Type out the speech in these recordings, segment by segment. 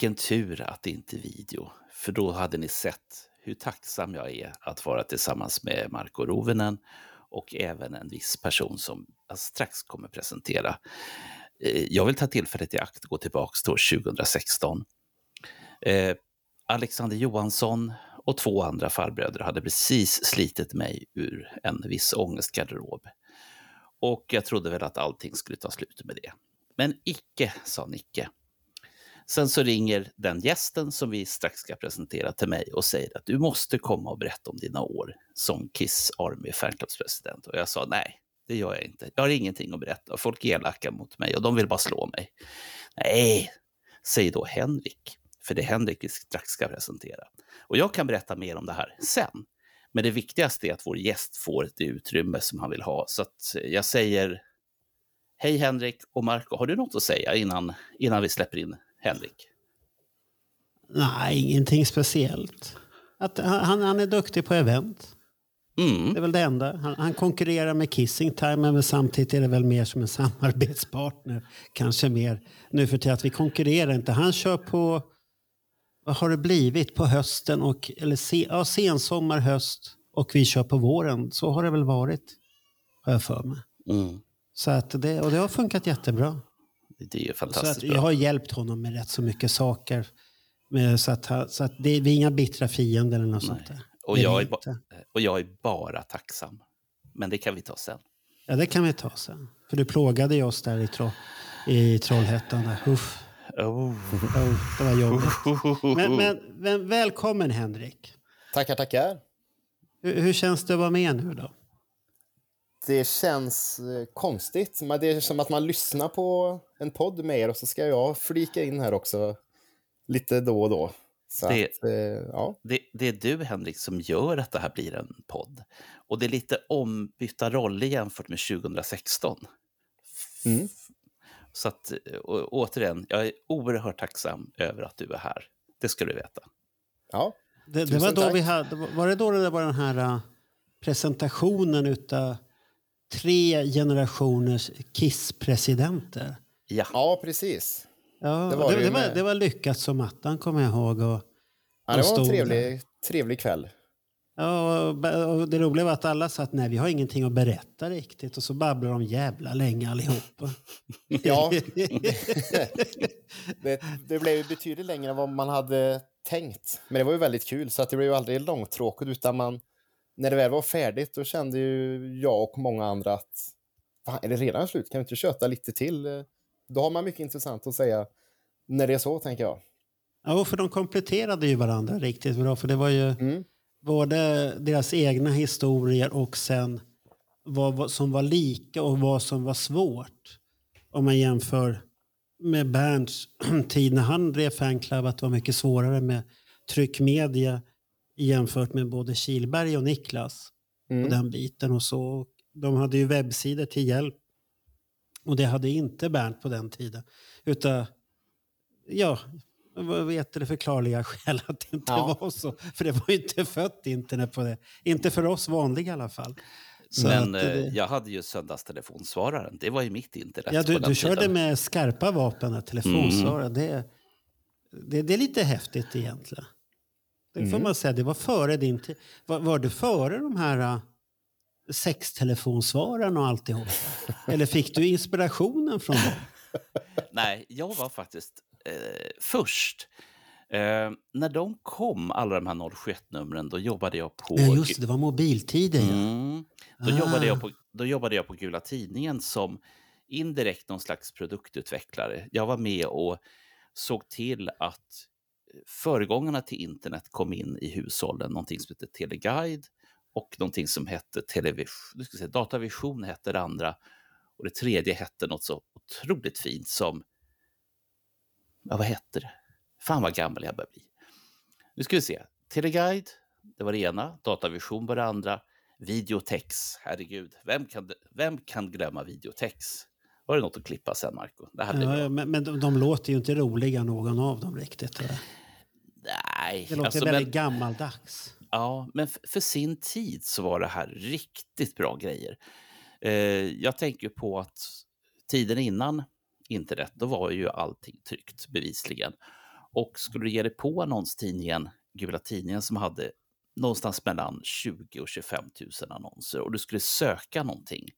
Vilken tur att det inte är video, för då hade ni sett hur tacksam jag är att vara tillsammans med Marko Rovinen och även en viss person som jag strax kommer presentera. Eh, jag vill ta tillfället i akt och gå tillbaka till år 2016. Eh, Alexander Johansson och två andra farbröder hade precis slitit mig ur en viss ångestgarderob. Och jag trodde väl att allting skulle ta slut med det. Men icke, sa Nicke. Sen så ringer den gästen som vi strax ska presentera till mig och säger att du måste komma och berätta om dina år som Kiss Army fanclubspresident. Och jag sa nej, det gör jag inte. Jag har ingenting att berätta. Folk är elaka mot mig och de vill bara slå mig. Nej, säger då Henrik. För det är Henrik vi strax ska presentera. Och jag kan berätta mer om det här sen. Men det viktigaste är att vår gäst får det utrymme som han vill ha. Så att jag säger Hej Henrik och Marco, har du något att säga innan, innan vi släpper in Henrik? Nej, ingenting speciellt. Att han, han är duktig på event. Mm. Det är väl det enda. Han, han konkurrerar med Kissing Time, men samtidigt är det väl mer som en samarbetspartner. Kanske mer nu för tiden att vi konkurrerar inte. Han kör på, vad har det blivit, på hösten och, eller se, ja, sensommar, höst och vi kör på våren. Så har det väl varit, har jag för mig. Mm. Så att det, och det har funkat jättebra. Det är ju Så att fantastiskt jag bra. har hjälpt honom med rätt så mycket saker. Så att, så att det, vi är inga bittra fiender eller något sånt där. Och jag, ba- inte. och jag är bara tacksam. Men det kan vi ta sen. Ja, det kan vi ta sen. För du plågade oss där i, tro, i Trollhättan. Där. Uff, Oh. oh, det var jobbigt. Men, men, men välkommen Henrik. Tackar, tackar. Hur, hur känns det att vara med nu då? Det känns eh, konstigt. Men det är som att man lyssnar på en podd med er och så ska jag flika in här också lite då och då. Så Det- att, eh, ja. Det, det är du, Henrik, som gör att det här blir en podd. Och det är lite ombytta roller jämfört med 2016. Mm. Så att, å, återigen, jag är oerhört tacksam över att du är här. Det ska du veta. ja. Det, det var, då tack. vi hade, var det då det var den här presentationen utav tre generationers Kiss-presidenter? Ja, ja, precis. Ja, Det var det det, var, det var lyckat som attan kommer jag ihåg. Och, Ja, det var en trevlig, trevlig kväll. Ja, och och det roliga var att alla sa att nej, vi har ingenting att berätta riktigt. Och så babblade de jävla länge allihopa. Ja, det, det blev ju betydligt längre än vad man hade tänkt. Men det var ju väldigt kul, så att det blev ju aldrig långtråkigt. Utan man, när det väl var färdigt, då kände ju jag och många andra att fan, är det redan slut? Kan vi inte köta lite till? Då har man mycket intressant att säga när det är så, tänker jag. Ja, för de kompletterade ju varandra riktigt bra. För det var ju Mm. både deras egna historier och sen vad, som var lika och vad som var svårt. Om man jämför med Bernts tid när han drev fanclub, att det var mycket svårare med tryckmedia jämfört med både Kilberg och Niklas Mm. på den biten. Och så. De hade ju webbsidor till hjälp och det hade inte Bernt på den tiden. Utan, ja, vad vet det förklarliga skäl att det inte Ja. var så. För det var ju inte fött internet på det. Inte för oss vanliga i alla fall. Så men eh, eh, jag hade ju söndagstelefonsvararen. Det var ju mitt internet Ja, du, du körde tiden. med skarpa vapen, och telefonsvarare. Mm. Det, det, det är lite häftigt egentligen. Det får Mm. man säga. Det var före din tid. Var, var du före de här uh, sextelefonsvararna och alltihop? Eller fick du inspirationen från dem? Nej, jag var faktiskt eh, först. Eh, när de kom, alla de här 071-numren, då jobbade jag på... Ja, just det, det var mobiltider. Ja. Mm. Då, Ah. jobbade jag på, då jobbade jag på Gula Tidningen som indirekt någon slags produktutvecklare. Jag var med och såg till att föregångarna till internet kom in i hushållen, någonting som hette Teleguide och någonting som hette television, ska säga, Datavision hette det andra och det tredje hette något så otroligt fint som, ja vad hette det? Fan vad gammal jag börjar bli. Nu ska vi se. Teleguide, det var det ena. Datavision var det andra. Videotex, herregud. Vem kan, vem kan glömma videotex? Var det något att klippa sen, Marco? Det här Ja, men men de, de låter ju inte roliga någon av dem riktigt. eller? Nej, Det låter alltså, väldigt men, gammaldags. ja, men för sin tid så var det här riktigt bra grejer. Eh, jag tänker på att tiden innan internet, då var ju allting tryckt bevisligen. Och skulle du ge dig på annonstidningen, Gula Tidningen, som hade någonstans mellan 20 och 25 000 annonser och du skulle söka någonting,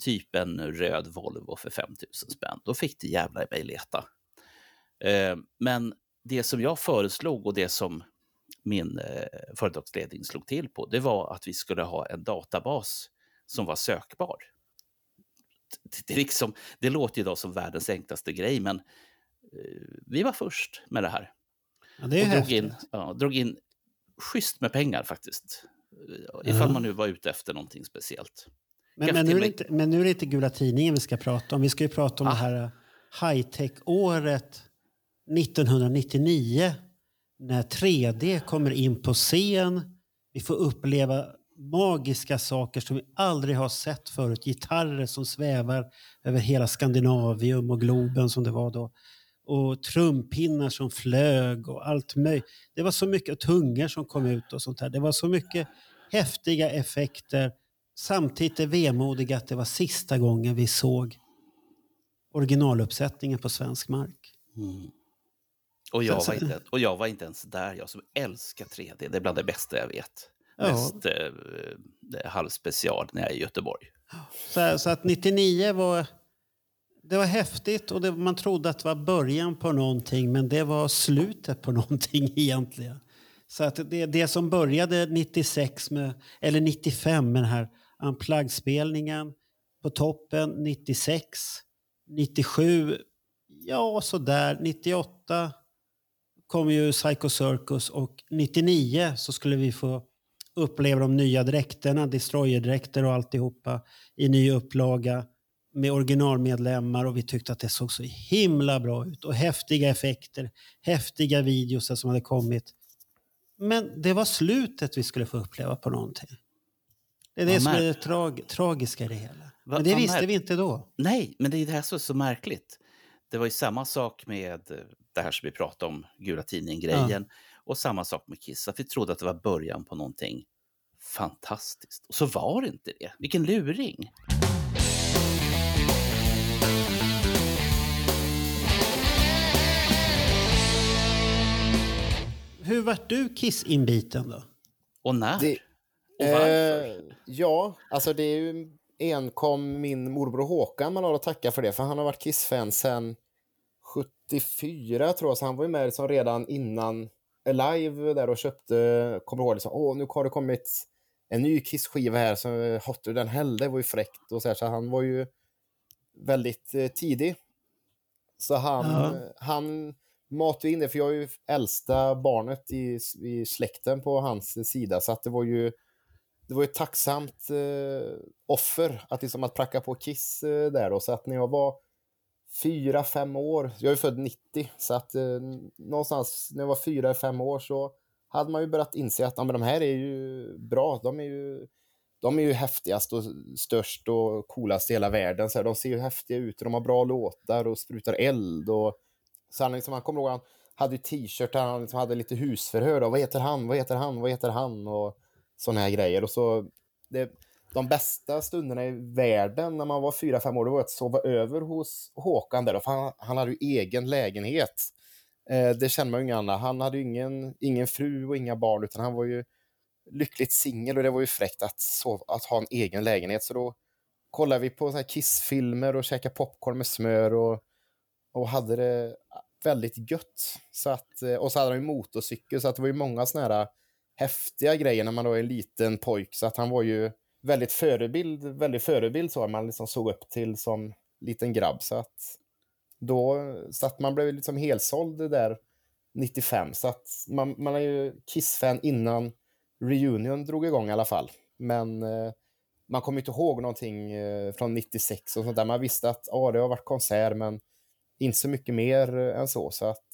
typ en röd Volvo för 5 000 spänn, då fick du jävla mig leta. Eh, men det som jag föreslog och det som min eh, företagsledning slog till på, det var att vi skulle ha en databas som var sökbar. Det, liksom, det låter idag som världens enklaste grej, men eh, vi var först med det här. Ja, det och drog in, ja, drog in schysst med pengar faktiskt. Eh, Ifall man nu var ute efter någonting speciellt. Men, men, nu är det inte, men nu är det inte Gula Tidningen vi ska prata om. Vi ska ju prata om Ah. det här eh, high-tech-året 1999 när 3D kommer in på scen. Vi får uppleva magiska saker som vi aldrig har sett förut. Gitarrer som svävar över hela Skandinavium och Globen som det var då. Och trumpinnar som flög och allt möjligt. Det var så mycket tungor som kom ut och sånt här. Det var så mycket häftiga effekter. Samtidigt är vemodiga att det var sista gången vi såg originaluppsättningen på svensk mark. Mm. Och jag, var inte, och jag var inte ens där, jag som älskar 3D. Det är bland det bästa jag vet. Ja. Mest eh, halvspecial när jag är i Göteborg. Så, så att 99 var, det var häftigt och det, man trodde att det var början på någonting men det var slutet på någonting egentligen. Så att det, det som började 96 med, eller 95 med den här unplugged-spelningen på toppen, 96, 97, ja sådär, 98 kom ju Psycho Circus och 99 så skulle vi få uppleva de nya dräkterna, destroyer-dräkter och alltihopa i ny upplaga med originalmedlemmar och vi tyckte att det såg så himla bra ut och häftiga effekter, häftiga videos som hade kommit. Men det var slutet vi skulle få uppleva på någonting. Det är det som är det trag tragiska i det hela. Men det visste vi inte då. Nej, men det är det här som är så märkligt. Det var ju samma sak med eh, det här som vi pratade om, Gula Tidningen-grejen. Och samma sak med Kiss, att vi trodde att det var början på någonting fantastiskt. Och så var det inte det. Vilken luring! Hur vart du Kiss-inbiten då? Och när? Det- och varför? Eh, ja, alltså det är ju enkom min morbror Håkan man har att tacka för det, för han har varit Kiss-fan sedan 74 tror jag, så han var ju med liksom redan innan Alive där och köpte, kommer ihåg liksom, åh nu har det kommit en ny Kiss-skiva här som är Hotter than hell, var ju fräckt och så här, så han var ju väldigt eh, tidig. Så han, Ja. eh, han matade in det, för jag är ju äldsta barnet i, i släkten på hans sida, så att det var ju det var ett tacksamt eh, offer att, liksom, att pracka på Kiss eh, där då. Så att när jag var fyra, fem år, jag är född 90, så att eh, någonstans när jag var fyra, fem år så hade man ju börjat inse att ja, men de här är ju bra. De är ju, de är ju häftigast och störst och coolast i hela världen. Så här, de ser ju häftiga ut och de har bra låtar och sprutar eld. Och, så han, liksom, han kommer ihåg, han hade ju t-shirt han liksom hade lite husförhör. Då. Vad heter han? Vad heter han? Vad heter han? Och såna här grejer. Och så, det, de bästa stunderna i världen när man var fyra, fem år, det var att sova över hos Håkan där. För han, han hade ju egen lägenhet. Eh, det känner man ju ingen annan. Han hade ju ingen, ingen fru och inga barn, utan han var ju lyckligt singel och det var ju fräckt att, sova, att ha en egen lägenhet. Så då kollade vi på så här Kiss-filmer och käkade popcorn med smör och, och hade det väldigt gött. Så att, eh, och så hade han ju motorcykel, så att det var ju många såna här häftiga grejer när man då är en liten pojk. Så att han var ju väldigt förebild, väldigt förebild så man liksom såg upp till som liten grabb. Så att då, så att man blev liksom helsåld där 95. Så att man, man är ju Kiss-fan innan Reunion drog igång i alla fall. Men eh, man kommer inte ihåg någonting eh, från 96 och sånt där. Man visste att ah, det har varit konsert, men inte så mycket mer eh, än så. Så att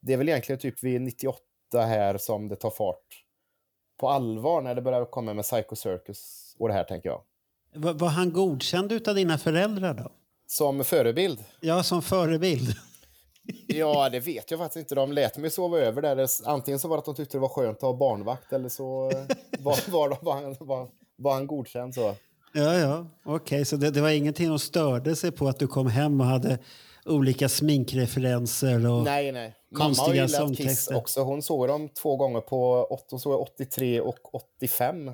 det är väl egentligen typ vid 98 här som det tar fart på allvar när det börjar komma med Psycho Circus och det här tänker jag. Var, var han godkänd utav dina föräldrar då? Som förebild? Ja, som förebild. Ja, det vet jag faktiskt inte. De lät mig sova över där. Antingen så var det att de tyckte det var skönt att ha barnvakt eller så eh, var, var, var, han, var, var han godkänd. Så. Ja, ja. Okej, okay, så det, det, var ingenting de störde sig på att du kom hem och hade olika sminkreferenser och Nej, nej. Gillat Kiss också. Hon såg dem två gånger på hon såg 83 och 85.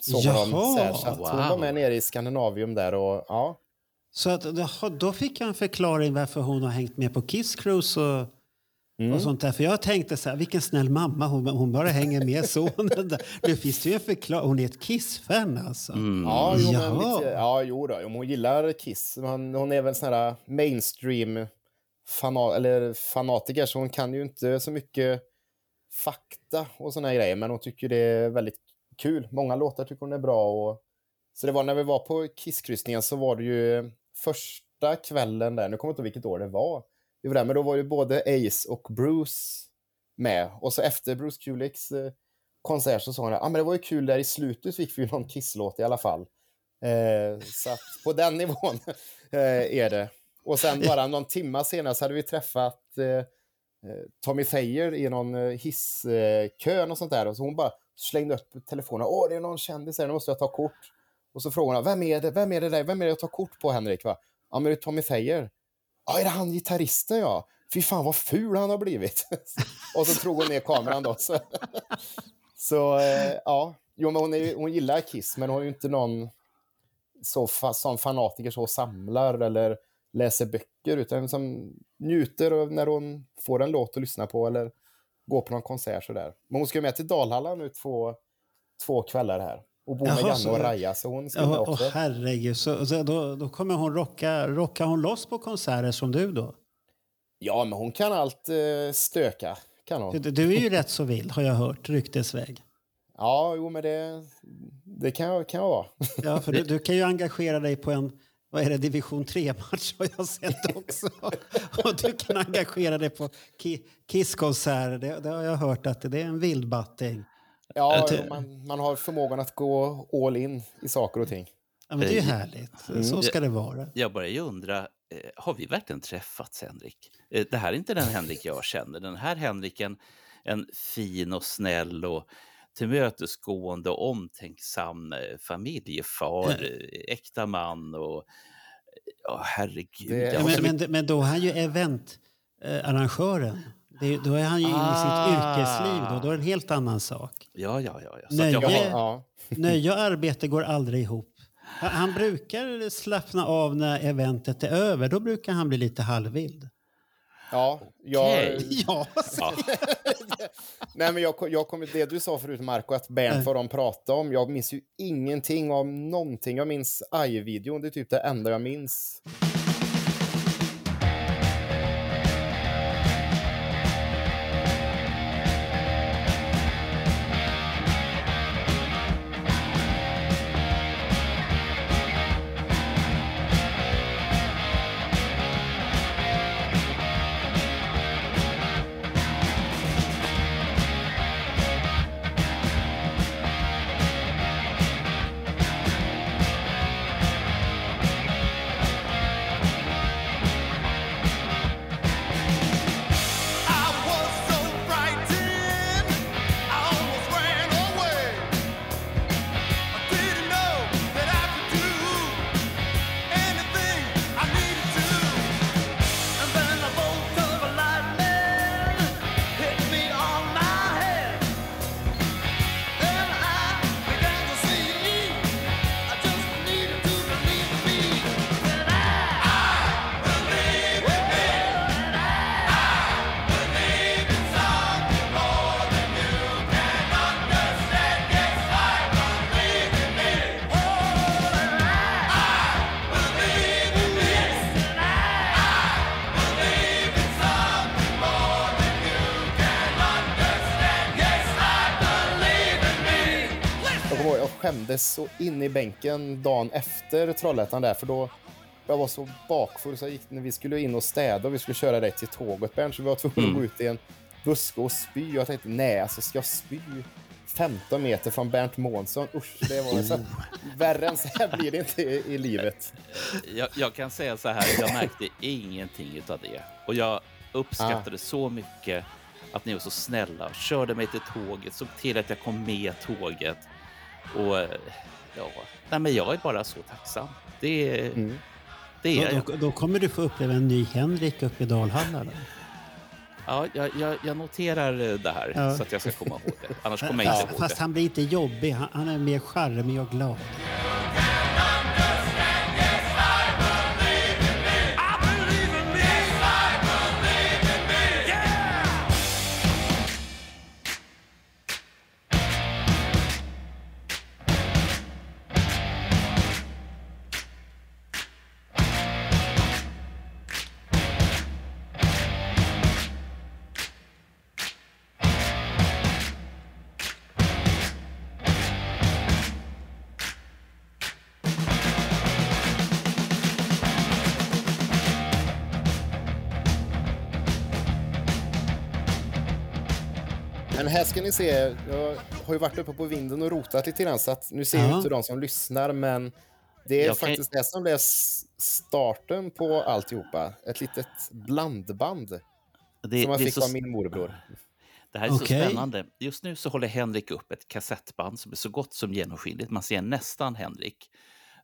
Såg Jaha, dem så, här, så wow. hon var med nere i Skandinavium där och ja. Så att, då fick jag en förklaring varför hon har hängt med på Kiss Cruise och, mm. och sånt där. För jag tänkte så här, vilken snäll mamma, hon, hon bara hänger med sonen där. Nu finns det ju en förklaring, hon är ett Kiss-fan alltså. Mm. Ja, jo, men lite, ja, jo då, hon gillar Kiss. Hon, hon är väl sån här mainstream fana, eller fanatiker så hon kan ju inte så mycket fakta och såna grejer men hon tycker det är väldigt kul. Många låtar tycker hon är bra och så det var när vi var på Kisskryssningen så var det ju första kvällen där, nu kommer jag inte ihåg vilket år det var, vi var där, men då var ju både Ace och Bruce med. Och så efter Bruce Kulicks eh, konsert så sa han att ah, men det var ju kul där i slutet fick vi ju någon Kiss-låt i alla fall. Eh, så att på den nivån eh, är det. Och sen bara någon timma senare så hade vi träffat eh, eh Tommy Thayer i någon eh, hisskö och sånt där. Och så hon bara slängde upp telefonen. Åh, det är någon kändis här, nu måste jag ta kort. Och så frågar hon, vem är det, vem är det där, vem är det jag tar kort på Henrik? Va? Ja, men det är Tommy Thayer. Ja, är det han gitarristen ja? Fy fan vad ful han har blivit. och så drog hon ner kameran då. Så, så eh, ja, jo, men hon, är, hon gillar Kiss, men hon är ju inte någon så fa som fanatiker så samlar eller läser böcker, utan som njuter när hon får en låt att lyssna på eller går på någon konsert sådär. Men hon ska med till Dalhalla nu två, två kvällar här och bor med Janne och Raja, så hon ska ja, också. Åh, herregud, så, så då, då kommer hon rocka, rockar hon loss på konserter som du då? Ja, men hon kan allt eh, stöka. Kan hon. Du, du är ju rätt så vild, har jag hört, ryktesväg. Ja, jo, men det, det kan, jag, kan jag vara. Ja, för du, du, kan ju engagera dig på en vad är det, division 3-match har jag sett också. och du kan engagera dig på Kisskonserter. Det, det har jag hört att det är en vildbatting. Ja, man, man har förmågan att gå all in i saker och ting. Ja, men det är ju härligt. Mm. Så ska det vara. Jag börjar ju undra, eh, har vi verkligen träffats, Henrik? Eh, det här är inte den Henrik jag känner. Den här Henriken, en fin och snäll och tillmötesgående och omtänksam eh, familjefar, äkta man och ja, herregud. Det, men, men, men, då är han ju eventarrangören. Det, då är han ju inne i sitt ah. yrkesliv. Då, då är det en helt annan sak. Ja, ja, ja. ja. Nöje, har, ja. nöje och arbete går aldrig ihop. Han, han brukar slappna av när eventet är över. Då brukar han bli lite halvvild. Ja, jag... Okay. Ja, ja. Nej, men jag, jag kom, det du sa förut, Marco, att Bernt vad de pratade om. Jag minns ju ingenting om någonting. Jag minns AI-videon, det är typ det enda jag minns. Skämdes så in i bänken dagen efter Trollhättan där, för då jag var så bakfull så jag gick, när vi skulle in och städa och vi skulle köra rätt till tåget, Bernt, så vi var tvungna Mm. att gå ut i en buske och spy. Jag tänkte, nej, alltså ska jag spy 15 meter från Bernt Månsson? Usch, det var så. Värre än så här blir det inte i, i livet. Jag, jag kan säga så här, jag märkte ingenting av det. Och jag uppskattade så mycket att ni var så snälla och körde mig till tåget, såg till att jag kom med tåget. Och eh, ja, nej men jag är bara så tacksam. Det, Mm. det är Då, då, då kommer du få uppleva en ny Henrik uppe i Dalhalla. Då. Ja, jag, jag, jag noterar eh, det här Ja. så att jag ska komma ihåg det. Annars kommer jag inte ihåg Fast det. han blir inte jobbig, han, han är mer charmig och glad. Men här ska ni se, jag har ju varit uppe på vinden och rotat lite grann så att nu ser Ja. inte de som lyssnar men det är Jag kan- faktiskt det som blev starten på alltihopa. Ett litet blandband Det, som jag är fick så av min morbror. Det här är så Okej. spännande. Just nu så håller Henrik upp ett kassettband som är så gott som genomskinligt. Man ser nästan Henrik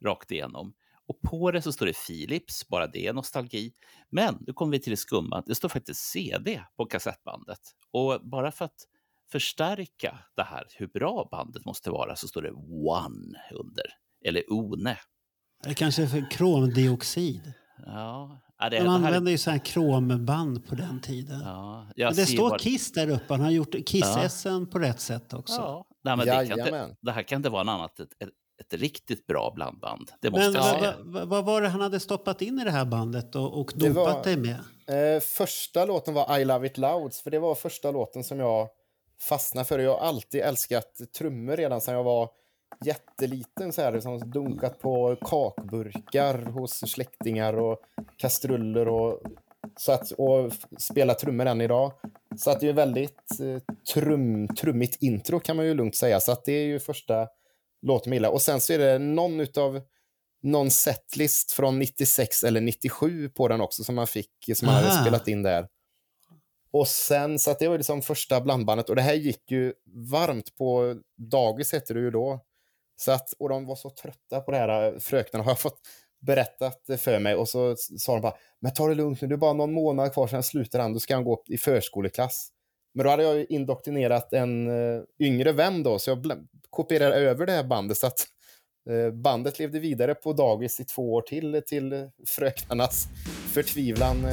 rakt igenom. Och på det så står det Philips, bara det är nostalgi. Men nu kommer vi till det skumma. Det står faktiskt CD på kassettbandet. Och bara för att förstärka det här, hur bra bandet måste vara, så står det One under. Eller One. Det kanske är för kromdioxid. Ja, ja, det, De det här, använde ju så här kromband på den tiden. ja, Men det står bara- Kiss där uppe. Han har gjort Kiss-essen på rätt sätt också. Ja, nej, men det, kan inte, det här kan inte vara något annat ett, ett, ett riktigt bra blandband. Det måste Men jag vad, säga. vad, vad var det han hade stoppat in i det här bandet och, och Det dopat var- dig med? Eh, första låten var I Love It Louds, för det var första låten som jag fastnade för. Jag har alltid älskat trummor redan sedan jag var jätteliten. Så här, liksom dunkat på kakburkar hos släktingar och kastruller och, så att, och spelat trummor än idag. Så att det är väldigt eh, trum, trummigt intro kan man ju lugnt säga. Så att det är ju första låten jag gillar. Och sen så är det någon utav någon setlist från 96 eller 97 på den också som man fick, som man hade spelat in där. Och sen, så att det var liksom första blandbandet och det här gick ju varmt på dagis hette det ju då. Så att, och de var så trötta på det här, äh, fröknarna har jag fått berättat för mig och så sa de bara, men ta det lugnt nu, det är bara någon månad kvar sen slutar han, då ska han gå i förskoleklass. Men då hade jag ju indoktrinerat en uh, yngre vän då, så jag kopierade över det här bandet så att äh, bandet levde vidare på dagis i två år till, till fröknarnas förtvivlan.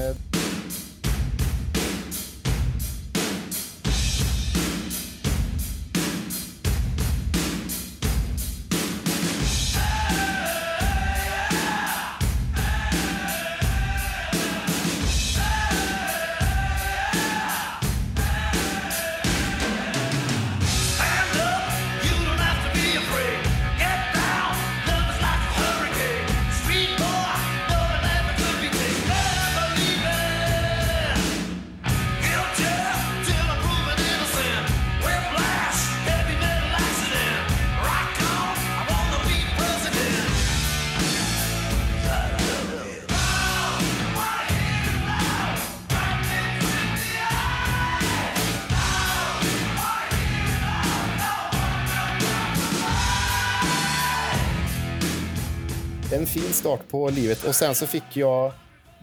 På livet. Och sen så fick jag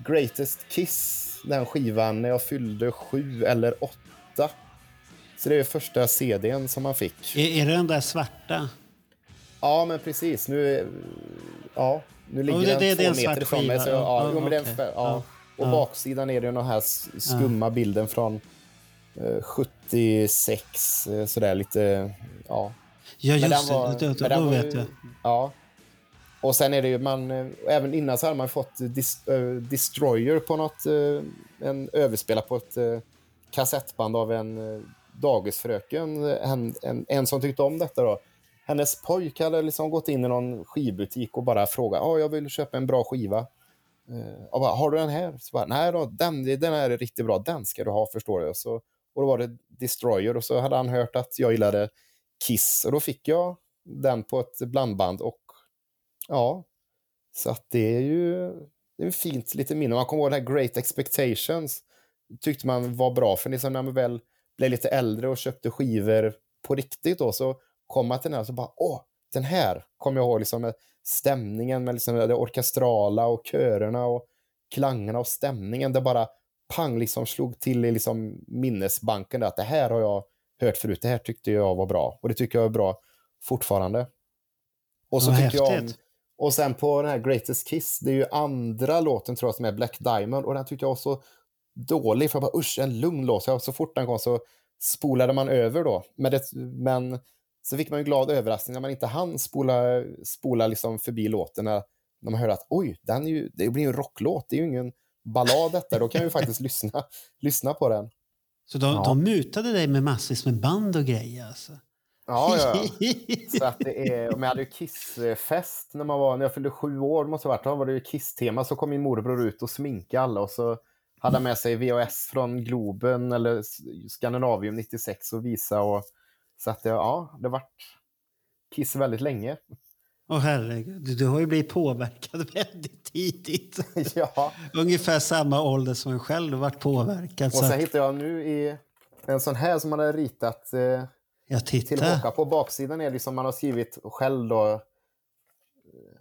Greatest Kiss, den skivan, när jag fyllde sju eller åtta. Så det är första CDn som man fick. Är, är det den där svarta? Ja, men precis. Nu, ja, nu ligger Ja, det- den det- två meter ifrån mig. Så, ja, Ja, jo, okej. fä- ja. Och baksidan är det den här skumma bilden från eh, 76, eh, sådär lite, ja. Ja, Men just den var- det. Då, då, då vet jag. Ja. Och sen är det ju man, eh, även innan så hade man fått dis, eh, Destroyer på något, eh, en överspelad på ett eh, kassettband av en eh, dagisfröken, en, en, en som tyckte om detta då. Hennes pojk hade liksom gått in i någon skivbutik och bara frågat, ja, jag vill köpa en bra skiva. Eh, och bara, har du den här? Så bara, Nej då, den, den här är riktigt bra, den ska du ha förstår du. Så, och då var det Destroyer och så hade han hört att jag gillade Kiss och då fick jag den på ett blandband och ja, så att det är ju det är fint lite minne. Man kommer ihåg det här Great Expectations tyckte man var bra för liksom när man väl blev lite äldre och köpte skivor på riktigt då så kom man till den här så bara åh, den här kommer jag ihåg liksom med stämningen med liksom det orkestrala och körerna och klangerna och stämningen. Det bara pang liksom slog till i liksom minnesbanken där att det här har jag hört förut. Det här tyckte jag var bra och det tycker jag är bra fortfarande. Och så Vad tycker jag om, häftigt. Och sen på den här Greatest Kiss, det är ju andra låten tror jag som är Black Diamond och den tyckte jag var så dålig för jag bara usch, en lugn låt. Så, jag, så fort den kom så spolade man över då. Men, det, men så fick man ju glad överraskning när man inte hann spola, spola liksom förbi låten när, när man hörde att oj, den är ju, det blir ju en rocklåt, det är ju ingen ballad detta. Då kan vi faktiskt lyssna, lyssna på den. Så de, Ja. de mutade dig med massvis med band och grejer alltså? Ja, ja. Så att det är, men jag hade ju Kiss-fest när, man var, när jag fyllde sju år, måste ha varit, då var det ju Kiss-tema, så kom min morbror ut och sminkade alla och så hade han med sig VHS från Globen eller S- Scandinavium 96 och visa och så att det, ja, det vart Kiss väldigt länge. Åh herregud, du, du har ju blivit påverkad väldigt tidigt. ja, Ungefär samma ålder som en själv har varit påverkad. och Så sen att, hittade jag nu i en sån här som man hade ritat eh, jag till tittar. Håkan. På baksidan är det som man har skrivit själv då.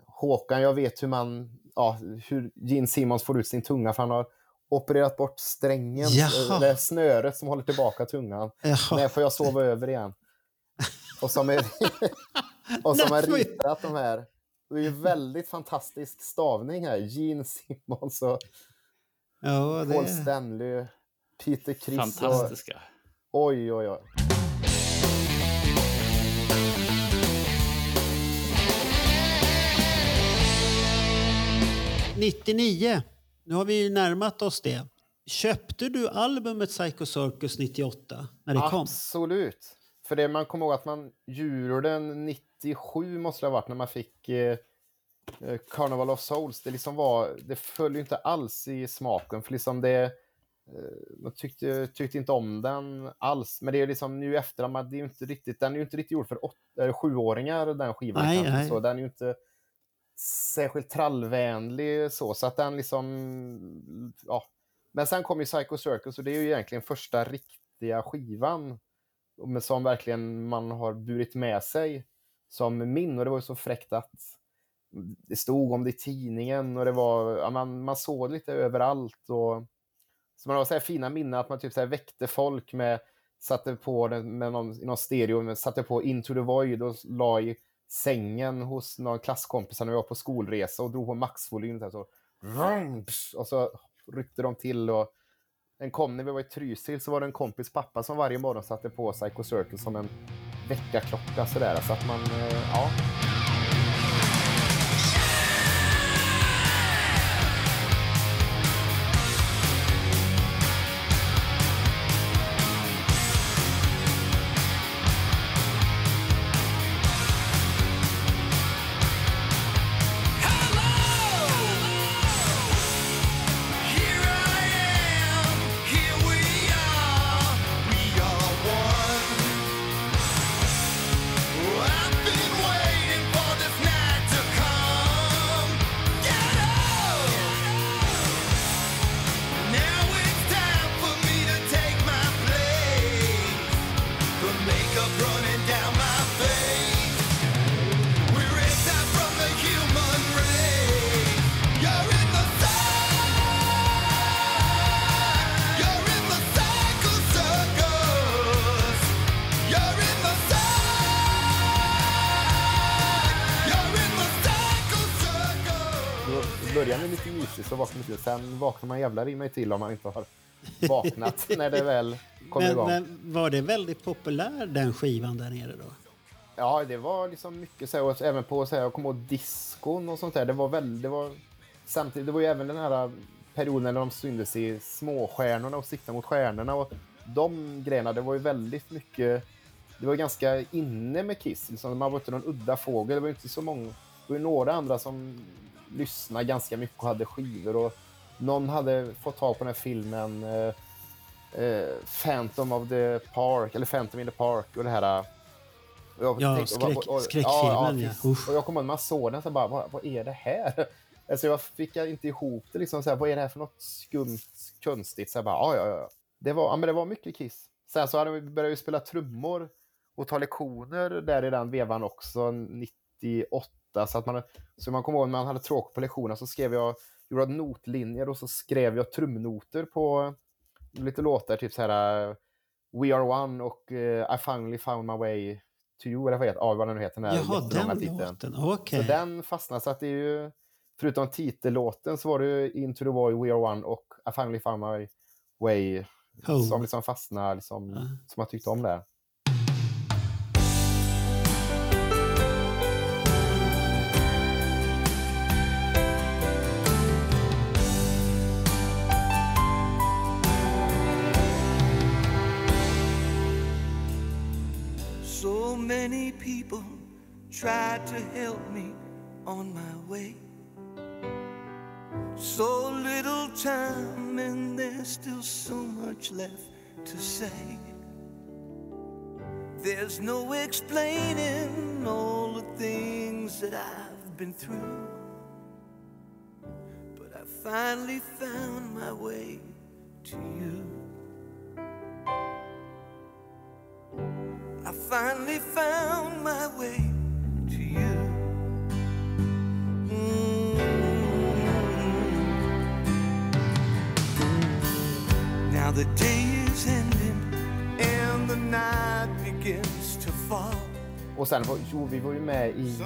Håkan, jag vet hur man, ja, hur Gene Simmons får ut sin tunga för han har opererat bort strängen, Jaha. eh, det snöret som håller tillbaka tungan. Jaha. När får jag sova över igen? Och som, är, och som har ritat de här. Det är ju väldigt fantastisk stavning här. Gene Simmons och Ja, Paul det... Stanley, Peter Criss och Fantastiska. oj, oj, oj. 99. Nu har vi ju närmat oss det. Köpte du albumet Psycho Circus 98 när det kom? Absolut. För det man kommer ihåg att man julen 97 måste det ha varit när man fick eh, eh, Carnival of Souls. Det liksom var, det föll ju inte alls i smaken för liksom det eh, man tyckte, tyckte inte om den alls. Men det är liksom nu efter man, det är inte riktigt, den är ju inte riktigt gjord för åt, eller sjuåringar den skivan. Nej, nej. Så den är ju inte särskilt trallvänlig så, så att den liksom, ja. Men sen kom ju Psycho Circus och det är ju egentligen första riktiga skivan som verkligen man har burit med sig som min och det var ju så fräckt att det stod om det i tidningen och det var, ja, man, man såg lite överallt och så man har så här fina minnen att man typ så här väckte folk med, satte på den med någon, i någon stereo, men satte på Into the Void och la i sängen hos någon klasskompis när vi var på skolresa och drog på maxvolym så, så och så ryckte de till och en kom när vi var i Trysil så var det en kompis pappa som varje morgon satte på Psycho Circle som en väckarklocka sådär så att man, eh, ja. Börjar med lite mysigt så vaknar till. Sen vaknar man jävlar i mig till om man inte har vaknat när det väl kommer Men, igång. men var det väldigt populär den skivan där nere då? Ja, det var liksom mycket så och även på så här, jag kommer ihåg diskon och sånt där. Det var väldigt, det var samtidigt, det var ju även den här perioden när de syntes i småstjärnorna och siktade mot stjärnorna och de grejerna, det var ju väldigt mycket, det var ganska inne med Kiss, liksom, man var inte någon udda fågel, det var inte så många, det var ju några andra som lyssnade ganska mycket och hade skivor. Och någon hade fått tag på den här filmen eh, eh, Phantom of the Park, eller Phantom in the Park och det här... och jag Ja, tänkte- och- och- och- skräck- skräckfilmen, ja. Och jag kommer ihåg när man såg den så bara, vad, vad är det här? Alltså jag fick inte ihop det liksom, så här, vad är det här för något skumt, konstigt? Så jag bara, ja, ja, ja. Det var, ja, men det var mycket Kiss. Sen så hade vi börjat spela trummor och ta lektioner där i den vevan också, 98. Så, att man, så man kommer ihåg när man hade tråkigt på lektionerna så skrev jag, gjorde notlinjer och så skrev jag trumnoter på lite låtar, typ så här uh, We Are One och uh, I Finally Found My Way to You, eller vad, heter, ja, vad den nu heter. Den här Jaha, den titeln. låten. Okej. Så den fastnade, så att det är ju, förutom titellåten så var det ju Into the Void, We Are One och I Finally Found My Way Oh. som liksom fastnade, liksom, Ja. som jag tyckte om där. Tried to help me on my way. So little time, and there's still so much left to say. There's no explaining all the things that I've been through. But I finally found my way to you. I finally found my way Och sen var, jo, vi var ju med i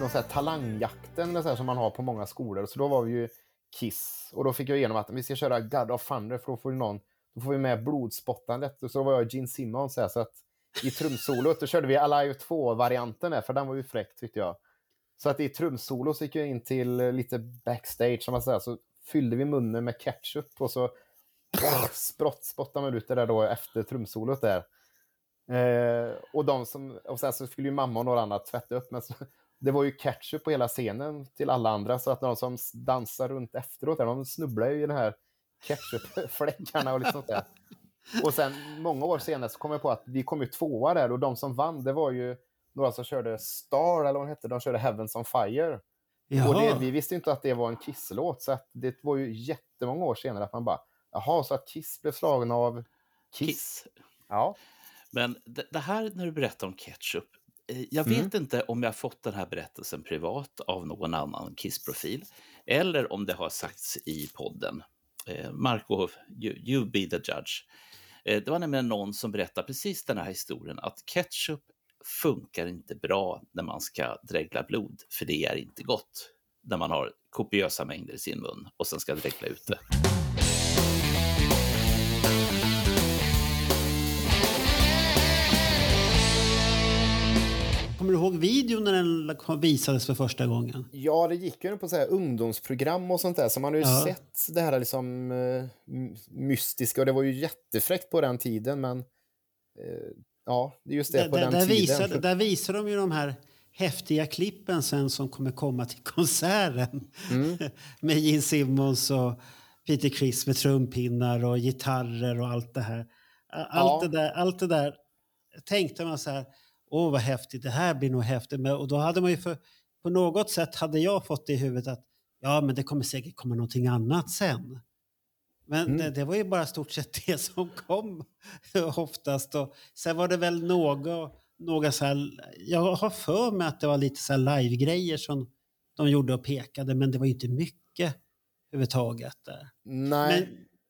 någon sån här talangjakten så här, som man har på många skolor. Så då var vi ju Kiss. Och då fick jag igenom att vi ska köra God of Thunder för då får, vi någon, då får vi med blodspottandet. Och så var jag Gene Simmons här, så att i trumsolot då körde vi Alive 2-varianten där, för den var ju fräck tyckte jag. Så att i trumsolo så gick jag in till eh, lite backstage som man säger, så fyllde vi munnen med ketchup och så sprott, spottade man ut det där då efter trumsolot där. Eh, och, de som, och sen så skulle ju mamma och några andra tvätta upp, men så, det var ju ketchup på hela scenen till alla andra, så att de som dansar runt efteråt, där, de snubblar ju i den här ketchupfläckarna och liksom sånt där. Och sen många år senare så kom jag på att vi kom ju tvåa där och de som vann, det var ju några som körde Star, eller vad de hette, de körde Heavens on Fire. Och det, Jaha. vi visste inte att det var en Kiss-låt, så det var ju jättemånga år senare att man bara, jaha, så att Kiss blev slagen av Kiss. Kiss. Ja. Men det, det här när du berättar om ketchup. eh, Jag Mm. vet inte om jag fått den här berättelsen privat av någon annan Kiss-profil eller om det har sagts i podden. Eh, Marco, you, you be the judge. Eh, det var nämligen någon som berättade precis den här historien att ketchup funkar inte bra när man ska dregla blod, för det är inte gott när man har kopiösa mängder i sin mun och sen ska dregla ut det. Kommer du ihåg videon när den visades för första gången? Ja, det gick ju på så här ungdomsprogram och sånt där, så man har ju Ja. sett det här liksom eh, mystiska och det var ju jättefräckt på den tiden, men eh, ja, det är just det på där, den där, tiden. visar, där visar de ju de här häftiga klippen sen som kommer komma till konserten. Mm. med Gene Simmons och Peter Criss med trumpinnar och gitarrer och allt det här. Allt, Ja. det, där, allt det där tänkte man så här, åh vad häftigt, det här blir nog häftigt. Men, och då hade man ju för, på något sätt hade jag fått det i huvudet att ja, men det kommer säkert komma någonting annat sen. Men Mm. det, det var ju bara stort sett det som kom oftast. Och sen var det väl några, några så här, jag har för mig att det var lite så här live-grejer som de gjorde och pekade, men det var ju inte mycket överhuvudtaget där. Nej,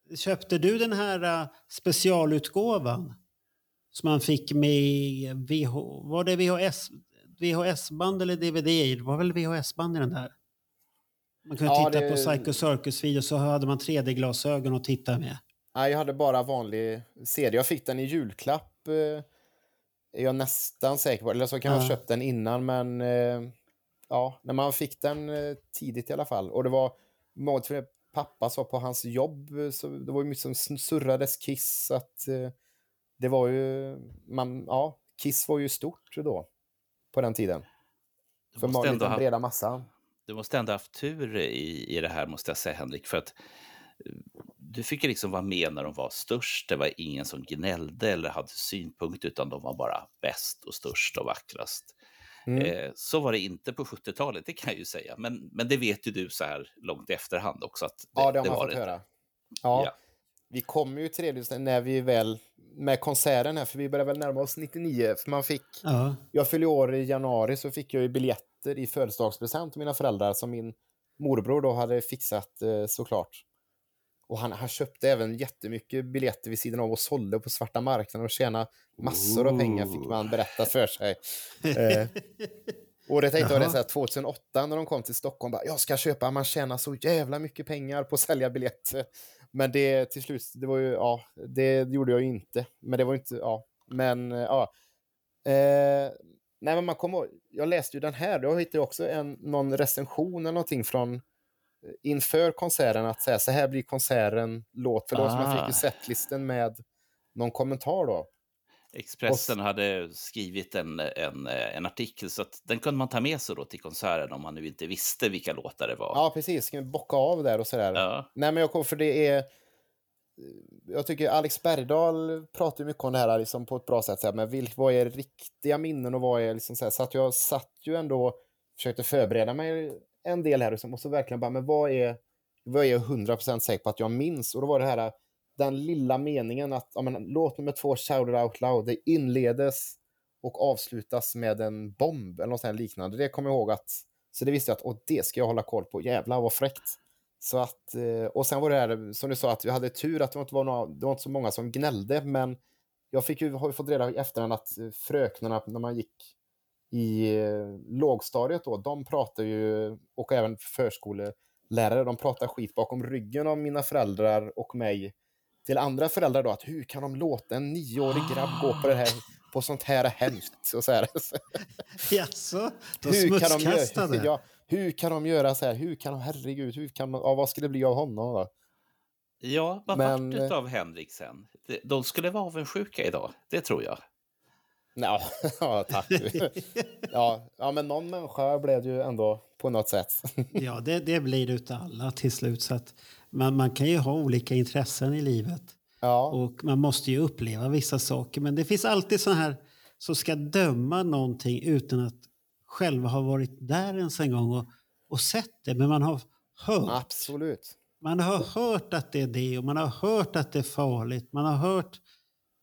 Men köpte du den här uh, specialutgåvan som man fick med VH, var det VHS, VHS-band eller DVD? Det var väl VHS-band i den där? Man kunde Ja, titta det- på Psycho Circus-video så hade man 3D-glasögon att titta med. nej, jag hade bara vanlig CD. Jag fick den i julklapp, eh, är jag nästan säker på. Eller så kan jag ha köpt den innan, men eh, ja, när man fick den eh, tidigt i alla fall. Och det var för pappa sa på hans jobb, så det var ju mycket som surrades Kiss, att det var ju, man, ja, Kiss var ju stort då, på den tiden. Det För man, den ha- breda massan. du måste ändå haft tur i, i det här, måste jag säga, Henrik. För att eh, du fick liksom vara med när de var störst. Det var ingen som gnällde eller hade synpunkt, utan de var bara bäst och störst och vackrast. Mm. Eh, så var det inte på 70-talet, det kan jag ju säga. Men, men det vet ju du så här långt i efterhand också. Att det, ja, det har man var fått det. höra. Ja, Ja. Vi kommer ju till det när vi väl med konserten här, för vi börjar väl närma oss 99. För man fick, Ja. jag fyllde år i januari så fick jag ju biljetter i födelsedagspresent av mina föräldrar som min morbror då hade fixat eh, såklart. Och han, han köpte även jättemycket biljetter vid sidan av och sålde på svarta marknaden och tjäna massor av pengar fick man berätta för sig. Eh, och det tänkte jag det så här, 2008 när de kom till Stockholm, bara, jag ska köpa, man tjänar så jävla mycket pengar på att sälja biljetter. Men det till slut, det var ju, ja, det gjorde jag ju inte. Men det var inte, ja, men ja. Eh, nej men man kommer jag läste ju den här, då hittade jag också en, någon recension eller någonting från eh, inför konserten att säga så här blir konserten låt för låt. Så man fick Ah. ju setlisten med någon kommentar då. Expressen hade skrivit en, en, en artikel, så att den kunde man ta med sig då till konserten om man nu inte visste vilka låtar det var. Ja, precis. Vi bocka av där och sådär. Ja. Nej, men jag kommer för det är... Jag tycker Alex Bergdahl pratar mycket om det här liksom på ett bra sätt. Så här, men vilk, vad är riktiga minnen och vad är liksom så här, så att jag satt ju ändå försökte förbereda mig en del här liksom, och så verkligen bara, men vad är, vad är jag 100% säker på att jag minns? Och då var det här, den lilla meningen att ja, men, låt nummer två, Shout It Out Loud, det inledes och avslutas med en bomb eller något liknande. Det kommer jag ihåg att, så det visste jag att, och det ska jag hålla koll på, jävlar vad fräckt. Så att, eh, och sen var det här, som du sa, att vi hade tur att det inte var, några, det var inte så många som gnällde, men jag fick ju, har ju fått reda i efterhand att eh, fröknarna, när man gick i eh, lågstadiet då, de pratar ju, och även förskolelärare, de pratar skit bakom ryggen av mina föräldrar och mig till andra föräldrar då, att hur kan de låta en nioårig grabb gå på det här, på sånt här hemskt? Och så här. Jaså? De hur, kan de göra, ja, hur kan de göra så här? Hur kan de, herregud, hur kan man, ja, vad skulle det bli av honom då? Ja, vad Men- vart det av Henrik sen? De- De skulle vara avundsjuka idag, det tror jag. Ja, ja tack. ja, ja, men någon människa blev det ju ändå på något sätt. Ja, det, det blir det utav alla till slut. Så att man, man kan ju ha olika intressen i livet. ja, Och man måste ju uppleva vissa saker. Men det finns alltid så här som ska döma någonting utan att själva ha varit där ens en gång och, och sett det. Men man har hört. absolut. Man har hört att det är det och man har hört att det är farligt. Man har hört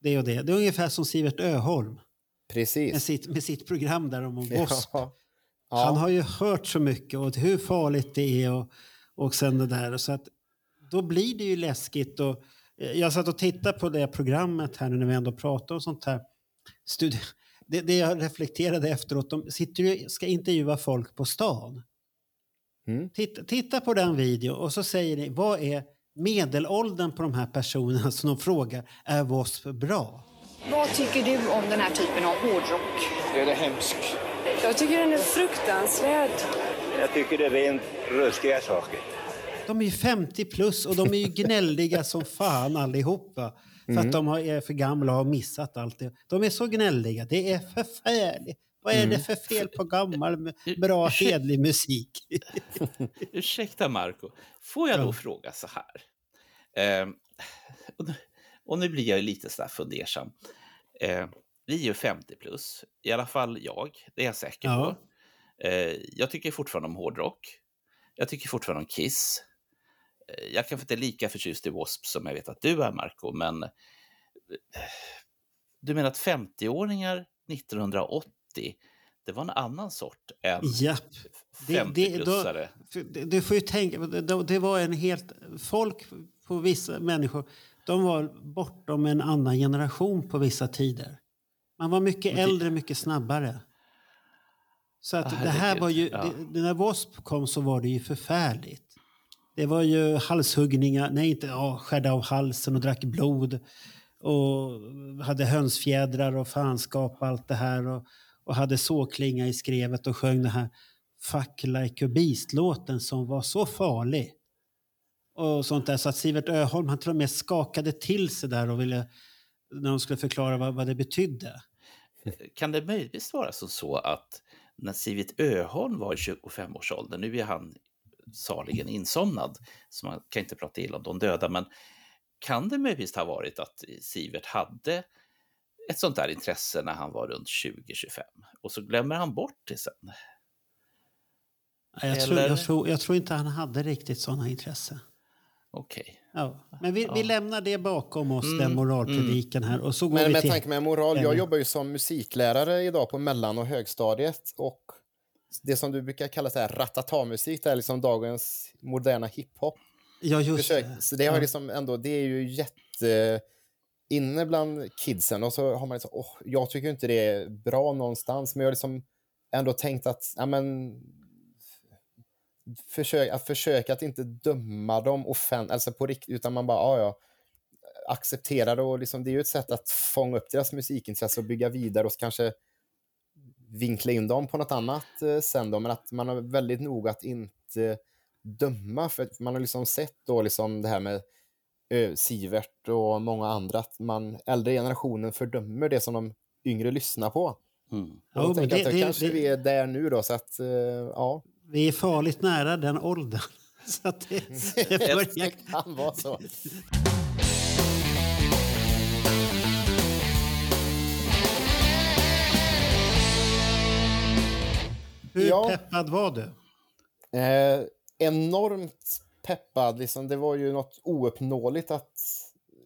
det och det. Det är ungefär som Sivert Öholm med Precis. sitt, med sitt program där om W.A.S.P. Ja. Han Ja. har ju hört så mycket och hur farligt det är och, och sen det där. Så att då blir det ju läskigt. Och, eh, jag satt och tittade på det programmet här nu när vi ändå pratar om sånt här. Studi- det, det jag reflekterade efteråt, de sitter ju, ska intervjua folk på stan. Mm. Titta, titta på den videon och så säger ni, vad är medelåldern på de här personerna som de frågar, är W.A.S.P. bra? Vad tycker du om den här typen av hårdrock? Den är hemsk. Jag tycker den är fruktansvärd. Jag tycker det är rent ruskiga saker. De är ju 50 plus och de är ju gnälliga som fan allihopa. För att de har, är för gamla och har missat allt. De är så gnälliga. Det är förfärligt. Vad är det för fel på gammal, bra, hedlig musik? Ursäkta Marco, får jag då Ja. fråga så här? Eh, och, nu, och nu blir jag lite så där fundersam. Eh, vi är ju 50 plus, i alla fall jag, det är jag säker Ja. på. Eh, jag tycker fortfarande om hårdrock. Jag tycker fortfarande om Kiss. Eh, jag kanske inte är lika förtjust i W.A.S.P. som jag vet att du är, Marco, men eh, du menar att 50-åringar 1980, det var en annan sort än Japp. Det- det- då- 50-plussare? För det- Du får ju tänka, det, det var en helt... Folk på vissa människor, de var bortom en annan generation på vissa tider. Man var mycket det- äldre, mycket snabbare. Så att Ah, det här var ju... ja. Det, när W.A.S.P. kom så var det ju förfärligt. Det var ju halshuggningar, nej inte, ja, skärde av halsen och drack blod. Och hade hönsfjädrar och fanskap och allt det här. Och, och hade såklinga i skrevet och sjöng den här Fuck like a beast-låten som var så farlig. Och sånt där. Så att Sivert Öholm han till och med skakade till sig där och ville när de skulle förklara vad, vad det betydde. Kan det möjligtvis vara så att när Sivert Öholm var i 25-årsåldern, nu är han saligen insomnad, så man kan inte prata illa om de döda, men kan det möjligtvis ha varit att Sivert hade ett sånt där intresse när han var runt 20-25 och så glömmer han bort det sen? Jag tror, jag, tror, jag tror inte han hade riktigt sådana intresse. Okej. Ja. Men vi, vi lämnar det bakom oss, Mm, den moralpredikan här. Och så går Men vi med till... tanke med moral, jag jobbar ju som musiklärare idag på mellan och högstadiet och det som du brukar kalla så här ratata-musik, det är liksom dagens moderna hiphop. Ja, just Försök, det. så det har liksom ändå, det är ju jätte inne bland kidsen och så har man liksom, åh, jag tycker inte det är bra någonstans, men jag har liksom ändå tänkt att, ja men försök, att försöka att inte döma dem offent, alltså på riktigt, utan man bara, ja ja, acceptera det och liksom, det är ju ett sätt att fånga upp deras musikintresse och bygga vidare och kanske vinkla in dem på något annat eh, sen då, men att man är väldigt noga att inte döma, för att man har liksom sett då liksom det här med eh, Sivert och många andra, att man, äldre generationen fördömer det som de yngre lyssnar på. Mm. Och Jo, men tänker jag det- att det- kanske det- vi är där nu då, så att eh, ja, Vi är farligt nära den åldern. Så att det, det börjar... det kan vara så. Hur Ja. peppad var du? Eh, enormt peppad. Liksom, det var ju något ouppnåeligt att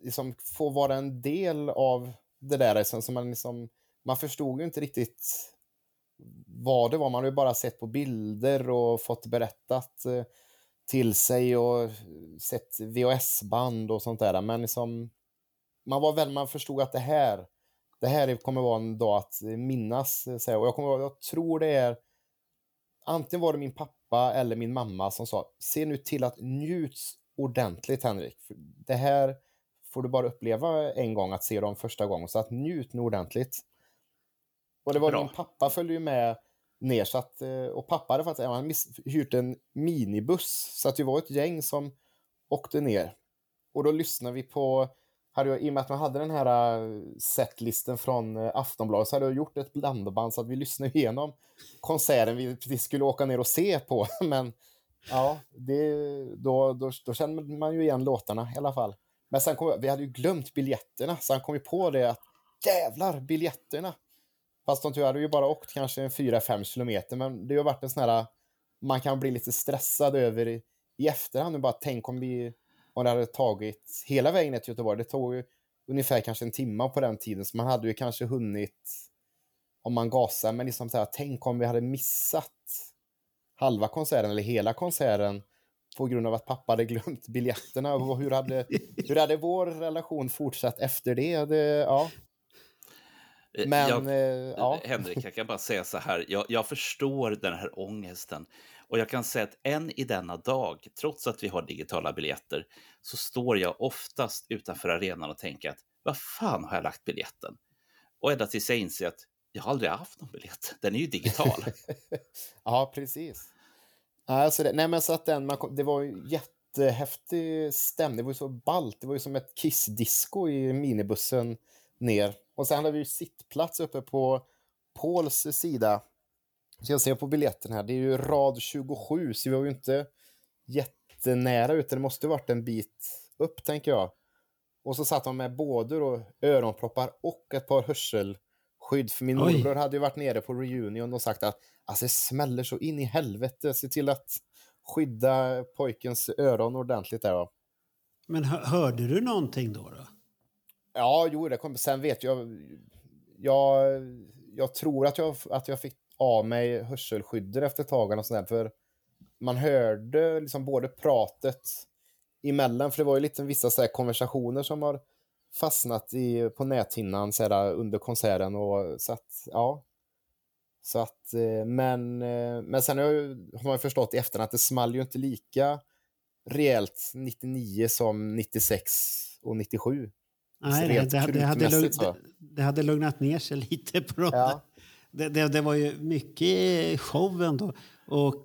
liksom, få vara en del av det där. Liksom, så man, liksom, man förstod ju inte riktigt vad det var. Man har ju bara sett på bilder och fått berättat eh, till sig och sett VHS-band och sånt där. Men liksom, man, var väl, man förstod att det här, det här kommer vara en dag att minnas. eh, Så här. Och jag, kommer, jag tror det är antingen var det min pappa eller min mamma som sa se nu till att njuts ordentligt Henrik. För Det här får du bara uppleva en gång att se dem första gången, så att njut nu ordentligt. Och det var Bra. min pappa följde ju med ner så att, eh, och pappa hade faktiskt han miss- hyrt en minibuss så att det var ett gäng som åkte ner. Och då lyssnade vi på, hade jag, i och med att man hade den här eh, setlisten från eh, Aftonbladet så hade jag gjort ett blandband så att vi lyssnade igenom konserten vi precis skulle åka ner och se på. Men ja, det, då, då, då kände man ju igen låtarna i alla fall. Men sen kom, vi hade ju glömt biljetterna, så han kom ju på det att jävlar, biljetterna! Fast de hade ju bara åkt kanske en 4-5 kilometer, men det har varit en sån här, man kan bli lite stressad över i, i efterhand. Och bara tänk om vi, om det hade tagit hela vägen ner till Göteborg. Det tog ju ungefär kanske en timme på den tiden, så man hade ju kanske hunnit om man gasar, men liksom så här, tänk om vi hade missat halva konserten eller hela konserten på grund av att pappa hade glömt biljetterna. Och hur hade, hur hade vår relation fortsatt efter det? det ja. Eh, Men jag, eh, ja. Henrik, jag kan bara säga så här, jag, jag förstår den här ångesten. Och jag kan säga att än i denna dag, trots att vi har digitala biljetter, så står jag oftast utanför arenan och tänker att vad fan har jag lagt biljetten? Och ända tills jag inser att jag har aldrig haft någon biljett, den är ju digital. Ja, precis. Alltså det, nej, men så att den, man kom, det var ju jättehäftig stämning. Det var ju så ballt. Det var ju som ett kissdisco i minibussen ner. Och sen hade vi ju sittplats uppe på Pauls sida. Så jag ser på biljetten här, det är ju rad 27, så vi var ju inte jättenära utan det måste varit en bit upp, tänker jag. Och så satt de med både då öronproppar och ett par hörselskydd. För min Oj. morbror hade ju varit nere på reunion och sagt att alltså, det smäller så in i helvete. Se till att skydda pojkens öron ordentligt där. va. Men hö- hörde du någonting då? då? Ja, jo, det kom. Sen vet jag, jag... Jag tror att jag, att jag fick av mig hörselskydden efter ett tag. Och sådär, för man hörde liksom både pratet emellan, för det var ju lite vissa så konversationer som har fastnat i, på näthinnan så här, under konserten. Och, så att, ja. Så att, eh, men, eh, men sen har, har man ju förstått i efterhand att det small ju inte lika rejält 99 som 96 och 97. Nej, det, det, det, hade lugn, det hade lugnat ner sig lite på de Ja. Det, det, det var ju mycket show ändå. Och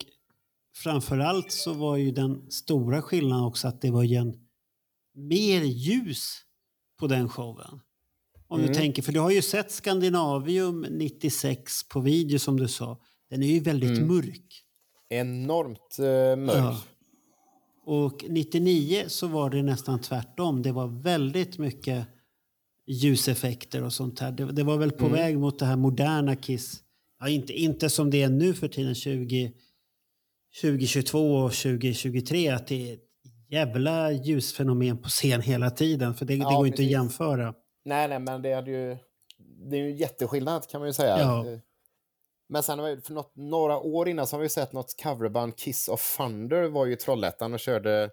framförallt så var ju den stora skillnaden också att det var ju en mer ljus på den showen. Om du Mm. tänker, för du har ju sett Skandinavium 96 på video som du sa. Den är ju väldigt Mm. mörk. Enormt eh, mörk. Ja. Och 99 så var det nästan tvärtom. Det var väldigt mycket ljuseffekter och sånt här. Det, det var väl på Mm. väg mot det här moderna Kiss. Ja, inte, inte som det är nu för tiden 20, 2022 och 2023 att det är ett jävla ljusfenomen på scen hela tiden. För det, det Ja, går inte precis. att jämföra. Nej, nej, men det hade ju... Det är ju jätteskillnad kan man ju säga. Ja. Eh, Men sen för något, några år innan så har vi sett något coverband, Kiss of Thunder var ju i Trollhättan och körde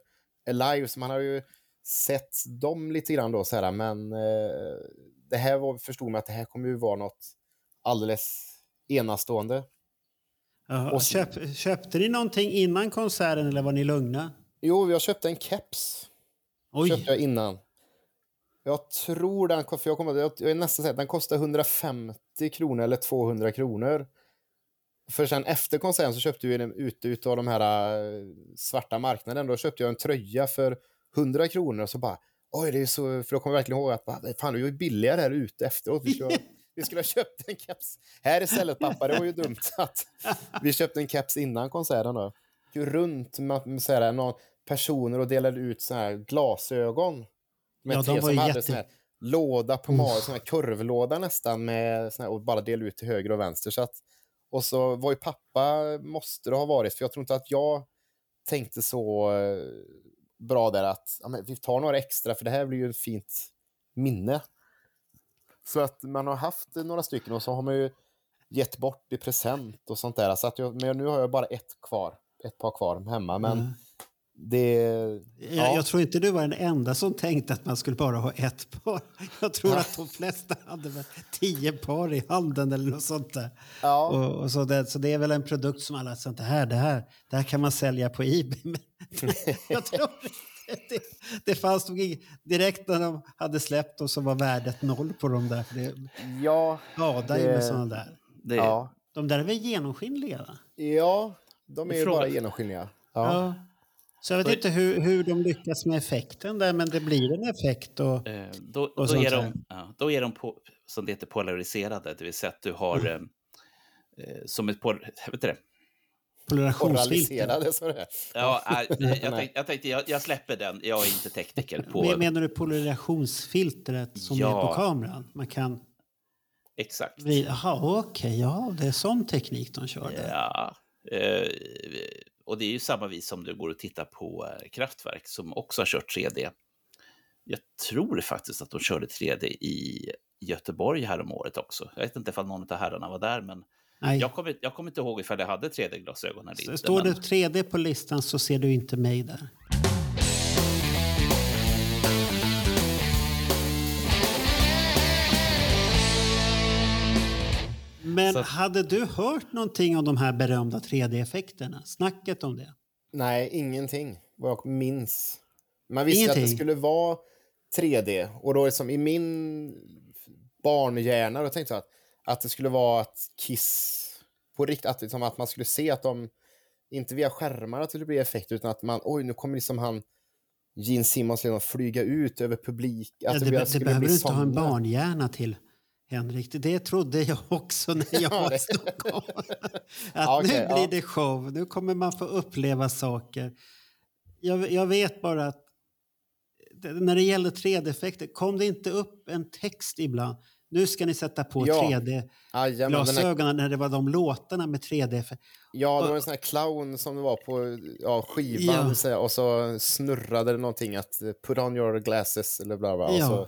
Alive, så man har ju sett dem lite grann då, så här, men eh, det här var, förstod man att det här kommer ju vara något alldeles enastående. Ja, Och- köp, köpte ni någonting innan konserten eller var ni lugna? Jo, jag köpte en keps. Oj, köpte jag innan. Jag tror den, för jag, kommer, jag jag är nästan säker, den kostar 150 kronor eller 200 kronor. För sen efter konserten så köpte vi den ute utav de här eh, svarta marknaden. Då köpte jag en tröja för 100 kronor och så bara oj, det är så, för jag kommer verkligen ihåg att bara, fan, det var ju billigare här ute efteråt. Vi skulle, vi skulle ha köpt en keps. Här istället pappa, det var ju dumt att vi köpte en keps innan konserten då. Gick runt med, så här, någon personer och delade ut så här glasögon. Med Ja, de var som hade jätte- sån här låda på magen, sån här kurvlåda nästan med sån här, och bara delade ut till höger och vänster. Så att, och så var ju pappa, måste det ha varit, för jag tror inte att jag tänkte så eh, bra där att ja, men vi tar några extra för det här blir ju ett fint minne. Så att man har haft några stycken och så har man ju gett bort i present och sånt där. Så att jag, men nu har jag bara ett kvar, ett par kvar hemma. Men Mm det... Jag, ja. jag tror inte du var den enda som tänkte att man skulle bara ha ett par. Jag tror att de flesta hade väl tio par i handen eller något sånt där. Ja. Och, och så, det, så det är väl en produkt som alla sånt det här, det här, det här kan man sälja på Ebay. Men jag tror det, det fanns nog inget, direkt när de hade släppt dem så var värdet noll på dem där. För det Ja, skadar ju med sådana där. Det, ja. De där är väl genomskinliga? Va? ja, de är ju bara genomskinliga. Ja. Så jag vet inte hur, hur de lyckas med effekten där, men det blir en effekt. Och, Eh, då, Och då, sånt är de, ja, då är de på, som det heter polariserade, det vill säga att du har Mm. eh, eh, som ett pol, vet du det? Så det är. Ja, jag, tänkte, jag, tänkte jag, jag släpper den, jag är inte tekniker på... Men- Menar du polariationsfiltret som Ja. är på kameran? Man kan... Exakt. Jaha, okej. ja, det är sån teknik de kör där. Ja, eh, och det är ju samma vis som du går och tittar på eh, Kraftwerk som också har kört 3D. Jag tror faktiskt att de körde 3D i Göteborg häromåret också. Jag vet inte ifall någon av herrarna var där, men Nej. jag kommer, jag kommer inte ihåg ifall jag hade 3D-glasögon eller inte. Står men... det 3D på listan så ser du inte mig där. Men att- hade du hört någonting om de här berömda 3D-effekterna? Snacket om det? Nej, ingenting vad jag minns. Man visste att Ingenting? det skulle vara 3D och då liksom i min barnhjärna då tänkte jag att, att det skulle vara att Kiss på riktigt, att, liksom, att man skulle se att de, inte via skärmar att det skulle bli effekt, utan att man, oj nu kommer liksom han Gene Simmons liksom flyga ut över publik. Att Ja, det, det skulle behöver du inte ha en barnhjärna till, Henrik. Det- trodde jag också när jag Ja, var i Stockholm. Att okej, nu blir ja. det show, nu kommer man få uppleva saker. Jag, jag vet bara att när det gäller 3D-effekter, kom det inte upp en text ibland? Nu ska ni sätta på Ja. 3D-glasögonen Jajamän, den här- när det var de låtarna med 3D-effekter. Ja, det var en sån här clown som det var på ja, skivan Ja. och så snurrade det någonting att eh, put on your glasses eller bla bla. Och Ja. så,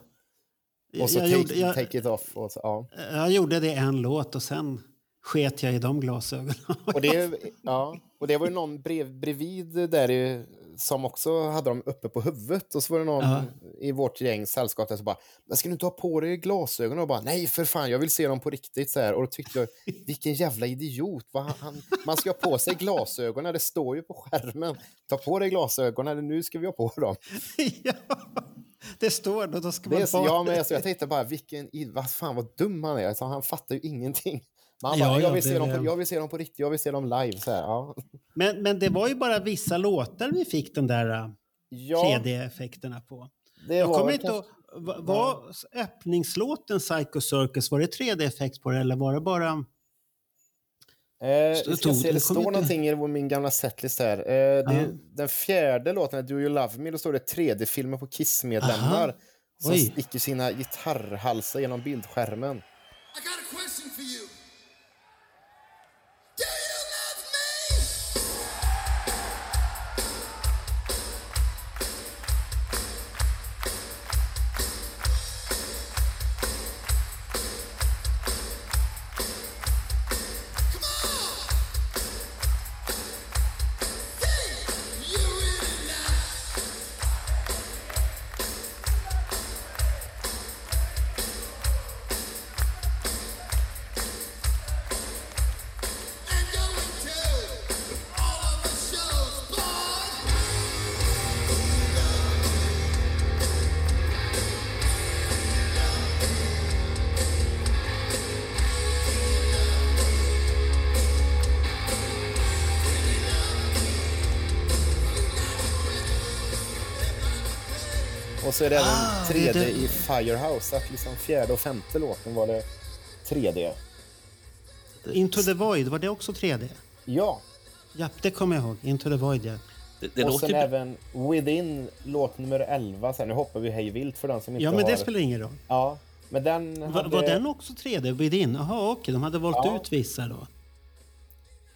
och så jag, take, gjorde, jag, take it off. Och så, ja. jag gjorde det en låt och sen sket jag i de glasögonen. Och, det, ja, och det var ju någon brev, bredvid där i, som också hade dem uppe på huvudet. Och så var det någon Ja. i vårt gäng sällskap där som bara, men ska du inte ha på dig glasögon? Och bara, nej för fan, jag vill se dem på riktigt. Så här. Och då tyckte jag, vilken jävla idiot. Han, han, man ska ha på sig glasögonen, det står ju på skärmen. Ta på dig glasögonen, nu ska vi ha på dem. ja, det står då, då ska Det man är, så- ha ja, men alltså, jag tänkte bara, vilken, vad fan vad dum han är. Alltså, han fattar ju ingenting. Ja, bara, ja, jag, vill det- se dem på, jag vill se dem på riktigt, jag vill se dem live. Så här, ja. Men, men det var ju bara vissa låtar vi fick den där uh, Ja, 3D-effekterna på. det Jag var kommer inte kanske- va- var öppningslåten Psycho Circus, var det 3D-effekt på det eller var det bara... Eh, ska Stod- se, det det står inte- någonting i min gamla setlist här. Eh, det Den fjärde låten är Do You Love Me. Då står det 3D-filmer på Kiss-medlemmar som Oj. sticker sina gitarrhalsar genom bildskärmen. I got a question for you. Så är det även Ah, det 3D är det. i Firehouse. Att liksom fjärde och femte låten var det 3D. Into the Void, var det också 3D? Ja, Ja, det kommer jag ihåg. Into the Void, ja. Det, det och låter sen även Within, låt nummer 11. Sen, nu hoppar vi hej vilt för den som inte Ja, men har... det spelar ingen roll. Ja, men den Var, hade... var den också 3D? Within? Jaha, okej. De hade valt Ja. ut vissa då.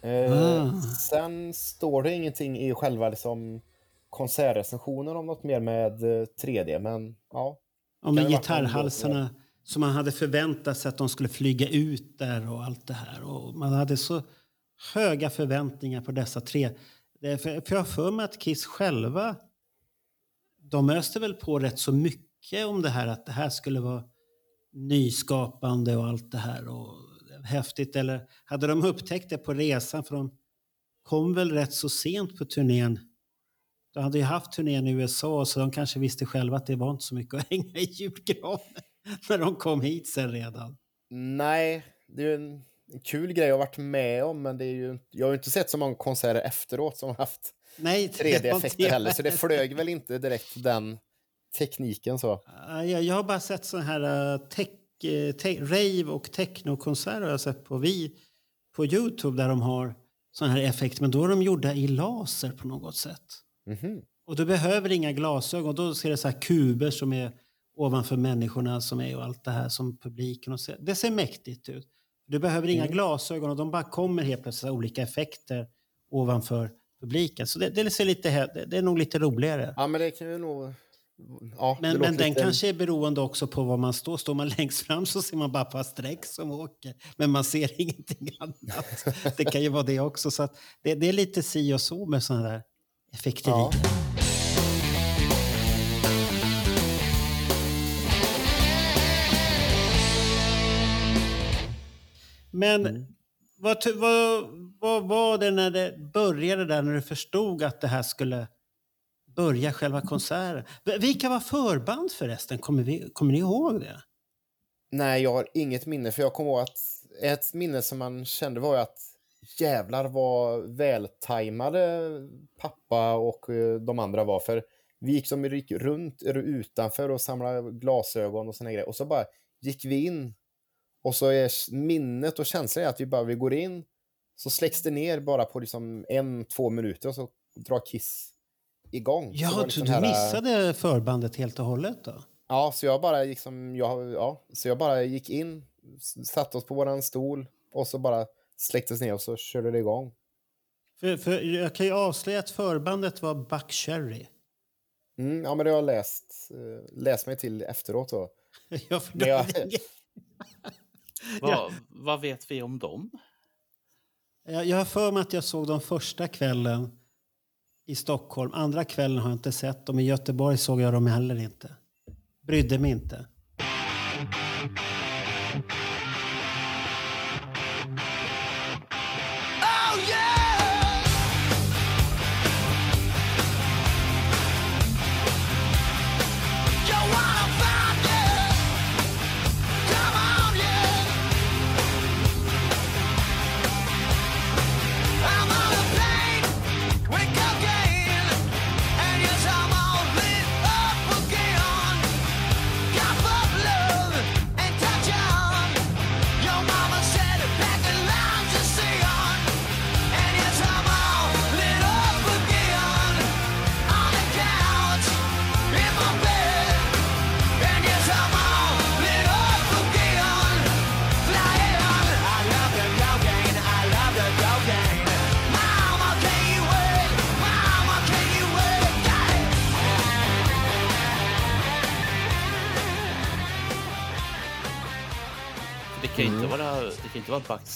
Eh, Ah. Sen står det ingenting i själva liksom, konsertrecensionen om något mer med eh, 3D, men ja. Varit någon gitarrhalsarna som man hade förväntat sig att de skulle flyga ut där och allt det här. Och man hade så höga förväntningar på dessa tre. För jag har för mig att Kiss själva, de öste väl på rätt så mycket om det här att det här skulle vara nyskapande och allt det här och häftigt. Eller hade de upptäckt det på resan? För de kom väl rätt så sent på turnén. De hade ju haft turnén i USA så de kanske visste själva att det var inte så mycket att hänga i julgranen när de kom hit sen redan. Nej, det är ju en, kul grej att ha varit med om, men det är ju, jag har ju inte sett så många konserter efteråt som har haft Nej, det var inte 3D-effekter heller, så det jag. flög väl inte direkt den tekniken så. Ja, Jag, jag har bara sett sådana här uh, tech, eh, te, rave och technokonserter har jag sett på, vi, på Youtube där de har sådana här effekter. Men då är de gjorda i laser på något sätt. Mhm. Och du behöver inga glasögon. Då ser det så här kuber som är ovanför människorna som är och allt det här som publiken. Och ser. Det ser mäktigt ut. Du behöver inga glasögon och de bara kommer helt plötsligt olika effekter ovanför publiken. Så det, det ser lite, det, är nog lite roligare. Ja, men det kan ju nog... Ja, Men, men den lite- kanske är beroende också på var man står. Står man längst fram så ser man bara par streck som åker. Men man ser ingenting annat. Det kan ju vara det också. Så det, det är lite si och så med sådana där effekterier. Ja. Men Mm. vad, vad, vad var det när det började där, när du förstod att det här skulle börja själva konserten? Vilka var förband förresten? Kommer, vi, kommer ni ihåg det? Nej, jag har inget minne, för jag kommer ihåg att ett minne som man kände var att jävlar vad vältajmade pappa och eh, de andra var. För vi gick som gick runt utanför och samlade glasögon och såna grejer. Och så bara gick vi in. Och så är minnet och känslan är att vi bara vi går in, så släcks det ner bara på liksom en, två minuter och så drar Kiss igång. Så Ja, du, liksom du här- missade förbandet helt och hållet då? Ja, så jag bara liksom, jag, ja, så jag bara gick in, satte oss på våran stol och så bara släcktes ner och så körde det igång. För, för jag kan ju avslöja att förbandet var Buck Cherry. Mm, ja, men det har jag läst, eh, läst mig till efteråt då. Ja, för Men jag- Vad, vad vet vi om dem? jag, jag har för mig att jag såg dem första kvällen i Stockholm. Andra kvällen har jag inte sett dem. I Göteborg såg jag dem heller inte. Brydde mig inte.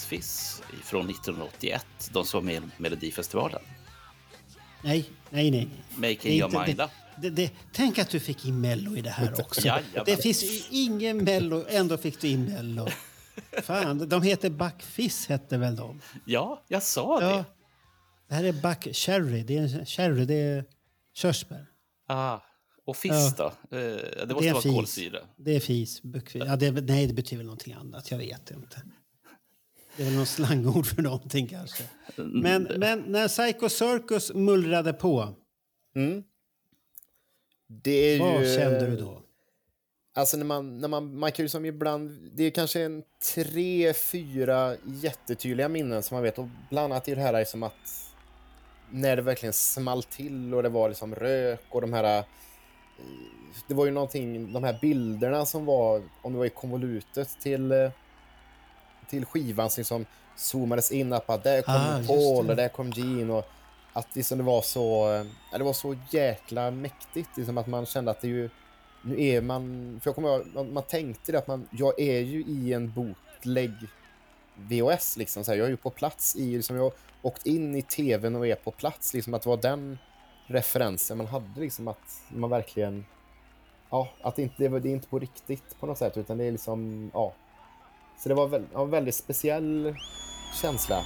Fizz från 1981, de som var med i Melodifestivalen. Nej, nej, nej. Making Det your inte- mind det- up. Det, det, tänk att du fick in Mello i det här också. Jajamän. Det finns ju ingen Mello, ändå fick du in Mello. Fan, de heter Buck Fizz hette väl de? Ja, jag sa Ja. det. Det här är Buck Cherry. Det är, en cherry, det är körsbär. Ah, och Fizz då? Eh, det måste är vara fis. kolsyra. Det är fis. Buckfis. Ja, det, nej, det betyder väl någonting annat. Jag vet inte. Det är väl någon slangord för någonting kanske. Men, men när Psycho Circus mullrade på, Det är vad ju... kände du då? Alltså när man, när man, man kan ju som ibland, det är kanske en tre, fyra jättetydliga minnen som man vet och bland annat är det här som att när det verkligen small till och det var liksom rök och de här eh, det var ju någonting, de här bilderna som var, om det var i konvolutet till eh, till skivan som liksom zoomades in att bara, där kom Ah, Paul och där kom Gene och att liksom det var så, eh, ja, det var så jäkla mäktigt liksom att man kände att det ju nu är man, för jag kommer ihåg, man, man tänkte det att man, jag är ju i en bootleg VHS liksom, så här, jag är ju på plats i, liksom, jag åkt in i tvn och är på plats, liksom att det var den referensen man hade, liksom att man verkligen, ja, att det inte, det är inte på riktigt på något sätt, utan det är liksom, ja. Så det var en väldigt speciell känsla.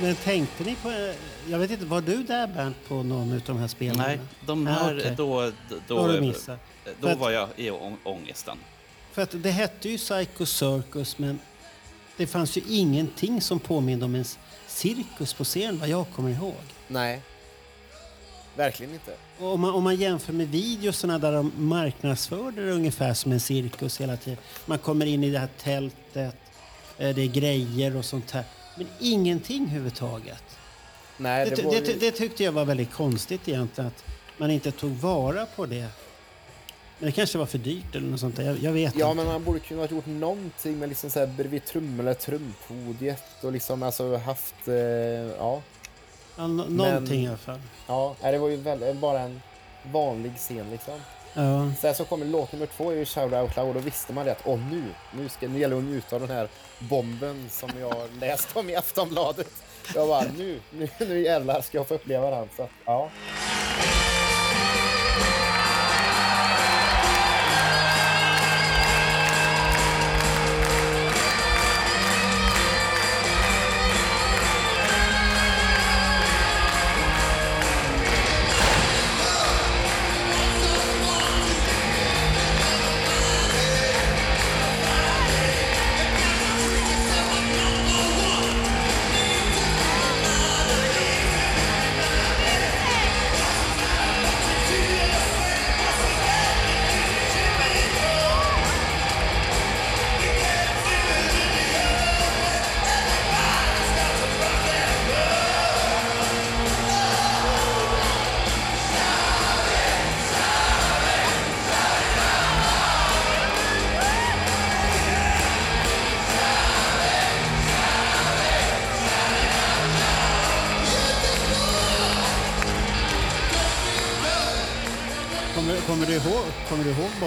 Men, tänkte ni på... Jag vet inte, var du där Bernt på någon av de här spelen? Nej, de Ja, här, okej. då, Då då, då att- var jag i ång- ångesten. För att det hette ju Psycho Circus, men det fanns ju ingenting som påminde om en cirkus på scen, vad jag kommer ihåg. Nej. Verkligen inte. Och om man, om man jämför med videosarna där de marknadsförde det ungefär som en cirkus hela tiden. Man kommer in i det här tältet, eh, det är grejer och sånt här. Men ingenting överhuvudtaget. Nej, Det, det, det, det, tyckte jag var väldigt konstigt egentligen, att man inte tog vara på det. Men det kanske var för dyrt eller något sånt där. Jag, jag vet Ja, inte. men man borde kunna ha gjort någonting med liksom så här bredvid trum eller trumpodiet och liksom alltså haft, eh, ja. Ja, nå- någonting i alla fall. Ja, det var ju väl, bara en vanlig scen liksom. Ja. Sen så kommer låt nummer två i Shout Out Loud och då visste man det att åh nu, nu, ska, nu gäller det att njuta av den här bomben som jag läst om i Aftonbladet. Jag bara nu, nu, nu jävlar ska jag få uppleva den. Så, ja.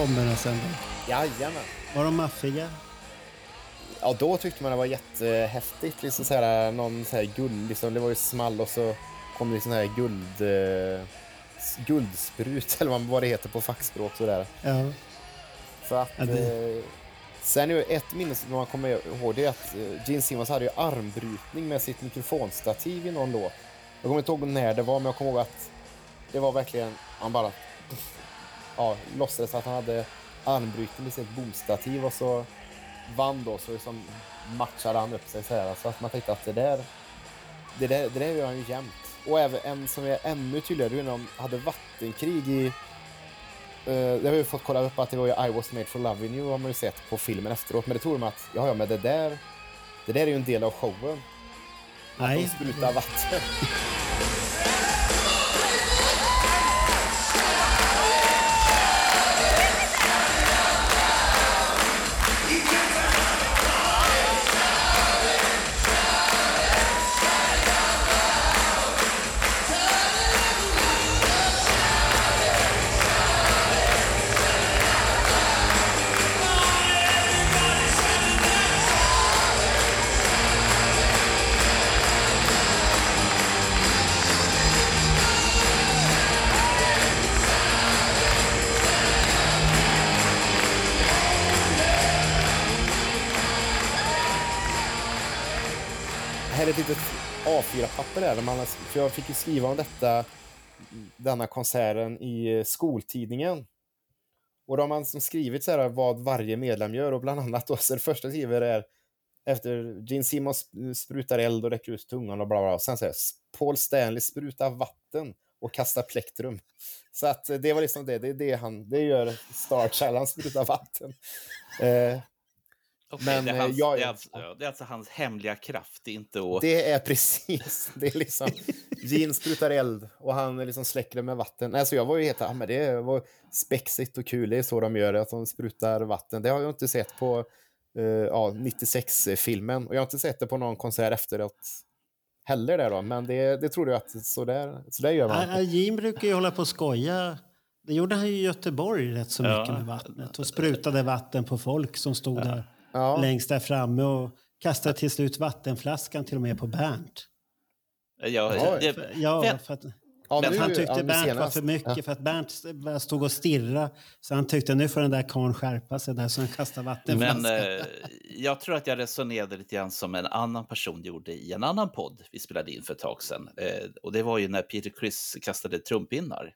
Bomberna sen då? Jajamän. Var de maffiga? Ja, då tyckte man det var jättehäftigt. Liksom så här, någon så här guld, liksom, det var ju small och så kom det sån här guld, eh, guldsprut eller vad- vad det heter på fackspråk. Sådär. Ja. Så att, Ja, det- eh, sen är ju ett minne som man kommer ihåg det är att eh, Gene Simmons hade ju armbrytning med sitt mikrofonstativ i någon låt. Jag kommer inte ihåg när det var, men jag kommer ihåg att det var verkligen, han bara ja, låtsades att han hade armbrytning med sitt boomstativ och så vann då så liksom matchade han upp sig så här. Så att man tänkte att det där, det där, det där gör han ju jämt. Och även en som är ännu tydligare, det är när de hade vattenkrig i Uh, det har vi fått kolla upp att det var ju I was made for loving you har man ju sett på filmen efteråt. Men det tror de att, ja ja men det där, det där är ju en del av showen. De Nej. sprutar vatten. Här är ett litet A4-papper där. Man, för jag fick ju skriva om detta, denna konserten i eh, skoltidningen. Och då har man som skrivit så här vad varje medlem gör och bland annat då så det första skriver är efter Gene Simmons eh, sprutar eld och räcker ut tungan och bla bla. Sen säger Paul Stanley sprutar vatten och kastar plektrum. Så att eh, det var liksom det, det är det han, det gör Star Challenge, sprutar vatten. Eh, Okej, Men, det, är eh, hans, jag- det, är alltså, ja, det är alltså hans hemliga kraft, det är inte att... Det är precis, det är liksom, Gene sprutar eld och han liksom släcker det med vatten. Alltså jag var ju helt, ja, men det var spexigt och kul, det är så de gör det, att de sprutar vatten. Det har jag inte sett på eh, ja, 96-filmen och jag har inte sett det på någon konsert efteråt heller där då, men det, det tror jag att så där, så där gör man. Ja, Jim brukar ju hålla på och skoja. Det gjorde han ju i Göteborg rätt så Ja. mycket med vattnet. Och sprutade vatten på folk som stod där Ja. längst där framme. Och kastade till slut vattenflaskan till och med på Bernt. Ja, Ja, det, Ja, Men- för att, Ja, att han tyckte ja, Bernt var senast. för mycket. För att Bernt stod och stirrade. Så han tyckte nu får den där karln skärpa sig där så han kastade vattenflaskan. Men eh, jag tror att jag resonerade lite grann som en annan person gjorde i en annan podd vi spelade in för ett tag sedan. Eh, och det var ju när Peter Criss kastade trumpinnar.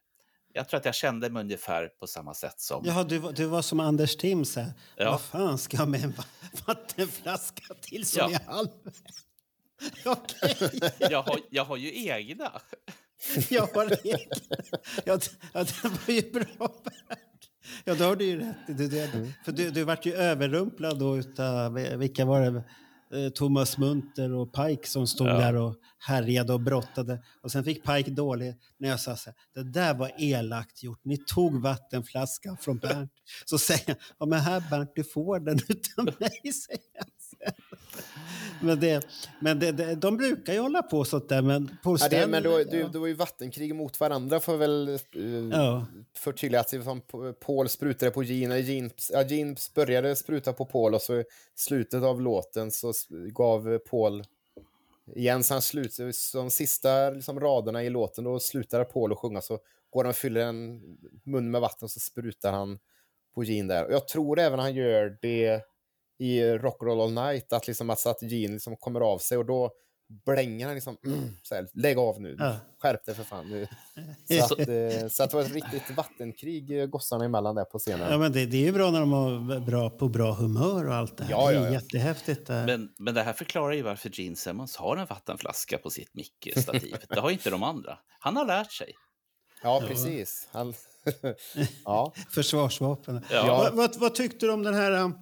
Jag tror att jag kände mig ungefär på samma sätt som... Jaha, du, var- du var som Anders här. Ja. Vad fan ska jag med en va- vattenflaska till som Ja. är halv? Okej, Jag, har, jag har ju egna. jag har regler. Ja, ja, det var ju bra Bert. Ja, då har du ju rätt. Du, du, Mm. För du, du vart ju överrumplad då utav, eh, vilka var det? Eh, Thomas Munter och Pike som stod Ja. där och härjade och brottade. Och sen fick Pike dålig när jag sa så här, det där var elakt gjort. Ni tog vattenflaskan från Bernt. Så säger jag, ja men här Bernt, du får den utan mig, säger jag. Men, det, men det, det, de brukar ju hålla på sånt där, men Paul Ja, det, men då, Stanley- det, det var ju vattenkrig mot varandra för väl eh, Ja. förtydliga som P- Paul sprutade på Gene, eller Gene, ja, Gene började spruta på Paul och så i slutet av låten så gav Paul igen så han slut, så de sista liksom, raderna i låten då slutar Paul att sjunga så går han och fyller en mun med vatten och så sprutar han på Gene där. Och jag tror även han gör det i Rock'n'Roll All Night, att, liksom, att, Gene liksom kommer av sig och då blänger han liksom, mm, så här, lägg av nu, Ja. skärp dig för fan nu. Så att, eh, så att det var ett riktigt vattenkrig eh, gossarna emellan där på scenen. Ja, men det, det är ju bra när de är bra på bra humör och allt det här. Ja, det ja, är ja. jättehäftigt. Det. Men, men det här förklarar ju varför Gene Simmons har en vattenflaska på sitt mickstativ. det har inte de andra. Han har lärt sig. Ja, precis. Han... ja. Försvarsvapen. Ja. Vad, vad, vad tyckte du om den här um,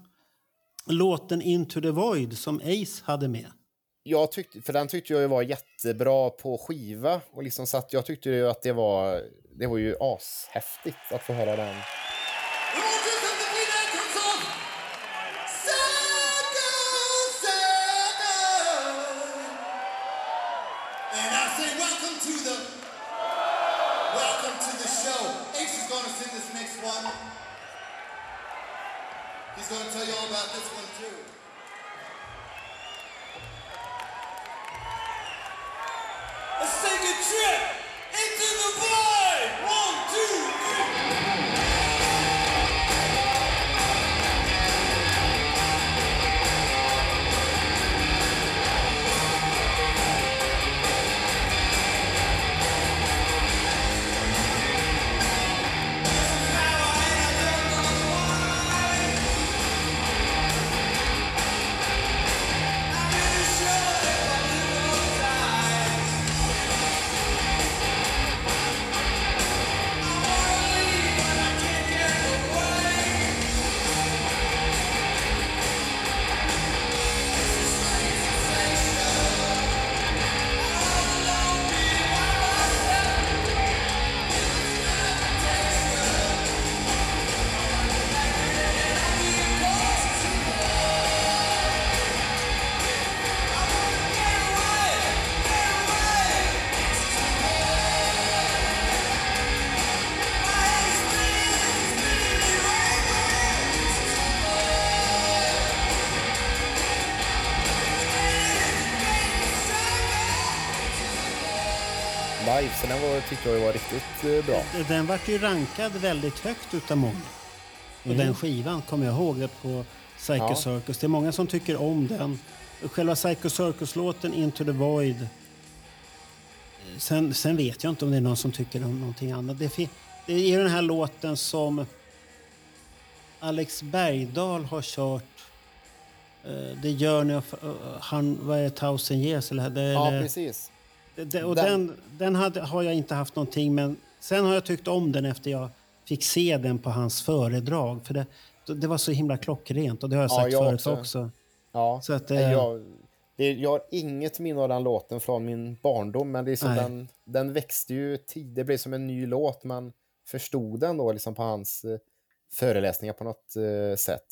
låten Into the Void som Ace hade med? Jag tyckte, för den tyckte jag var jättebra på skiva. Och liksom satt, jag tyckte ju att det var, det var ju ashäftigt att få höra den. Så den var, tyckte jag var riktigt eh, bra. Den vart ju rankad väldigt högt utav många. Och den skivan kommer jag ihåg det på Psycho Ja. Circus. Det är många som tycker om den. Själva Psycho Circus-låten Into the Void. Sen, sen vet jag inte om det är någon som tycker om någonting annat. Det, det är ju den här låten som Alex Bergdahl har kört. The Journey of uh, han, vad är det, Thousand Years? Eller, det, Ja, precis. Det- och Den- den, den hade, har jag inte haft någonting men sen har jag tyckt om den efter jag fick se den på hans föredrag. För det, det var så himla klockrent och det har jag Ja, sagt jag förut också. också. Ja. Så att, eh, jag, det, jag har inget minne av den låten från min barndom, men det är så den, den växte ju tid. Det blev som en ny låt. Man förstod den då liksom på hans eh, föreläsningar på något eh, sätt.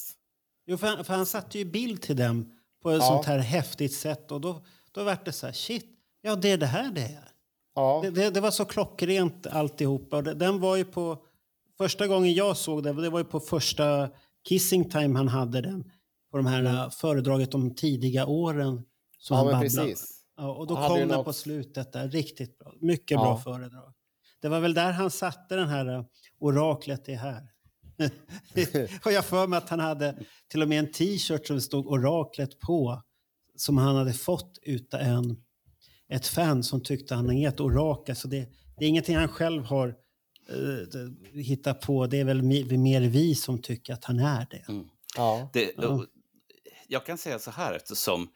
Jo, för, han, för han satte ju bild till den på ett Ja. sånt här häftigt sätt och då, då var det så här, shit, ja det är det här det är. Ja, Det, det, det var så klockrent alltihopa. Den var ju på... Första gången jag såg det, det var ju på första Kissing Time han hade den. På de här mm. föredraget om tidiga åren. Som ja han men precis. Ja, och då Han kom den något- på slutet där. Riktigt bra. Mycket Ja. bra föredrag. Det var väl där han satte den här uh, oraklet är här. och jag för mig att han hade till och med en t-shirt som stod oraklet på. Som han hade fått utav en, ett fan som tyckte han är ett orakel. Så det, det är ingenting han själv har uh, hittat på. Det är väl mi- mer vi som tycker att han är det. Ja. Det, Ja. Jag kan säga så här eftersom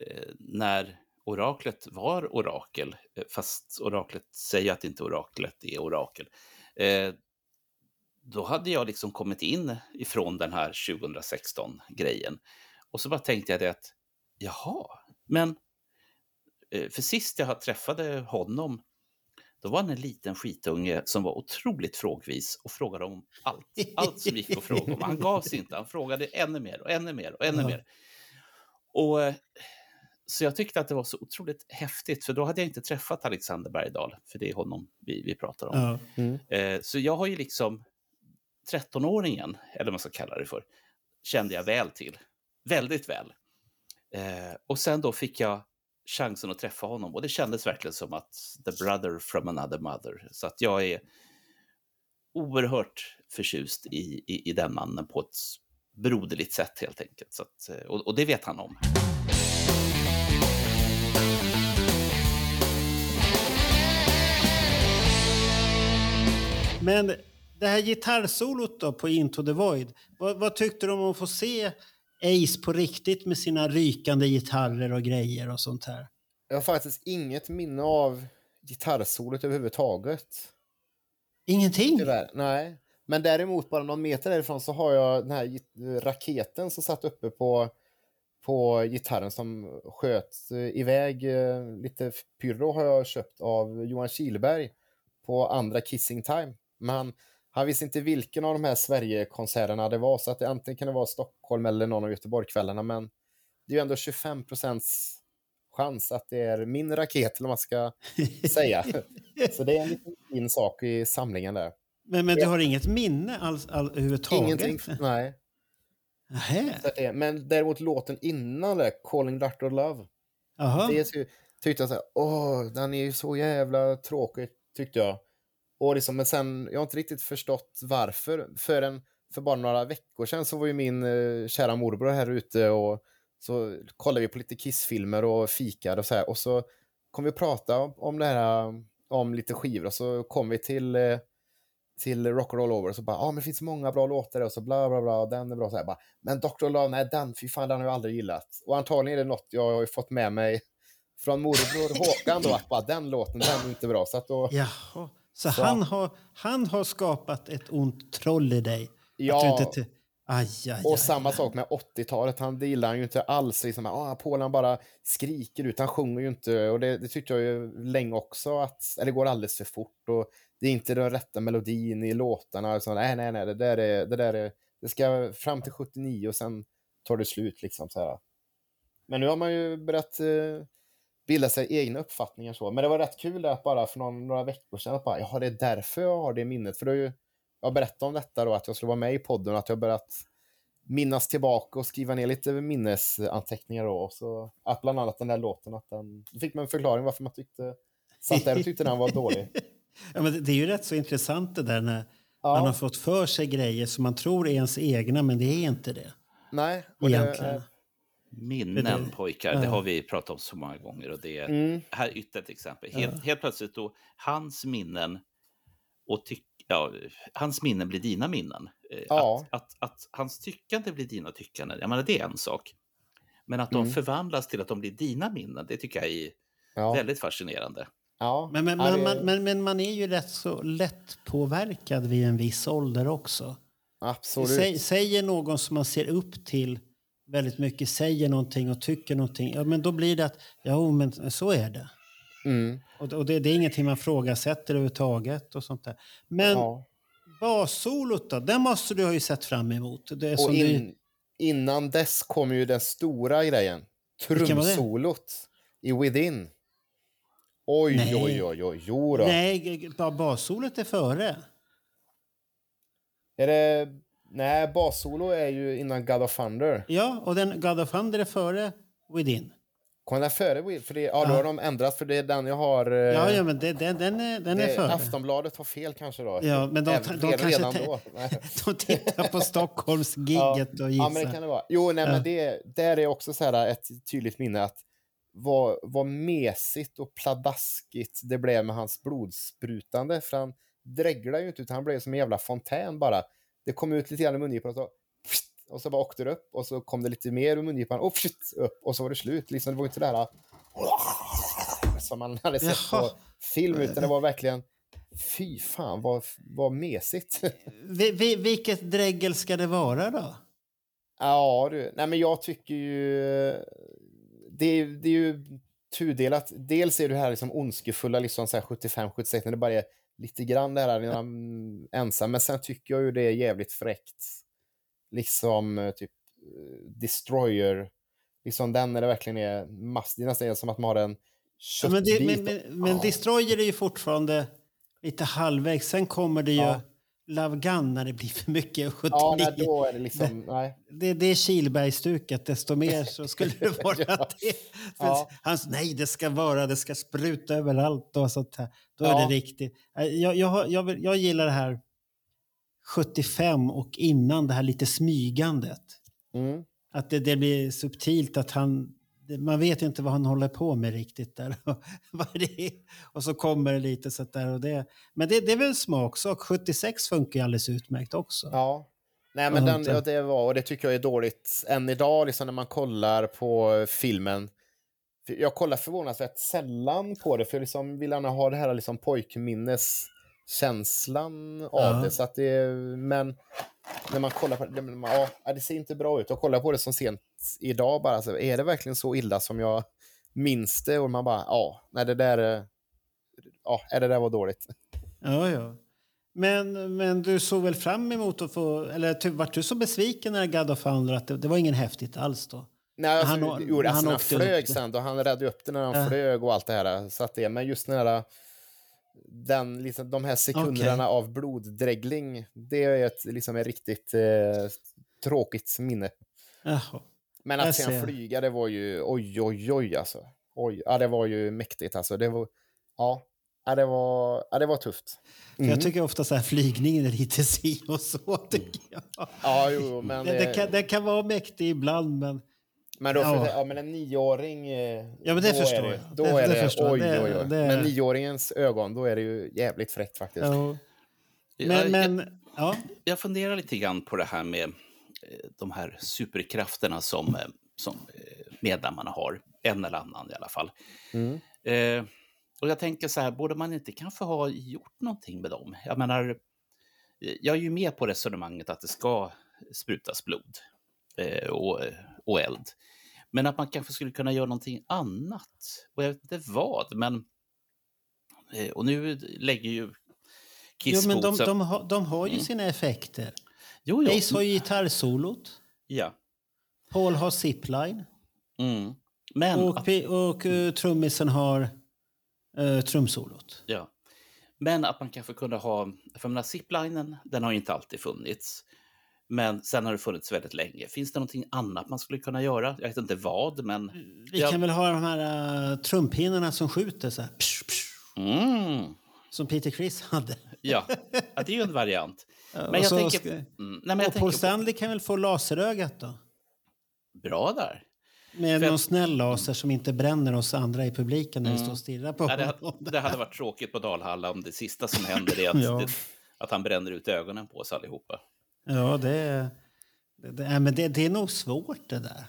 eh, när oraklet var orakel, eh, fast oraklet säger att inte oraklet är orakel, eh, då hade jag liksom kommit in ifrån den här 2016-grejen. Och så bara tänkte jag det att, jaha, men eh, för sist jag träffade honom, då var han en liten skitunge som var otroligt frågvis och frågade om allt. Allt som gick att fråga om. Han gav sig inte, han frågade ännu mer och ännu mer och ännu Ja. mer. Och, eh, så jag tyckte att det var så otroligt häftigt, för då hade jag inte träffat Alexander Bergdahl, för det är honom vi, vi pratar om. Ja. Eh, så jag har ju liksom 13-åringen, eller vad man ska kalla det för, kände jag väl till. Väldigt väl. Eh, och sen då fick jag chansen att träffa honom och det kändes verkligen som att the brother from another mother. Så att jag är oerhört förtjust i, i, i den mannen på ett broderligt sätt helt enkelt. Så att, eh, och, och det vet han om. Men det här gitarrsolot då på Into the Void. Vad, vad tyckte du om att få se Ace på riktigt med sina rykande gitarrer och grejer och sånt här? Jag har faktiskt inget minne av gitarrsolot överhuvudtaget. Ingenting? Tyvärr, nej. Men däremot bara någon meter därifrån så har jag den här raketen som satt uppe på, på gitarren som sköt eh, iväg eh, lite pyro har jag köpt av Johan Kihlberg på andra Kissing Time. Men han, han visste inte vilken av de här Sverigekonserterna det var så att det antingen kan det vara Stockholm eller någon av Göteborgskvällarna men det är ju ändå 25 procents chans att det är min raket eller vad man ska säga. Så det är en liten fin sak i samlingen där. Men, men du har inget minne alls all, överhuvudtaget? Ingenting, nej. Det- Men däremot låten innan det, Calling Dr. Love, Jaha. det ty- tyckte jag så här, åh, den är ju så jävla tråkig, tyckte jag. Och liksom, men sen, jag har inte riktigt förstått varför. Förrän för bara några veckor sedan så var ju min eh, kära morbror här ute och så kollade vi på lite Kiss-filmer och fikade och så här. Och så kom vi att prata om- det här, om lite skivor och så kom vi till eh, till Rock and Roll Over och så bara, ja ah, men det finns många bra låtar och så bla bla bla och den är bra så här bara, men Dr. Love, nej den, fy fan den har jag aldrig gillat. Och antagligen är det något jag har ju fått med mig från morbror Håkan då, att bara den låten, den är inte bra. Så att då, Jaha. Så, Så. Han, har, han har skapat ett ont troll i dig? Ja. Inte aj, aj, aj, och samma sak med 80-talet, han det gillar han ju inte alls. Liksom, ah, Paul han bara skriker ut, han sjunger ju inte. Och det, det tyckte jag ju länge också, att eller det går alldeles för fort. Och det är inte den rätta melodin i låtarna. Så, nej, nej, nej, det där är, det där är, det ska fram till 79 och sen tar det slut liksom så här. Men nu har man ju börjat eh, bilda sig egna uppfattningar så. Men det var rätt kul att bara för någon, några veckor sedan att bara, ja, det är därför jag har det minnet. För det är ju, jag berättade om detta då, att jag skulle vara med i podden att jag börjat minnas tillbaka och skriva ner lite minnesanteckningar då. Och så att bland annat den där låten, att den, då fick man en förklaring varför man tyckte, satt där och tyckte den var dålig. Ja, men det, det är ju rätt så intressant det där när Ja. man har fått för sig grejer som man tror är ens egna, men det är inte det. Nej, och det, Egentligen. eh, Minnen Det- pojkar, det har vi pratat om så många gånger. Och det är, mm, Här är ytterligare ett exempel. Helt, helt plötsligt då, hans minnen och tyck, ja, hans minnen blir dina minnen. Eh, Ja. Att, att, att hans tyckande blir dina tyckanden, jag menar det är en sak. Men att de Mm. förvandlas till att de blir dina minnen, det tycker jag är ja, väldigt fascinerande. ja, Men, men, ja, men, det- man, men, men man är ju rätt så lätt påverkad vid en viss ålder också. absolut. Säg, säger någon som man ser upp till väldigt mycket, säger någonting och tycker någonting, ja, men då blir det att ja, men så är det. Mm, Och, och det, det är ingenting man frågasätter överhuvudtaget. och sånt där. Men ja. bassolot då, den måste du ha ju sett fram emot. Det Och in, innan dess kom ju den stora grejen. Det? Trumsolot i Within. Oj, Nej. oj, oj, oj, jo du, då. nej, bassolot är före. Är det... Nej, bassolo är ju innan God of Thunder. Ja, och den God of Thunder är före Within. Kom den före Within? För det, ja, då Ja. har de ändrat, för det är den jag har... eh, Ja, ja men det, den, den är, den är det, före. Aftonbladet har fel kanske då. Ja, men de, Även- de, redan kanske då. De tittar på Stockholmsgigget och Ja, men det gissar. kan det vara. Jo, nej, Ja. men det, där är också så här ett tydligt minne att vad, vad mesigt och pladaskigt det blev med hans blodsprutande. För han dreglade ju inte, utan han blev som en jävla fontän bara. Det kom ut lite grann i mungipan och så, och så bara åkte det upp och så kom det lite mer ur mungipan och upp och så var det slut. Liksom, det var inte det här som man hade sett Jaha. på film, utan det var verkligen Fy fan, vad, vad mesigt. Vi, vi, vilket dräggel ska det vara då? Ja, du. Nej, men jag tycker ju... Det är, det är ju tudelat. Dels är det här liksom ondskefulla liksom så här 75-76 när det bara är lite grann det här när han ensam. Men sen tycker jag ju det är jävligt fräckt. Liksom eh, typ eh, Destroyer. Liksom den när det verkligen är mass. Det är nästan som att man har en Ja, men, det, köttbit. men, men, men Destroyer är ju fortfarande lite halvvägs. Sen kommer det ju Ja. Love Gun när det blir för mycket 79. Ja, nej, då är det liksom... Nej. det, det är Kilbergstuket, desto mer så skulle det vara Ja. det. Ja. Han, nej, det ska vara, det ska spruta överallt och sånt här. Då är Ja. det riktigt. Jag, jag, jag, jag gillar det här 75 och innan det här lite smygandet. Mm. Att det, det blir subtilt, att han... Man vet inte vad han håller på med riktigt där. Och så kommer det lite så där och det. Men det, det är väl smaksak. 76 funkar ju alldeles utmärkt också. Ja. Nej, men den, ja, det var, och det tycker jag är dåligt än idag, liksom när man kollar på filmen. Jag kollar förvånansvärt sällan på det, för jag liksom vill gärna ha det här liksom pojkminneskänslan av Ja. det. Så att det. Men när man kollar på det, ja, det ser inte bra ut. Och kollar på det som sent idag bara, så är det verkligen så illa som jag minns det? Och man bara, ja, nej, det där, är- ja, är det där var dåligt. Ja, ja. Men, men du såg väl fram emot att få... Eller ty- vart du så besviken när of Thunder att det, det var ingen häftigt alls då? Nej, alltså, Han gjorde, alltså, han han flög upp sen, då han räddade upp det när han Ja. flög och allt det här. Så att det, men just den här, den, liksom, de här sekunderna av bloddregling, det är ett, liksom ett riktigt eh, tråkigt minne. Jaha. Men Jag att sen flyga, det var ju oj, oj, oj alltså. Oj, ja, det var ju mäktigt alltså. Det var, ja, ja, det var, ja, det var tufft. För Jag tycker ofta så här flygningen är lite si och så. Tycker jag. Ja, jo, men, Det, det, kan, det kan vara mäktig ibland, men... men, då, ja. för, ja, men en nioåring... eh, Ja, men det då förstår är det, jag. Då Det- är det det, förstår jag. oj, Det- oj, oj. det- Men nioåringens ögon, då är det ju jävligt fräckt faktiskt. Ja. Jag, Men, jag, men ja. jag funderar lite grann på det här med de här superkrafterna som, eh, som eh, medlemmarna har. En eller annan i alla fall. Mm. Eh, och jag tänker så här, borde man inte kanske ha gjort någonting med dem? Jag menar, eh, jag är ju med på resonemanget att det ska sprutas blod eh, och, och eld. Men att man kanske skulle kunna göra någonting annat. Och jag vet inte vad, men... Eh, och nu lägger ju Jo, Kiss men de, foten- de, har, de har ju Mm. sina effekter. Jo, jo. Ace har ju gitarrsolot. Ja. Paul har zipline. Mm. Men, Och, att, och uh, trummisen har uh, trumsolot. ja. men att man kanske kunde ha... För jag menar, ziplinen, den har ju inte alltid funnits. Men sen har det funnits väldigt länge. Finns det någonting annat man skulle kunna göra? Jag vet inte vad, men... Vi Ja. kan väl ha de här uh, trumpinnarna som skjuter så här. Psh, psh, Mm. som Peter Criss hade. Ja. ja, det är ju en variant. Ja, Men och jag så tänker... ska- Mm. Nej, men jag och Paul Stanley kan väl få laserögat då? bra där. Med För- någon snäll laser som inte bränner oss andra i publiken när vi Mm. står och stirrar på Ja, det, honom. det hade varit tråkigt på Dalhalla om det sista som händer är att, Ja. det, att han bränner ut ögonen på oss allihopa. Ja, det, det, det, nej, men det, det är nog svårt det där.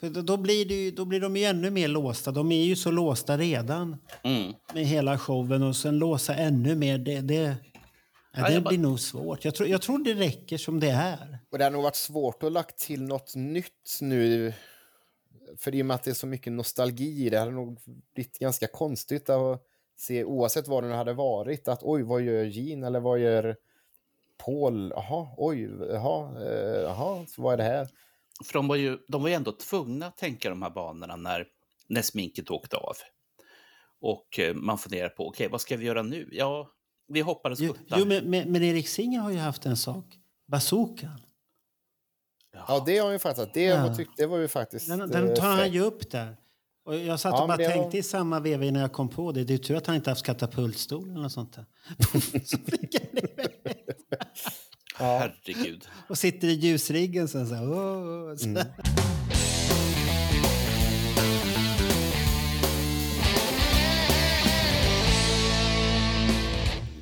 För då, då, blir det ju, då blir de ju ännu mer låsta. De är ju så låsta redan Mm. med hela showen och sen låsa ännu mer. Det, det, ja, det blir nog svårt. Jag tror, jag tror det räcker som det är. Och det har nog varit svårt att lagt till något nytt nu. För i och med att det är så mycket nostalgi i det hade nog blivit ganska konstigt att se oavsett vad det nu hade varit. Att oj, vad gör Gene eller vad gör Paul? Jaha, oj, jaha, eh, jaha, vad är det här? För de var, ju, de var ju ändå tvungna att tänka de här banorna när, när sminket åkte av. Och eh, man funderar på, okej, vad ska vi göra nu? Ja, vi hoppades Jo, jo, men, men, men Erik Singer har ju haft en sak. Bazookan. Ja, det har ju fattat. Det, Ja. var, det var ju faktiskt... Den, eh, den tar han fräckt. ju upp där. Och jag satt Ja, och bara det var- tänkte i samma veva när jag kom på det. Det är tur att han inte haft katapultstol eller något sånt där. Han det. Herregud. och sitter i ljusriggen sen så här. åh, så. Mm.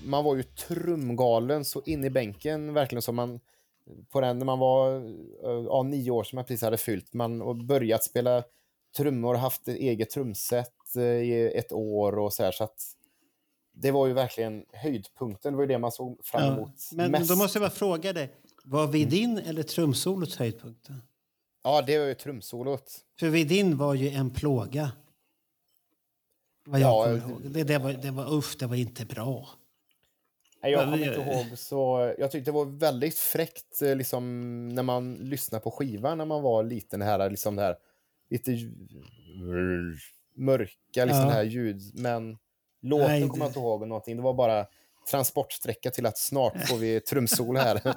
Man var ju trumgalen så in i bänken, verkligen som man på den när man var eh, ja, nio år som man precis hade fyllt, man och börjat spela trummor, haft ett eget trumset eh, i ett år och så här, så att det var ju verkligen höjdpunkten, det var ju det man såg fram Ja. emot Men mest. då måste jag bara fråga dig. Var Vidin eller trumsolot höjdpunkten? Ja, det var ju trumsolot. För Vidin var ju en plåga. Vad jag Ja, kommer det- ihåg. Det, det, var, det var usch, det var inte bra. Jag kommer inte ihåg, så jag tyckte det var väldigt fräckt eh, liksom, när man lyssnade på skivan när man var liten. Det här, liksom det här lite mörka liksom, Ja. det här ljud. Men låten Nej, kommer det- jag inte ihåg någonting. Det var bara transportsträcka till att snart får vi trumsol här.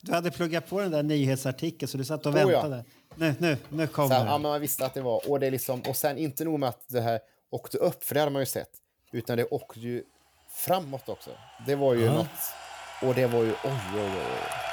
Du hade pluggat på den där nyhetsartikeln så du satt och Oh, ja. väntade. Nu, nu, nu Så kommer här, ja, man visste att det var. Och, det liksom, och sen inte nog med att det här åkte upp, för det hade man ju sett. Utan det åkte ju framåt också. Det var ju Ja. något. Och det var ju oj, oj, oj.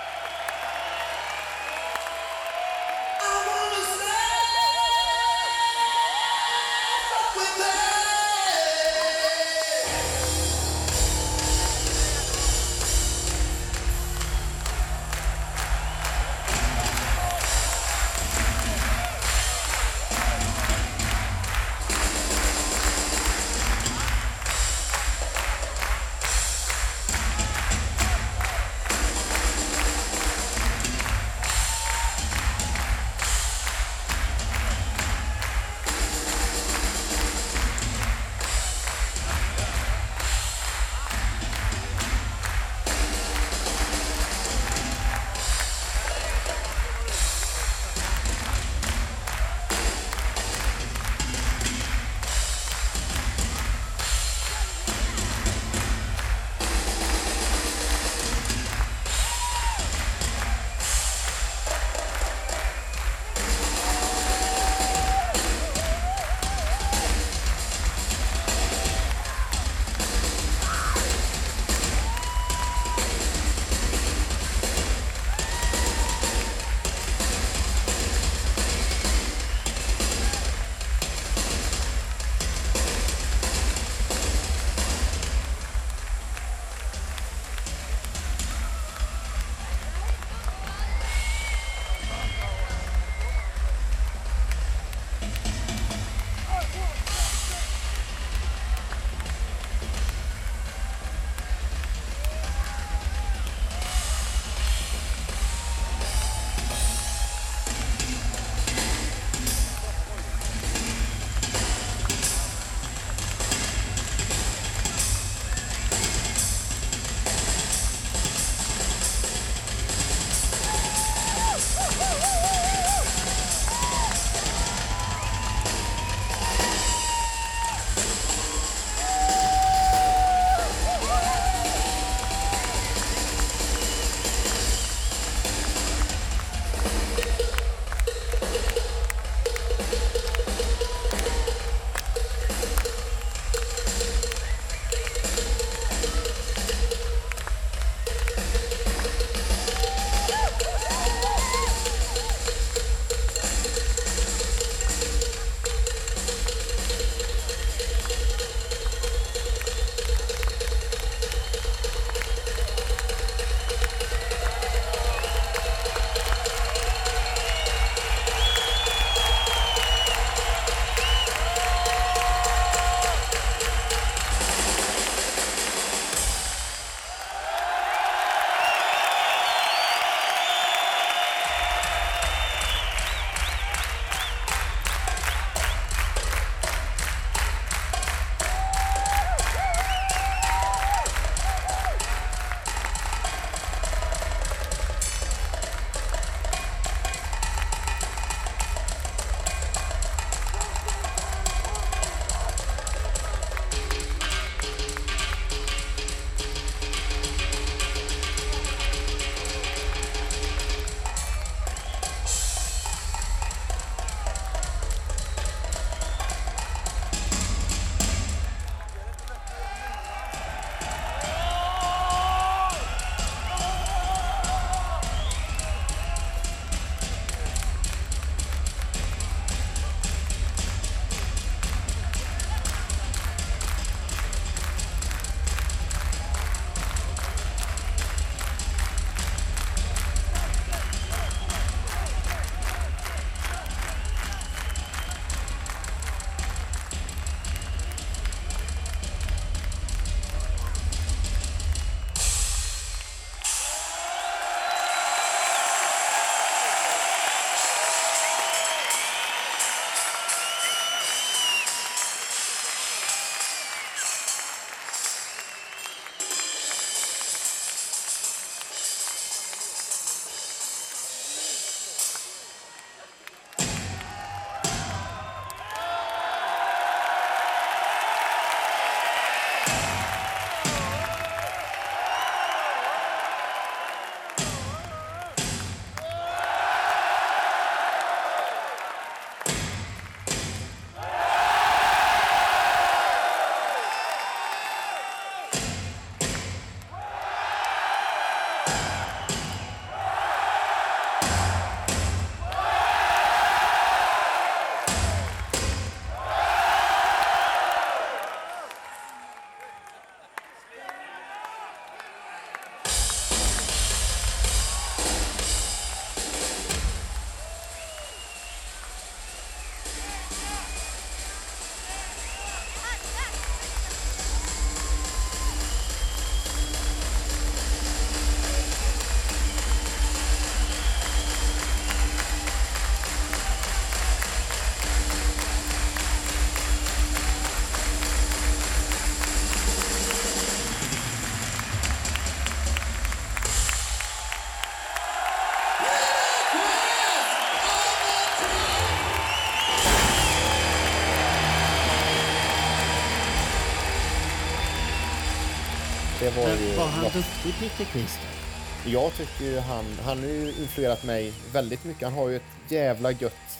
Det var ju var han något. duktig, Peter då? Jag tycker ju han, han har ju influerat mig väldigt mycket. Han har ju ett jävla gött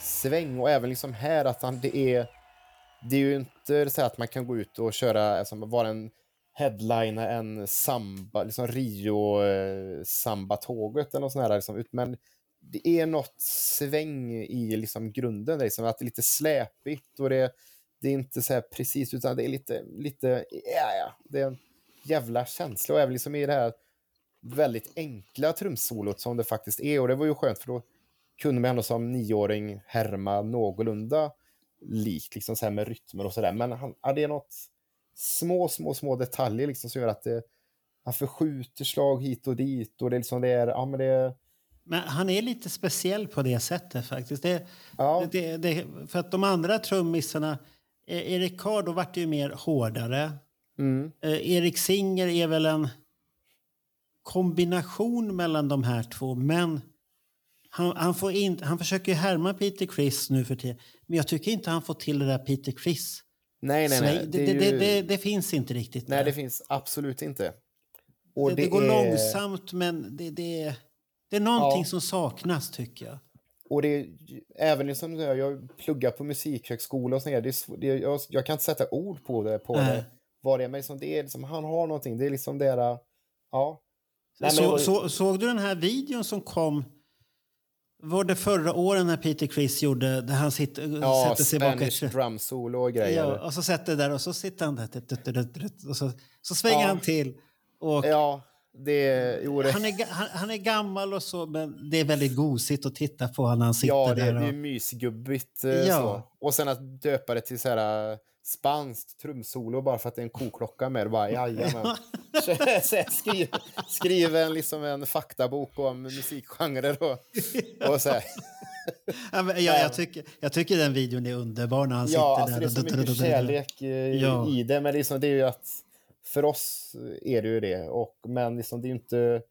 sväng och även liksom här att han, det är, det är ju inte så att man kan gå ut och köra, alltså vara en headliner, en samba, liksom Rio eh, eller något sånt här liksom, ut- men det är något sväng i liksom grunden, liksom, att det är lite släpigt och det, det är inte så här precis utan det är lite, lite, ja ja, det är en jävla känsla och även liksom i det här väldigt enkla trumsolot som det faktiskt är. Och det var ju skönt för då kunde man ändå som nioåring härma någorlunda likt, liksom så här med rytmer och sådär. Men han, ja, det är något små, små, små detaljer liksom som gör att det, han förskjuter slag hit och dit och det är liksom det är, ja men det är, Men han är lite speciell på det sättet faktiskt. Det, ja, det, det, för att de andra trummisarna, eh, Erik Carr då vart ju mer hårdare. Mm, Eh, Erik Singer är väl en kombination mellan de här två, men han, han, får in, han försöker ju härma Peter Criss nu för tiden. Men jag tycker inte han får till det där Peter Criss. nej, nej, nej. Det, det, ju, det, det finns inte riktigt. nej, där. det finns absolut inte. Och det, går är- långsamt, men det, det, det är någonting Ja. som saknas tycker jag. Och det är även liksom, det här, jag pluggar på musikhögskola och sånt där, det är, det jag, jag kan inte sätta ord på det, på Nej. det vad det är, men liksom, det är liksom, han har någonting, det är liksom det där, ja. Nej, så, var- så, såg du den här videon som kom? Var det förra året när Peter Criss gjorde där han sitter, Ja, sätter sig bak Spanish drum solo och grejer. Ja, och så sätter där och så sitter han där och så, så svänger Ja. han till. Och Ja, det jo, det, han, är, han, han är gammal och så men det är väldigt gosigt att titta på när han sitter ja, det, där. det är Och, mysgubbigt. eh, Ja. Så. Och sen att döpa det till så här spanskt trumsolo bara för att det är en koklocka med. Bara, jajamän. Så skriv, skriv en, liksom en faktabok om musikgenrer och, och så här. ja, men, ja, jag, tycker, jag tycker den videon är underbar när han Ja, sitter alltså där. det är så mycket kärlek eh, Ja. i det, men det är, liksom, det är ju att för oss är det ju det. Och, men liksom, det är ju inte...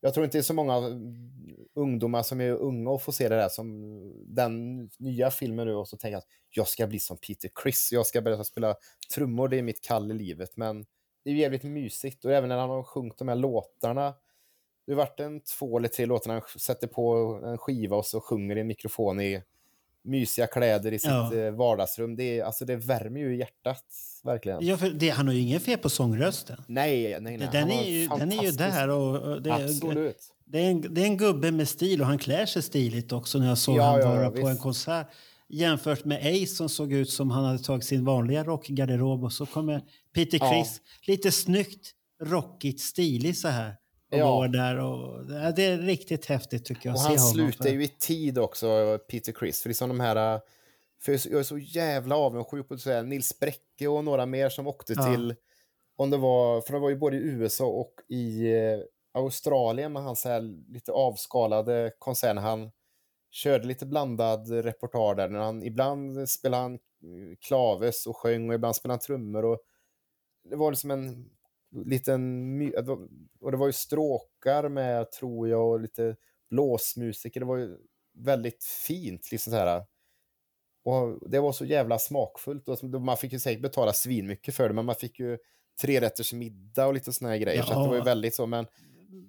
Jag tror inte det är så många mm, ungdomar som är unga och får se det där som den nya filmen nu och så tänker att jag ska bli som Peter Criss, jag ska börja spela trummor, det är mitt kall i livet. Men det är ju jävligt mysigt och även när han har sjungit de här låtarna det har varit en två eller tre låtar när han sätter på en skiva och så sjunger i en mikrofon i mysiga kläder i sitt Ja. eh, vardagsrum. Det, är, alltså, det värmer ju hjärtat, verkligen. Ja, för det, han har ju ingen fel på sångrösten. Nej, nej, nej. Den är, ju, en den är ju där. Och, det, är- Absolut. Det är, en, det är en gubbe med stil och han klär sig stiligt också när jag såg Ja, han vara ja, på visst. en konsert. Jämfört med Ace som såg ut som han hade tagit sin vanliga rockgarderob och så kommer Peter. Criss, lite snyggt, rockigt, stiligt så här. Och Ja. går där och det är riktigt häftigt tycker jag. Och han slutar ju i tid också, Peter Criss. För liksom de här... För jag är så- jävla avundsjuk på säga, Nils Bräcke och några mer som åkte Ja. till... Om det var, för det var ju både i USA och i eh, Australien med hans här lite avskalade konsert när han körde lite blandad repertoar där. När han, ibland spelade han eh, klaves och sjöng och ibland spelade han trummor. Och det var liksom en liten... det Och det var ju stråkar med, tror jag, och lite blåsmusiker. Det var ju väldigt fint. Liksom så här. Och det var så jävla smakfullt. Och så- man fick ju säkert betala svinmycket för det, men man fick ju tre rätters middag och lite såna här grejer. Så att det var ju Ja. väldigt så. Men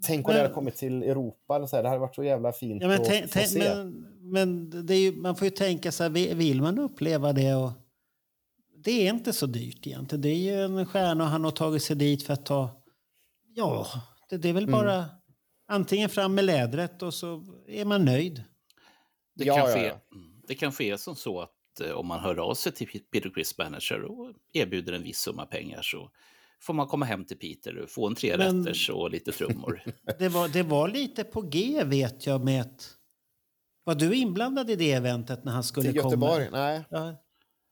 tänk om det Men- hade kommit till Europa. Eller så här. Det hade varit så jävla fint Ja, men att tänk, se. men, men det ju, man får ju tänka så här, vill man uppleva det och det är inte så dyrt egentligen. Det är ju en stjärna och han har tagit sig dit för att ta, ja, det, det är väl Mm. bara antingen fram med lädret och så är man nöjd. Det, Ja, kanske ja, är, ja. mm, det kanske är som så att eh, om man hör av sig till Pe- Peter Criss manager och erbjuder en viss summa pengar så får man komma hem till Peter och få en trerätters och lite trummor. Det var, det var lite på G vet jag med ett, var du inblandad i det eventet när han skulle Till Göteborg? komma? Nej. Ja,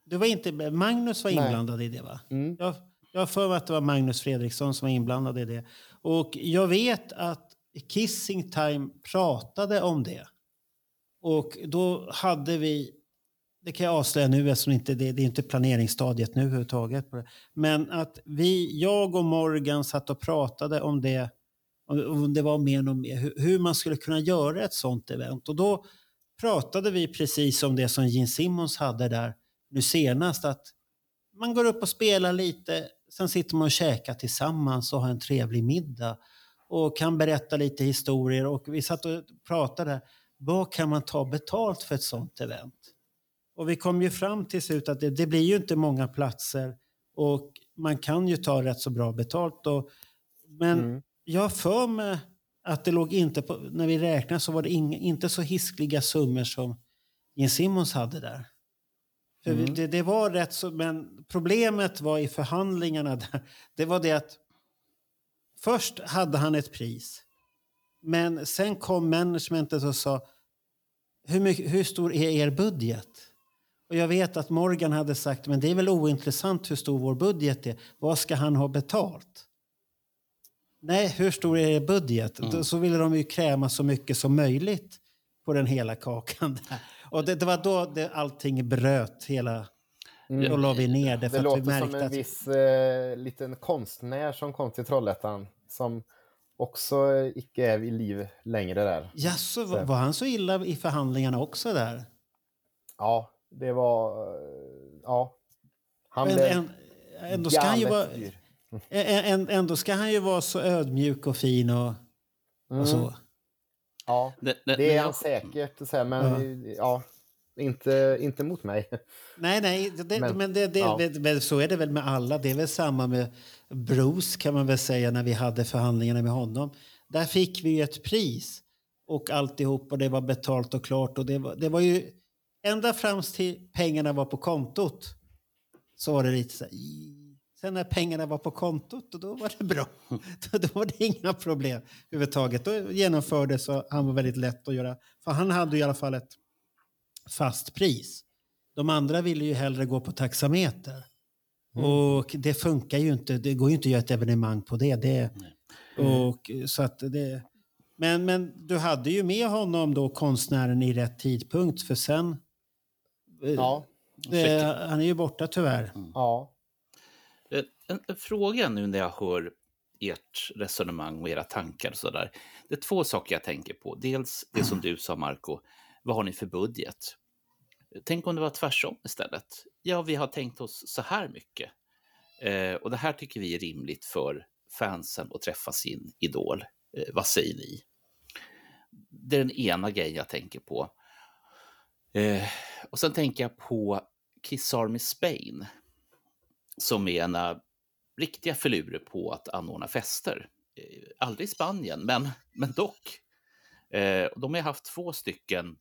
du var inte, Magnus var Nej. inblandad i det va? Mm. Jag, jag har för mig att det var Magnus Fredriksson som var inblandad i det. Och jag vet att Kissing Time pratade om det. Och då hade vi, det kan jag avslöja nu eftersom inte det, det är inte planeringsstadiet nu överhuvudtaget. På det. Men att vi, jag och Morgan satt och pratade om det. Om om det var mer hur, hur man skulle kunna göra ett sånt event. Och då pratade vi precis om det som Gene Simmons hade där nu senast. Att man går upp och spelar lite sen sitter man och käkar tillsammans och har en trevlig middag och kan berätta lite historier. Och vi satt och pratade, vad kan man ta betalt för ett sånt event? Och vi kom ju fram till slut att det, det blir ju inte många platser och man kan ju ta rätt så bra betalt. Och, men Mm. jag för mig att det låg inte på, när vi räknade så var det ing, inte så hiskliga summor som Gene Simmons hade där. Mm. det, det var rätt så, men problemet var i förhandlingarna där, det var det att först hade han ett pris. Men sen kom managementet och sa hur, mycket, hur stor är er budget? Och jag vet att Morgan hade sagt men det är väl ointressant hur stor vår budget är. Vad ska han ha betalt? Nej, hur stor är er budget? Då- Så ville de ju kräma så mycket som möjligt på den hela kakan. Där. Och det, det var då det, allting bröt. Hela, Då la vi ner det. För Mm. Det att vi låter som märkte en att, viss eh, liten konstnär som kom till Trollhättan som också eh, icke är vid liv längre där. Jaså, var, var han så illa i förhandlingarna också där? Ja, det var... eh, Ja. Han Men blev en, ändå, ska han ju vara, dyr. ändå ska han ju vara så ödmjuk och fin och, och så. Mm. Ja, Det, det, det är jag- han säkert, så här, men ja. inte, inte mot mig. Nej, nej, det, men, Men, det, det, ja. så är det väl med alla. Det är väl samma med Bruce kan man väl säga när vi hade förhandlingarna med honom. Där fick vi ju ett pris och alltihop och det var betalt och klart. Och det, var, det var ju ända fram till pengarna var på kontot så var det lite så här. Sen när pengarna var på kontot och då var det bra. Då, då var det inga problem överhuvudtaget. Då genomfördes och han var väldigt lätt att göra. För han hade ju i alla fall ett fast pris. De andra ville ju hellre gå på taxameter. Och det funkar ju inte. Det går ju inte att göra ett evenemang på det. det och, så att det men, men du hade ju med honom då, konstnären, i rätt tidpunkt. För sen... eh, Ja, det, han är ju borta tyvärr. ja. En, en fråga nu när jag hör ert resonemang och era tankar och sådär. Det är två saker jag tänker på. Dels det som du sa, Marco. Vad har ni för budget? Tänk om det var tvärsom istället. Ja, vi har tänkt oss så här mycket. Eh, och det här tycker vi är rimligt för fansen att träffa sin idol. Eh, vad säger ni? Det är den ena grejen jag tänker på. Eh, och sen tänker jag på Kiss Army Spain som är ena riktiga filurer på att anordna fester. Eh, Aldrig i Spanien, men, men dock. Eh, de har haft två stycken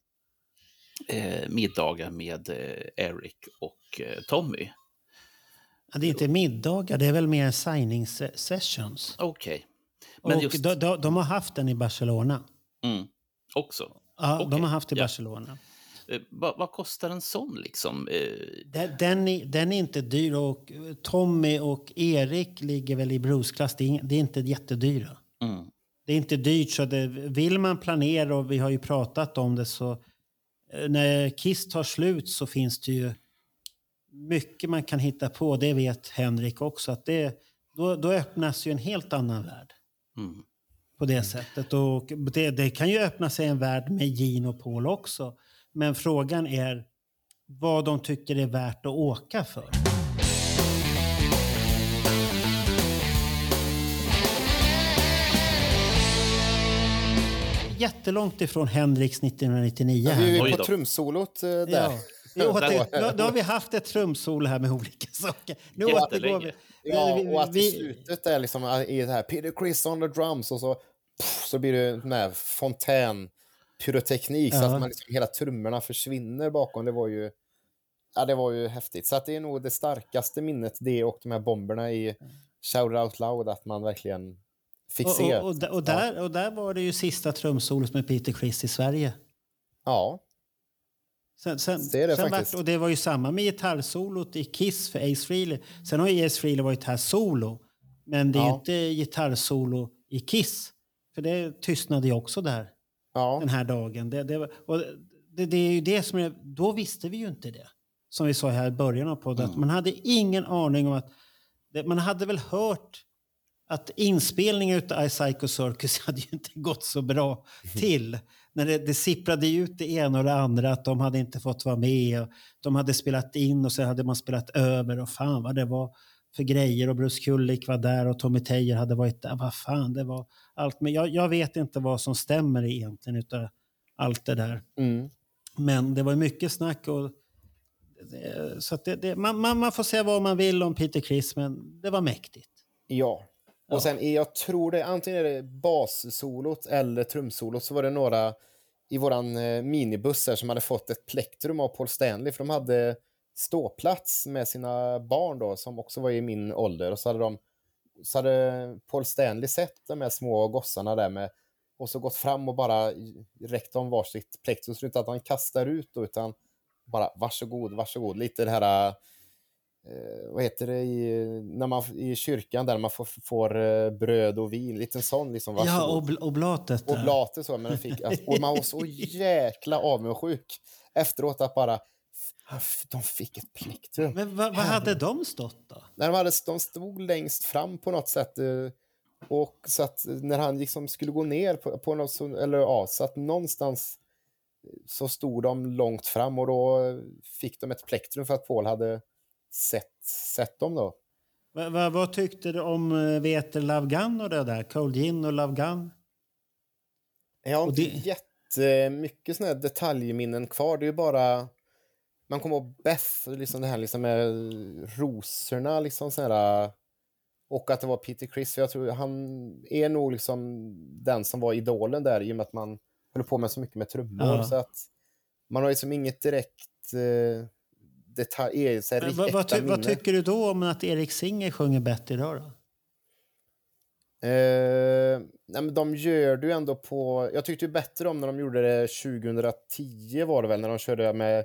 eh, middagar med Eric och Tommy. Ja, det är inte middagar, det är väl mer signing se- sessions. Okej. Men och just... de, de, de har haft den i Barcelona. Mm, också. Ja, Okej, de har haft i. Barcelona. Eh, vad, vad kostar en sån liksom? Eh, Den, den, är, den är inte dyr och eh, Tommy och Erik ligger väl i Bruce-klass. Det, det är inte jättedyra. mm, Det är inte dyrt så det, vill man planera och vi har ju pratat om det så när Kiss tar slut så finns det ju mycket man kan hitta på. Det vet Henrik också. Att det, då, då öppnas ju en helt annan värld mm. på det sättet. Och det, det kan ju öppna sig en värld med Gene och Paul också. Men frågan är vad de tycker är värt att åka för. Jättelångt ifrån Henriks 1999. Vi här. är ju på trumsolot eh, där. Ja. Jo, det, då, har vi haft ett trumsol här med olika saker. Nu återgår vi. Ja, vi- och att i vi- slutet är liksom eh, i det här Peter Chris on the drums och så, pff, så blir det den här fontän pyroteknik så Ja. att man liksom, hela trummorna försvinner bakom. Det var ju ja, det var ju häftigt. Så att det är nog det starkaste minnet det och de här bomberna i Shout Out Loud att man verkligen fick och, se. och, och, där- och, där, och där var det ju sista trumsolet med Peter Criss i Sverige. Ja, Sen, sen, Det är det sen. Vart, och det var ju samma med gitarrsolot i Kiss för Ace Frehley. Sen har ju Ace Frehley varit här solo. Men det är Ja. inte gitarrsolo i Kiss. För det tystnade ju också där ja. den här dagen. Det, det, och det, det är ju det som är, då visste vi ju inte det. Som vi sa här i början av podden. Att man hade ingen aning om att... Man hade väl hört att inspelningen av I Psycho Circus hade ju inte gått så bra till. När det, det sipprade ut det ena och det andra att de hade inte fått vara med. Och de hade spelat in och sen hade man spelat över och fan vad det var för grejer och Bruce Kulick var där och Tommy Teijer hade varit där. Vad fan, det var allt. Men jag, jag vet inte vad som stämmer egentligen utav allt det där. Mm. Men det var mycket snack och så det, det, man, man, man får säga vad man vill om Peter Criss, men det var mäktigt. Ja. Och Ja. sen jag tror det, antingen är det bassolot eller trumsolot, så var det några i våran eh, minibuss här som hade fått ett plektrum av Paul Stanley, för de hade ståplats med sina barn då, som också var i min ålder. Och så hade, de, så hade Paul Stanley sett de här små gossarna där med och så gått fram och bara räckt dem varsitt plektrum, är inte att han kastar ut då, utan bara varsågod, varsågod. Lite det här eh, vad heter det i, när man, i kyrkan där man får, får eh, bröd och vin, lite en sån liksom, Ja, varsågod. obl oblatet. där. Oblatet så, men fick, alltså, och man var så jäkla avundsjuk efteråt att bara, de fick ett plektrum. Men vad, vad hade de stått då? När de, hade, de stod längst fram på något sätt. eh, Och så att när han liksom skulle gå ner på, på något, eller ja, så att någonstans så stod de långt fram och då fick de ett plektrum för att Paul hade sett, sett dem då. Va, va, vad tyckte du om Veter Love Gun och det där? Cold Gin och Love Gun? Jag har inte det- jättemycket såna här detaljminnen kvar. Det är ju bara... Man kommer ihåg Beth, liksom det här liksom med rosorna, liksom sån här, och att det var Peter. För jag tror han är nog liksom den som var idolen där i och med att man höll på med så mycket med trummor. Ja. Så att man har liksom inget direkt eh, detalj, så här, vad, vad, ty, vad tycker du då om att Erik Singer sjunger bättre idag då? Eh, nej, men de gör det ju ändå på... Jag tyckte ju bättre om när de gjorde det 2010 var det väl, när de körde med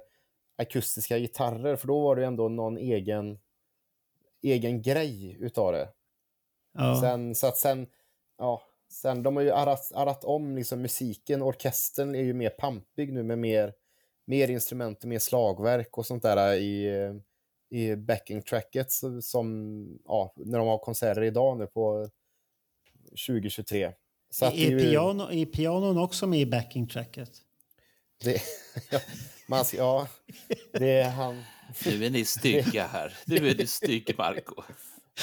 akustiska gitarrer, för då var det ju ändå någon egen, egen grej utav det. Ja. Sen, så att sen, ja, sen, de har ju arrat, arrat om liksom musiken, orkestern är ju mer pampig nu med mer, mer instrument och mer slagverk och sånt där i, i backing tracket så- som, ja, när de har konserter idag nu på 2023. Så att det är, är ju- piano, är pianon också med i backing-tracket? Det, ja, man ja, det är han. Nu är ni stygga här. Nu är ni stygg, Marco.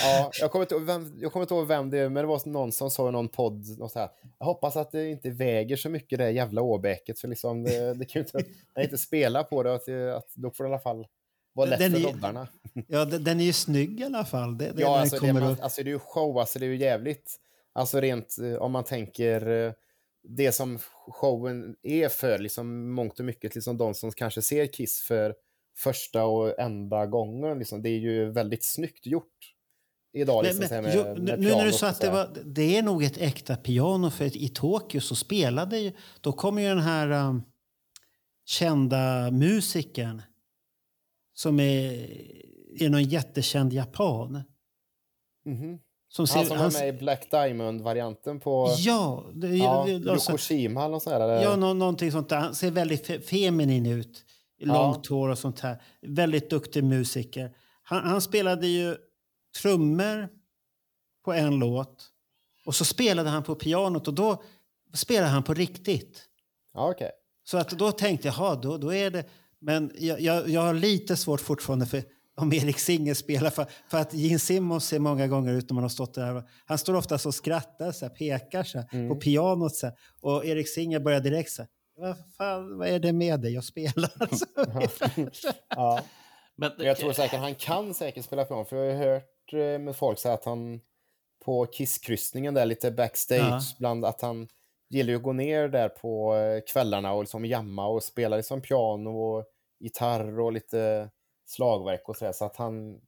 Ja, jag kommer inte ihåg vem, jag kommer inte ihåg vem det är, men det var någon som sa i någon podd, något så här, jag hoppas att det inte väger så mycket det jävla åbäket, för liksom det, det kan ju inte, när jag inte spela på det, att, det- att då får det i alla fall vara lätt Den för är- roddarna. Ja, den, den är ju snygg i alla fall. Det, det Ja, alltså det, man, alltså det är ju show, alltså det är ju jävligt, alltså rent eh, om man tänker eh, det som showen är för, liksom mångt och mycket, liksom de som kanske ser Kiss för första och enda gången, liksom, det är ju väldigt snyggt gjort idag. Men, Liksom, här men, med, jo, med nu när du sa att det var, det är nog ett äkta piano för i Tokyo så spelade ju, då kommer ju den här um, kända musikern som är, är någon jättekänd japan. Mhm. Som Han ser, som han, var med i Black Diamond-varianten på ja, det, ja, alltså, Yokoshima eller något sånt där. eller? ja nå, någonting sånt där. Han ser väldigt fe, feminin ut. Långt hår och sånt här. Väldigt duktig musiker. Han, han spelade ju trummor på en låt. Och så spelade han på pianot och då spelade han på riktigt. ja, okej. Så att då tänkte jag, jaha, då, då är det... Men jag, jag, jag har lite svårt fortfarande för om Erik Singer spelar. För, för att Gene Simmons ser många gånger ut när man har stått där. Han står ofta så och skrattar, så här, pekar så här, på pianot. Så här, och Erik Singer börjar direkt så här, vad, fan, vad är det med dig? Jag spelar. Så, Ja. Men, Men jag tror säkert han kan säkert spela piano, för jag har ju hört eh, med folk säga att han på Kisskryssningen där lite backstage, Ja. bland att han gillar ju att gå ner där på eh, kvällarna och liksom jamma och spela liksom piano och gitarr och lite slagverk och sådär. Så att han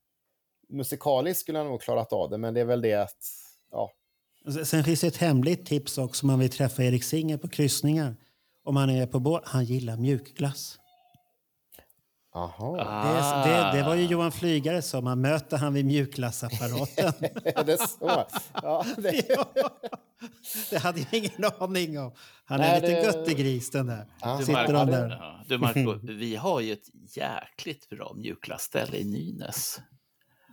musikaliskt skulle han nog klarat av det, men det är väl det att ja, alltså, Sen finns det ett hemligt tips också om man vill träffa Erik Singer på kryssningar. Om han är på båt. Han gillar mjukglass aha. Ah. Det, det, det var ju Johan Flygare som man möter han vid mjukglassapparaten. Är det så? Ja, det, det hade jag ingen aning om. Han är Nej, en liten det- göttegris den där. Ja. Du, Sitter Marco, där. ja, du Marco, vi har ju ett jäkligt bra mjukglassställe i Nynäs.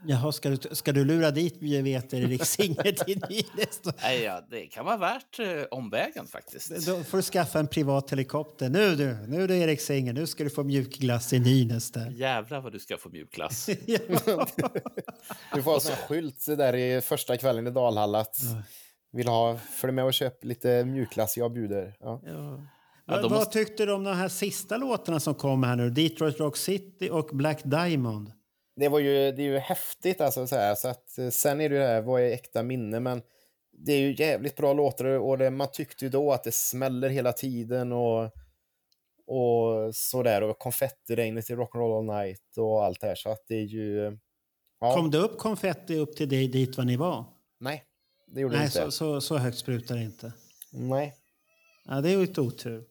Jaha, ska du, ska du lura dit vet Erik Singer till Nynästa? Nej, ja, det kan vara värt eh, omvägen faktiskt. Då får du skaffa en privat helikopter. Nu du, nu du Erik Singer, nu ska du få mjukglass i Nynästa. Jävlar vad du ska få mjukglass. Ja. Du får ha en skylt där i första kvällen i Dalhalla att vill ha, följ med och köp lite mjukglass, jag bjuder. Ja. Ja. Ja, Vad- de Vad måste- tyckte du om de här sista låtarna som kom här nu? Detroit Rock City och Black Diamond. Det, var ju, det är ju häftigt alltså. Så, här, så att, eh, sen är det ju det här, vad är äkta minne? Men det är ju jävligt bra låtar och det, man tyckte ju då att det smäller hela tiden och, och sådär. Och konfettiregnet i Rock'n'Roll All Night och allt det här. Så att det är ju... Ja, Kom det upp konfetti upp till dig dit var ni var? Nej, det gjorde det Nej, inte. så, så, så högt sprutar det inte. Nej. Ja, det är ju ett otur.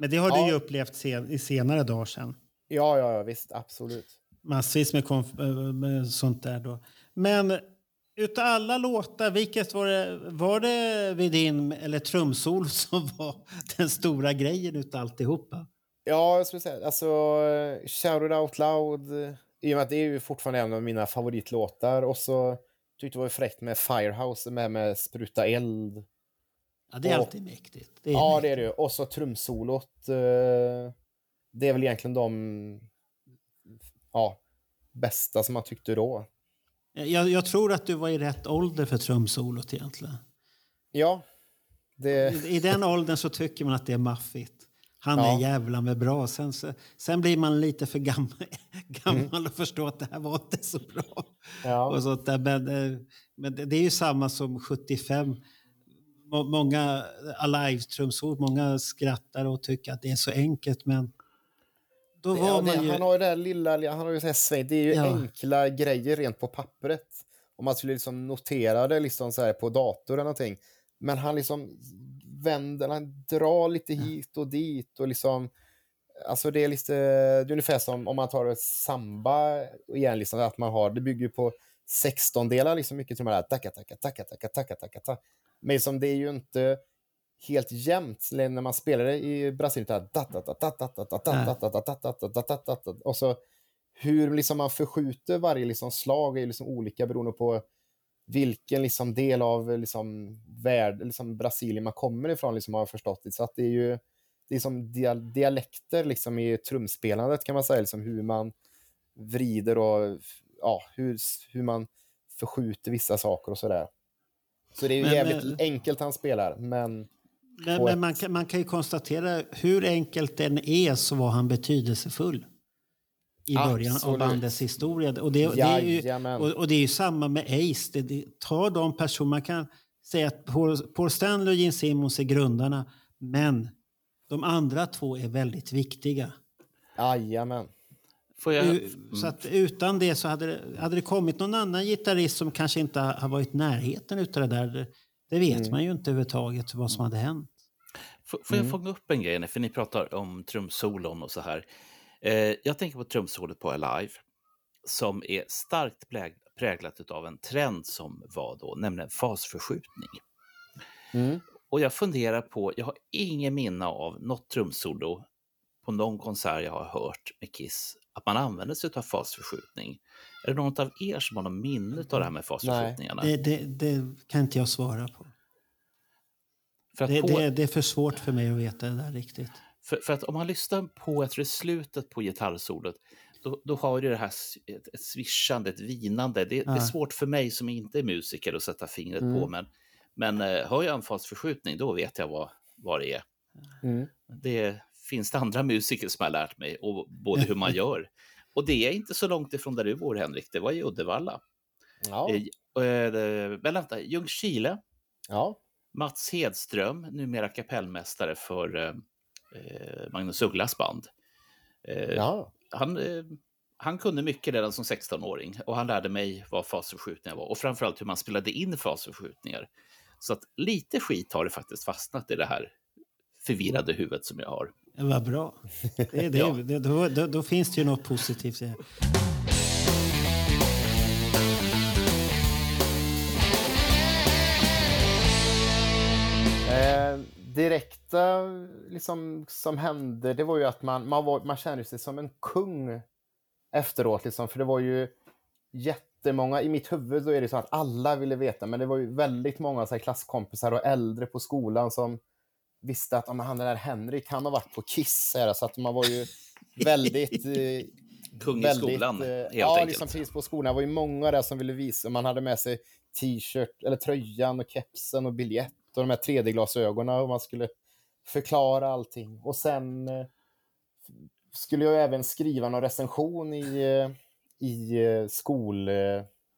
Men det har Ja. du ju upplevt sen, i senare dagar sen. Ja, ja, ja, visst, absolut. Massvis med, äh, med sånt där då. Men utav alla låtar, vilket var det? Var det vid din, eller trumsol som var den stora grejen utav alltihopa? Ja, jag skulle säga, alltså, eh, Shout It Out Loud, eh, i och med att det är ju fortfarande en av mina favoritlåtar. Och så tyckte jag det var fräckt med Firehouse, med, med spruta eld. Ja, det är Och- alltid mäktigt. Det är Ja, mäktigt. det är det. Och så trumsolot. eh, Det är väl egentligen de ja, bästa som man tyckte då. Jag, jag tror att du var i rätt ålder för trumsolot egentligen. Ja, det... I, I den åldern så tycker man att det är maffigt. Han Ja. är jävla med bra. Sen, så- sen blir man lite för gammal, gammal och förstår att det här var inte så bra. Ja. Och sånt där. Men, eh, men det är ju samma som 75. Må- Många Alive-trumsol, många skrattar och tycker att det är så enkelt. Men då var det, man ju... Han har ju det här lilla, han har ju sväng, det är ju Ja. enkla grejer rent på pappret. Om man skulle liksom notera det liksom så här på dator eller någonting. Men han liksom vänder, han drar lite hit och dit och liksom Alltså det är lite, det är ungefär som om man tar ett samba igen, liksom, att man har, det bygger ju på 16-delar, liksom mycket till de här tacka, tacka, tacka, tacka, tacka, tacka, tacka. Men som det är ju inte helt jämnt när man spelade i Brasilien. Och så hur man förskjuter varje slag är olika beroende på vilken del av Brasilien man kommer ifrån, har jag förstått. Det. Så det är ju som dialekter i trumspelandet kan man säga, hur man vrider och hur, man förskjuter vissa saker och så där. Så det är ju men, jävligt enkelt han spelar, men men, men man, kan, man kan ju konstatera hur enkelt den är så var han betydelsefull i början Absolut. av bandets historia. Och det, det, är ju, och, och det är ju samma med Ace. Det, det, ta de personer, man kan säga att Paul, Paul Stanley och Gene Simmons är grundarna, men de andra två är väldigt viktiga. jajamän. Får jag... U- Så att utan det så hade det, hade det kommit någon annan gitarrist som kanske inte har varit i närheten utav det där. Det, vet Mm. man ju inte överhuvudtaget vad som hade hänt. Får, får jag fånga upp en grej, för ni pratar om trumsolon och så här. Eh, jag tänker på trumsolot på Alive, som är starkt präg- präglat av en trend som var då, nämligen fasförskjutning. Mm. Och jag funderar på, jag har ingen minne av något trumsolo på någon konsert jag har hört med Kiss, att man använder sig av fasförskjutning. Är det någon av er som har någon minne av det här med fasförskjutningarna? Det, det, det kan inte jag svara på. Det, på, det, är för svårt för mig att veta det där riktigt. för, för att om man lyssnar på, jag är slutet på gitarrsolot, då, då har du det här ett, ett svischande, ett vinande. Det, det är Ja. svårt för mig som inte är musiker att sätta fingret Mm. på, men, men eh, hör jag en fasförskjutning, då vet jag vad, vad det är. Mm. Det finns det andra musiker som har lärt mig, och både hur man gör. Och det är inte så långt ifrån där du bor, Henrik. Det var i Uddevalla. Ja. Eh, eh, vänta, Ljungskile, ja. Mats Hedström, numera kapellmästare för eh, eh, Magnus Ugglas band. Eh, ja. han, eh, han kunde mycket redan som 16-åring och han lärde mig vad fasförskjutningar var och framförallt hur man spelade in fasförskjutningar. Så att lite skit har det faktiskt fastnat i det här förvirrade huvudet som jag har. Vad bra. Det, det, Ja. det, då, då, då finns det ju något positivt. i det. Eh, direkta liksom, som hände, det var ju att man, man, var, man kände sig som en kung efteråt. Liksom, för det var ju jättemånga, i mitt huvud då är det så att alla ville veta, men det var ju väldigt många så här, klasskompisar och äldre på skolan som visste att ja, han den där Henrik, han har varit på Kiss, här, så att man var ju väldigt... Eh, Kung i väldigt, skolan, eh, helt ja, enkelt. liksom precis på skolan. Det var ju många där som ville visa. Man hade med sig t-shirt, eller tröjan och kepsen och biljett och de här 3D-glasögonen och man skulle förklara allting. Och sen eh, skulle jag även skriva någon recension i, i skol,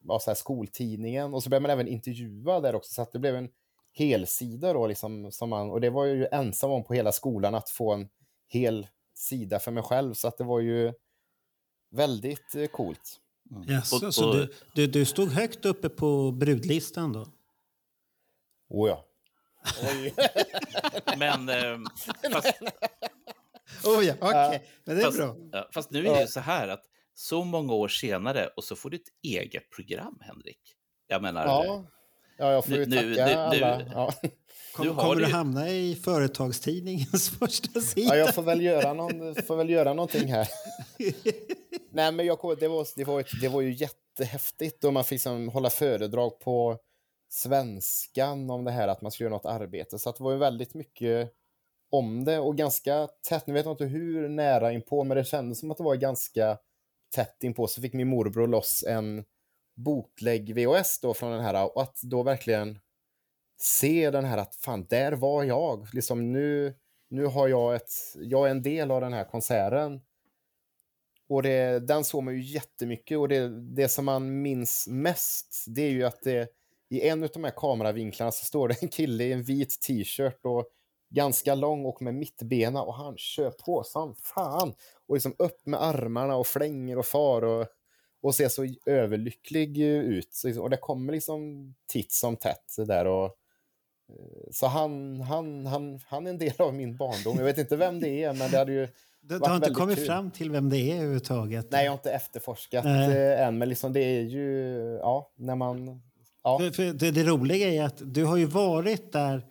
ja, så här, skoltidningen och så började man även intervjua där också så att det blev en helsida då liksom som man, och det var jag ju ensam om på hela skolan att få en hel sida för mig själv så att det var ju väldigt eh, coolt. Jaså, Och- så och- du, du, du stod högt uppe på brudlistan då? Oh ja. Oj. Men, eh, fast, Oh ja, okej. Men det är fast, bra. fast nu är det så här att så många år senare och så får du ett eget program, Henrik. Jag menar, Ja. Ja, jag får ju Nu- tacka nu- nu- alla. Ja. Kom, kommer du hamna i företagstidningens första sida? ja, jag får väl göra, någon, får väl göra någonting här. Nej, men jag, det, var, det, var, ett- det var ju jättehäftigt och man fick liksom hålla föredrag på svenskan om det här att man skulle göra något arbete. Så att det var ju väldigt mycket om det och ganska tätt. Nu vet jag inte hur nära inpå, men det kändes som att det var ganska tätt inpå. Så fick min morbror loss en bootleg VHS då från den här och att då verkligen se den här att fan, där var jag. Liksom nu, nu har jag ett, jag är en del av den här konserten. Och det, den såg man ju jättemycket och det, det som man minns mest det är ju att det i en av de här kameravinklarna så står det en kille i en vit t-shirt och ganska lång och med mittbena och han kör på som fan. Och liksom upp med armarna och flänger och far och, och ser så överlycklig ut. Liksom- och det kommer liksom titt som tätt där och eh, så han, han, han, han är en del av min barndom. Jag vet inte vem det är, men det hade ju... Du, du har inte kommit kul. fram till vem det är överhuvudtaget? Nej, jag har inte efterforskat Nej. eh, än, men liksom det är ju, ja, när man... Ja, För, för det, det roliga är att du har ju varit där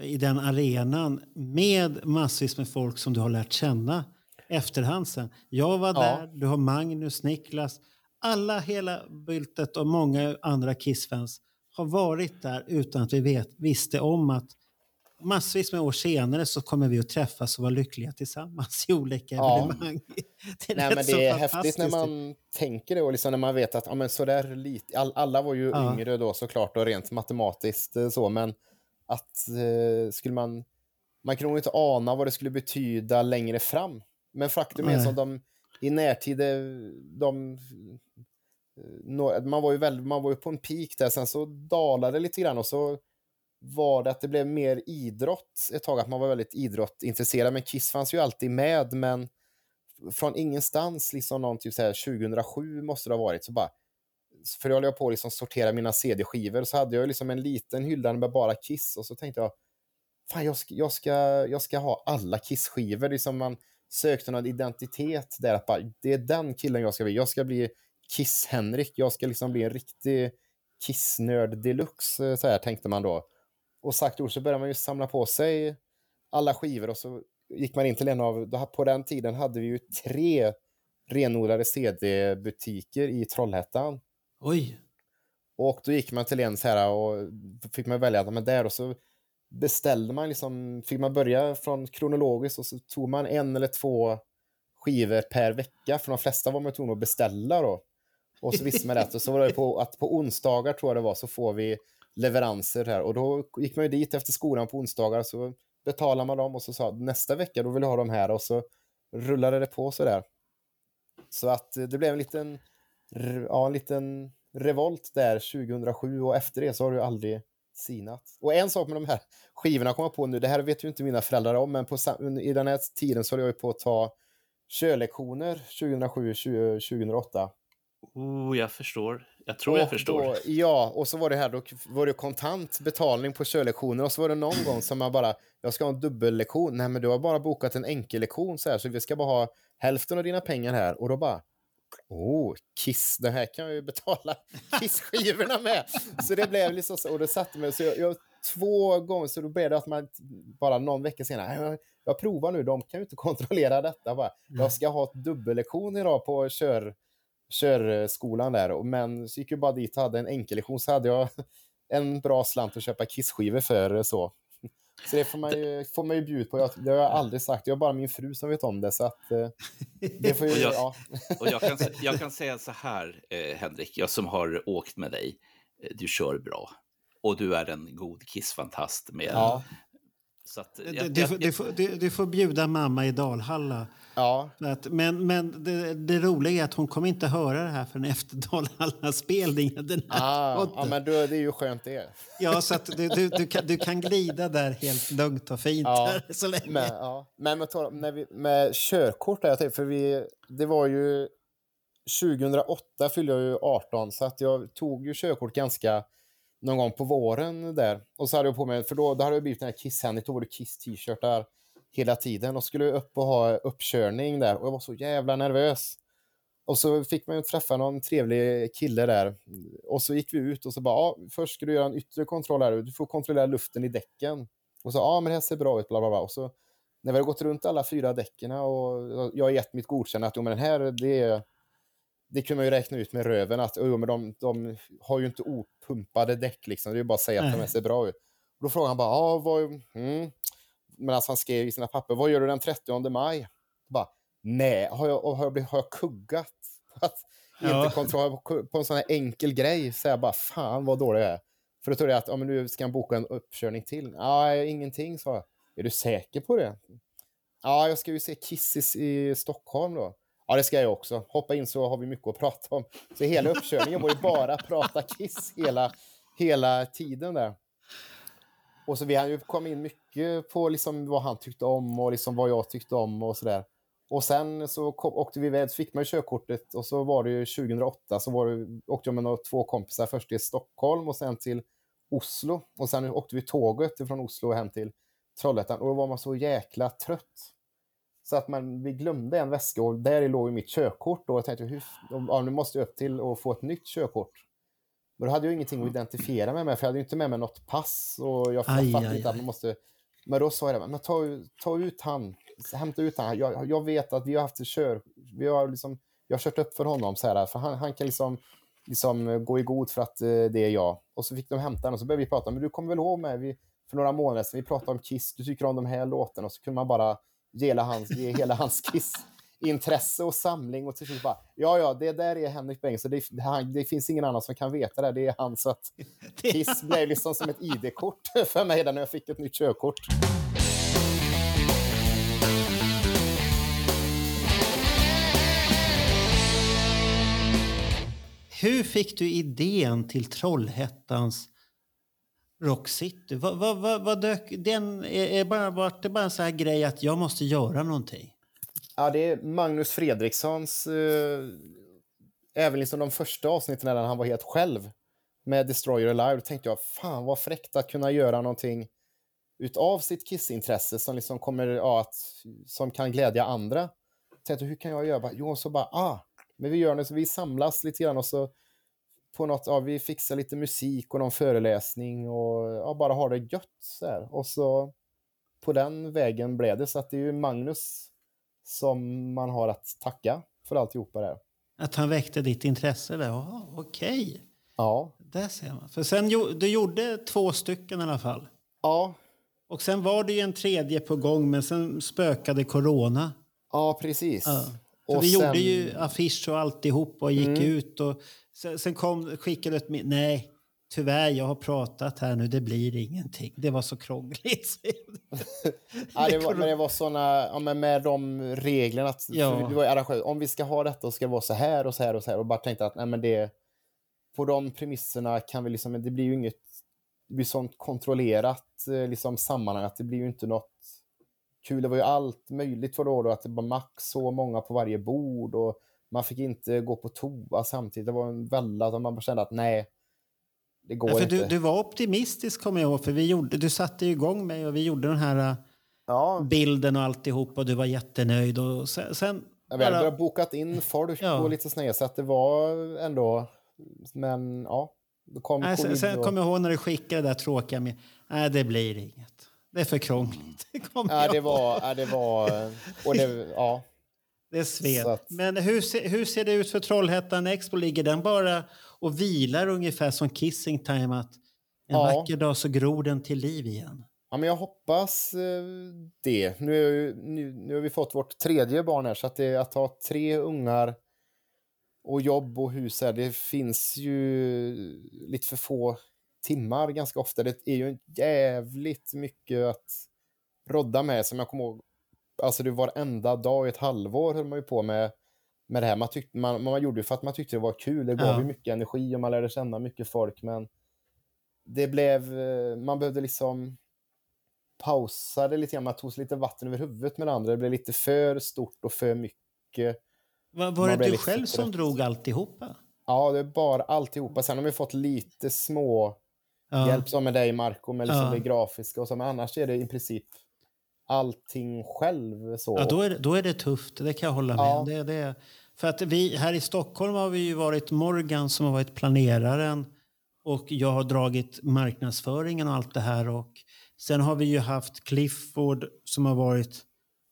i den arenan med massvis med folk som du har lärt känna efterhand sen. Jag var Ja. där, du har Magnus, Niklas, alla, hela byltet och många andra Kiss-fans har varit där utan att vi vet, visste om att massvis med år senare så kommer vi att träffas och vara lyckliga tillsammans i olika Ja. evenemang. Det är, Nej, men det är häftigt när man tänker det och liksom när man vet att ja, men så där lite, all, alla var ju Ja. yngre då såklart och rent matematiskt eh, så, men att eh, skulle man, man kunde nog inte ana vad det skulle betyda längre fram. Men faktum är Nej. som de i närtid, eh, de, eh, man var ju väl, man var ju på en peak där, sen så dalade det lite grann och så var det att det blev mer idrott ett tag, att man var väldigt idrottintresserad, men Kiss fanns ju alltid med, men från ingenstans, liksom någon typ så här 2007 måste det ha varit, så bara för då höll jag på att liksom sortera mina CD-skivor, så hade jag liksom en liten hylla med bara Kiss, och så tänkte jag, fan jag ska, jag ska, jag ska ha alla Kiss-skivor, det är som man sökte någon identitet där, att bara, det är den killen jag ska bli, jag ska bli Kiss-Henrik, jag ska liksom bli en riktig Kiss-nörd deluxe, så här tänkte man då. Och sagt och gjort så började man ju samla på sig alla skivor och så gick man in till en av, på den tiden hade vi ju tre renodlade CD-butiker i Trollhättan. Oj, Och då gick man till en så här och fick man välja att men där och så beställde man liksom, fick man börja från kronologiskt och så tog man en eller två skivor per vecka, för de flesta var man tvungen att beställa då. Och så visste man det, och så var det på att på onsdagar tror jag det var, så får vi leveranser här. Och då gick man ju dit efter skolan på onsdagar, så betalade man dem och så sa nästa vecka då vill jag ha de här och så rullade det på så där. Så att eh, det blev en liten, ja, en liten revolt där 2007 och efter det så har det ju aldrig sinat. Och en sak med de här skivorna kommer jag på nu, det här vet ju inte mina föräldrar om, men på, i den här tiden så höll jag ju på att ta körlektioner 2007, 20, 2008. Oh, jag förstår. Jag tror jag Och förstår. Då, ja, och så var det här, då var det kontant betalning på körlektioner och så var det någon gång som man bara, jag ska ha en dubbellektion. Nej, men du har bara bokat en enkellektion så här, så vi ska bara ha hälften av dina pengar här. Och då bara, oh, Kiss, det här kan jag ju betala Kiss-skivorna med. Så det blev liksom så, och det satte mig, så jag, jag två gånger, så då blev det att man bara någon vecka senare, jag, jag provar nu, de kan ju inte kontrollera detta. Bara, jag ska ha ett dubbellektion idag på kör körskolan där. Men så gick jag bara dit och hade en enkellektion så hade jag en bra slant att köpa Kiss-skivor för. Så, så det får man ju, får man ju bjuda på. Jag, det har jag aldrig sagt. Jag har bara min fru som vet om det. Så att, eh, det får ju, Och jag- ja. Och jag kan, jag kan säga så här, eh, Henrik, jag som har åkt med dig, eh, du kör bra. Och du är en god kissfantast med... Ja. Så att, Du, jag, du, får- du, får- du, du får bjuda mamma i Dalhalla. Ja. Att, men men det, det roliga är att hon kommer inte höra det här förrän efter Dalhalla-spelningen. Den här Ah, ja, men då, det är ju skönt det. Ja, så du, du, du, kan, du kan glida där helt lugnt och fint Ja, så länge. Men, ja. men med, när vi, med körkort, där, tänkte, för vi, det var ju 2008 fyllde jag ju 18 så att jag tog ju körkort ganska någon gång på våren där. Och så hade jag på mig, för då, då hade jag blivit den här Kiss-händigt, då var det Kiss-t-shirtar hela tiden och skulle upp och ha uppkörning där och jag var så jävla nervös. Och så fick man ju träffa någon trevlig kille där. Och så gick vi ut och så bara, ja, först ska du göra en yttre kontroll här. Du får kontrollera luften i däcken. Och så, ja men det här ser bra ut, bla bla bla. Och så när vi har gått runt alla fyra däcken och jag har gett mitt godkännande att jo, men den här, det, det kunde man ju räkna ut med röven att jo, men de, de har ju inte opumpade däck liksom. Det är ju bara att säga att de ser bra ut. Och då frågade han bara, ja, vad, mm. Medan han skrev i sina papper, vad gör du den 30 maj? Bara, nej, har jag, har jag, har jag kuggat? Att Ja. inte kontrollera på, en sån här enkel grej. Så jag bara, fan vad dålig jag är. För då trodde jag att ja, men nu ska han boka en uppkörning till. Ja, ingenting, sa jag. Är du säker på det? Ja, jag ska ju se Kissis i Stockholm då. Ja, det ska jag också. Hoppa in så har vi mycket att prata om. Så hela uppkörningen var ju bara prata Kiss hela, hela tiden där. Och så vi hann ju komma in mycket på liksom vad han tyckte om och liksom vad jag tyckte om och sådär. Och sen så kom, åkte vi iväg, så fick man körkortet och så var det ju 2008 så var det, åkte jag med några, två kompisar först till Stockholm och sen till Oslo. Och sen åkte vi tåget från Oslo hem till Trollhättan och då var man så jäkla trött. Så att man, vi glömde en väska och där låg ju mitt körkort och jag tänkte hur, ja, nu måste jag upp till och få ett nytt körkort. Men då hade jag ingenting att identifiera mig med för jag hade ju inte med mig något pass och jag fattade aj, inte att man måste men då sa jag det, men ta, ta ut han, hämta ut han. Jag, jag vet att vi har haft kör, vi har liksom, jag har kört upp för honom så här, för han, han kan liksom, liksom eh, gå i god för att eh, det är jag. Och så fick de hämta honom och så började vi prata, men du kommer väl ihåg med vi, för några månader sedan, vi pratade om Kiss, du tycker om de här låtarna och så kunde man bara ge hela hans, ge hela hans Kiss intresse och samling och till slut bara, ja ja, det där är Henrik Beng, så det, det, han- det finns ingen annan som kan veta det, det är han. Så att Kiss blev liksom som ett ID-kort för mig när jag fick ett nytt körkort. Hur fick du idén till Trollhättans Rock City? Vad, vad, vad, vad dök den? Är, är bara, var det bara en sån här grej att jag måste göra någonting? Ja, det är Magnus Fredrikssons, eh, även liksom de första avsnitten när han var helt själv med Destroyer Alive, då tänkte jag fan vad fräckt att kunna göra någonting utav sitt kissintresse som liksom kommer, ja, att, som kan glädja andra. Tänkte, hur kan jag göra? Jo, så bara, ah, men vi gör det så vi samlas lite grann och så på något, ja, vi fixar lite musik och någon föreläsning och ja, bara har det gött så här. Och så på den vägen blev det så att det är ju Magnus som man har att tacka för alltihopa där. Att han väckte ditt intresse där? Okej, Ja, där ser man. För sen du gjorde två stycken i alla fall. ja, Och sen var det ju en tredje på gång, men sen spökade corona. ja precis. Ja. Och vi sen- gjorde ju affisch och alltihop och gick Mm. ut. Och sen, sen kom, skickade ett Nej, tyvärr, jag har pratat här nu. Det blir ingenting. Det var så krångligt. Ja, det var, men det var såna, ja, men med de reglerna, att, Ja. det var arrangör, om vi ska ha detta så ska det vara så här och så här och så här. Och bara tänkte att nej, men det, på de premisserna kan vi liksom, det blir ju inget, det blir sånt kontrollerat eh, liksom, sammanhang att det blir ju inte något kul. Det var ju allt möjligt för då, då att det var max så många på varje bord och man fick inte gå på toa samtidigt. Det var en välla, att man kände att nej, det går Ja, för inte. du, du var optimistisk kommer jag ihåg. För vi gjorde, du satte igång mig och vi gjorde den här äh, ja, bilden och alltihop och du var jättenöjd. Och sen, sen Ja, vi hade bara- bokat in folk Ja. och lite sned så att det var ändå... Men ja, då kom Nej, sen, sen och- kommer jag ihåg när du skickade det där tråkiga med. Nej, det blir inget. Det är för krångligt. Det Ja, jag det var... Ja, det var och det, ja. Det sved. Att- Men hur, hur ser det ut för Trollhättan Expo? Ligger den bara och vilar ungefär som Kissing Time? Att en Ja. vacker dag så gror den till liv igen? Ja, men jag hoppas eh, det. Nu, ju, nu, nu har vi fått vårt tredje barn här, så att, det, att ha tre ungar och jobb och hus här, det finns ju lite för få timmar ganska ofta. Det är ju jävligt mycket att rodda med, som jag kommer ihåg. Alltså det var varenda dag i ett halvår höll man ju på med, med det här. Man, tyckte, man, man gjorde det för att man tyckte det var kul. Det gav Ja. ju mycket energi och man lärde känna mycket folk, men det blev, eh, man behövde liksom pausa det lite grann, man tog sig lite vatten över huvudet med det andra. Det blev lite för stort och för mycket. Var, var det du själv som trött. drog alltihopa? Ja, det är bara alltihopa. Sen har vi fått lite små Ja. hjälp som med dig Marco med liksom Ja. det grafiska och så, men annars är det i princip allting själv. Så. Ja, då är, det, då är det tufft, det kan jag hålla med Ja. om. det, det, För att vi, här i Stockholm har vi ju varit Morgan som har varit planeraren och jag har dragit marknadsföringen och allt det här. Och sen har vi ju haft Clifford som har varit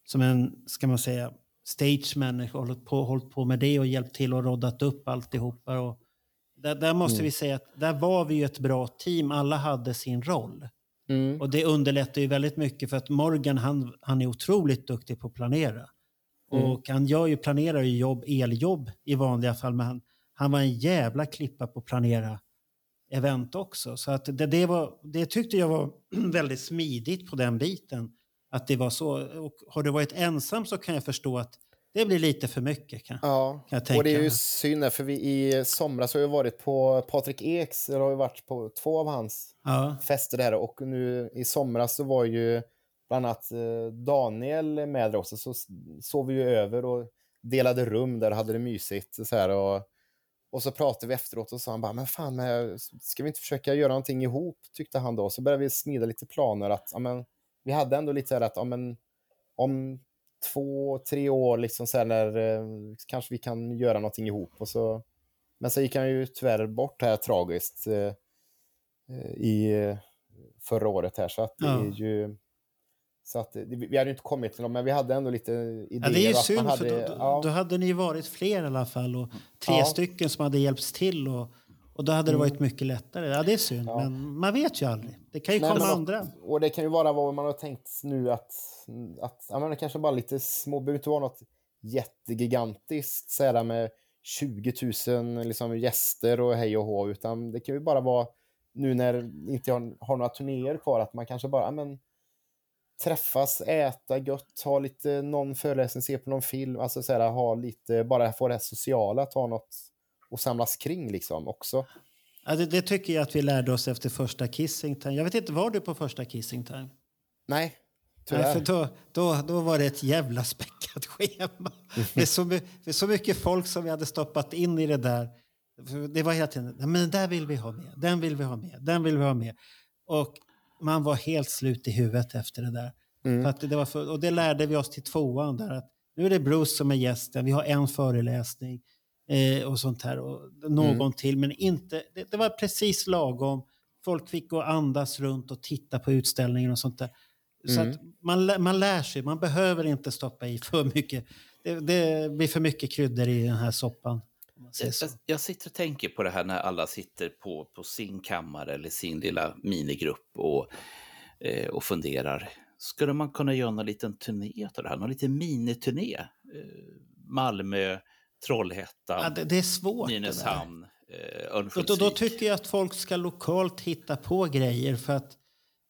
som en, ska man säga, stage manager, hållit på, hållit på med det och hjälpt till och roddat upp alltihopa. Och där, där måste Mm. vi säga att där var vi ju ett bra team, alla hade sin roll. Mm. Och det underlättar ju väldigt mycket för att Morgan han, han är otroligt duktig på att planera. Mm. Och han gör ju, planerar ju jobb, eljobb i vanliga fall men han, han var en jävla klippa på att planera event också. Så att det, det, var, det tyckte jag var väldigt smidigt på den biten. Att det var så. Och har du varit ensam så kan jag förstå att det blir lite för mycket. Kan, Ja, kan jag tänka och det är ju synd för vi i somras har jag varit på Patrik Eks, det har ju varit på två av hans Ja, fester där och nu i somras så var ju bland annat eh, Daniel med också så sov vi ju över och delade rum där hade det mysigt så här och, och så pratade vi efteråt och sa han bara men fan men, ska vi inte försöka göra någonting ihop? tyckte han då. Så började vi smida lite planer att ja, men, vi hade ändå lite så här att ja, men, om två, tre år liksom så här när eh, kanske vi kan göra någonting ihop. Och så men så gick han ju tyvärr bort här tragiskt eh, eh, i eh, förra året här. Så att det Ja. är ju så att det, vi hade inte kommit till dem men vi hade ändå lite idéer. ja det är ju synd hade, för då, ja, då hade ni varit fler i alla fall och tre Ja. stycken som hade hjälpts till. Och, och då hade det varit mycket lättare. Ja, det är synd, men man vet ju aldrig. Det kan ju Nej, komma men andra. Och det kan ju vara vad man har tänkt nu att, att ja, men det kanske bara lite små, det behöver inte vara något jättegigantiskt så med 20 000 liksom, gäster och hej och hå, utan det kan ju bara vara nu när inte jag har några turnéer kvar, att man kanske bara men, träffas, äta gött, ha lite någon föreläsning, se på någon film, alltså så här, ha lite, bara få det här sociala, ta något och samlas kring liksom också. Ja, det, det tycker jag att vi lärde oss efter första Kissing Time. Jag vet inte, var du på första Kissing Time? Nej, Nej, tyvärr. för då, då, då var det ett jävla späckat schema. Det så, är så mycket folk som vi hade stoppat in i det där. Det var hela tiden, "Nej, men den där vill vi ha med, den vill vi ha med, den vill vi ha med. Och man var helt slut i huvudet efter det där. Mm. För att det var för, och det lärde vi oss till tvåan där att nu är det Bruce som är gästen, vi har en föreläsning eh, och sånt här och någon Mm. till men inte, det, det var precis lagom. Folk fick gå och andas runt och titta på utställningen och sånt där. Så Mm. att man, man lär sig, man behöver inte stoppa i för mycket. Det, det blir för mycket kryddor i den här soppan. Så. Jag, jag sitter och tänker på det här när alla sitter på, på sin kammare eller sin lilla minigrupp och, eh, och funderar. Skulle man kunna göra någon liten turné av det här? Någon liten miniturné? Eh, Malmö, Trollhättan, Ja, det, det är svårt. Nynäshamn, eh, Och då, Örnsköldsvik. då tycker jag att folk ska lokalt hitta på grejer. För att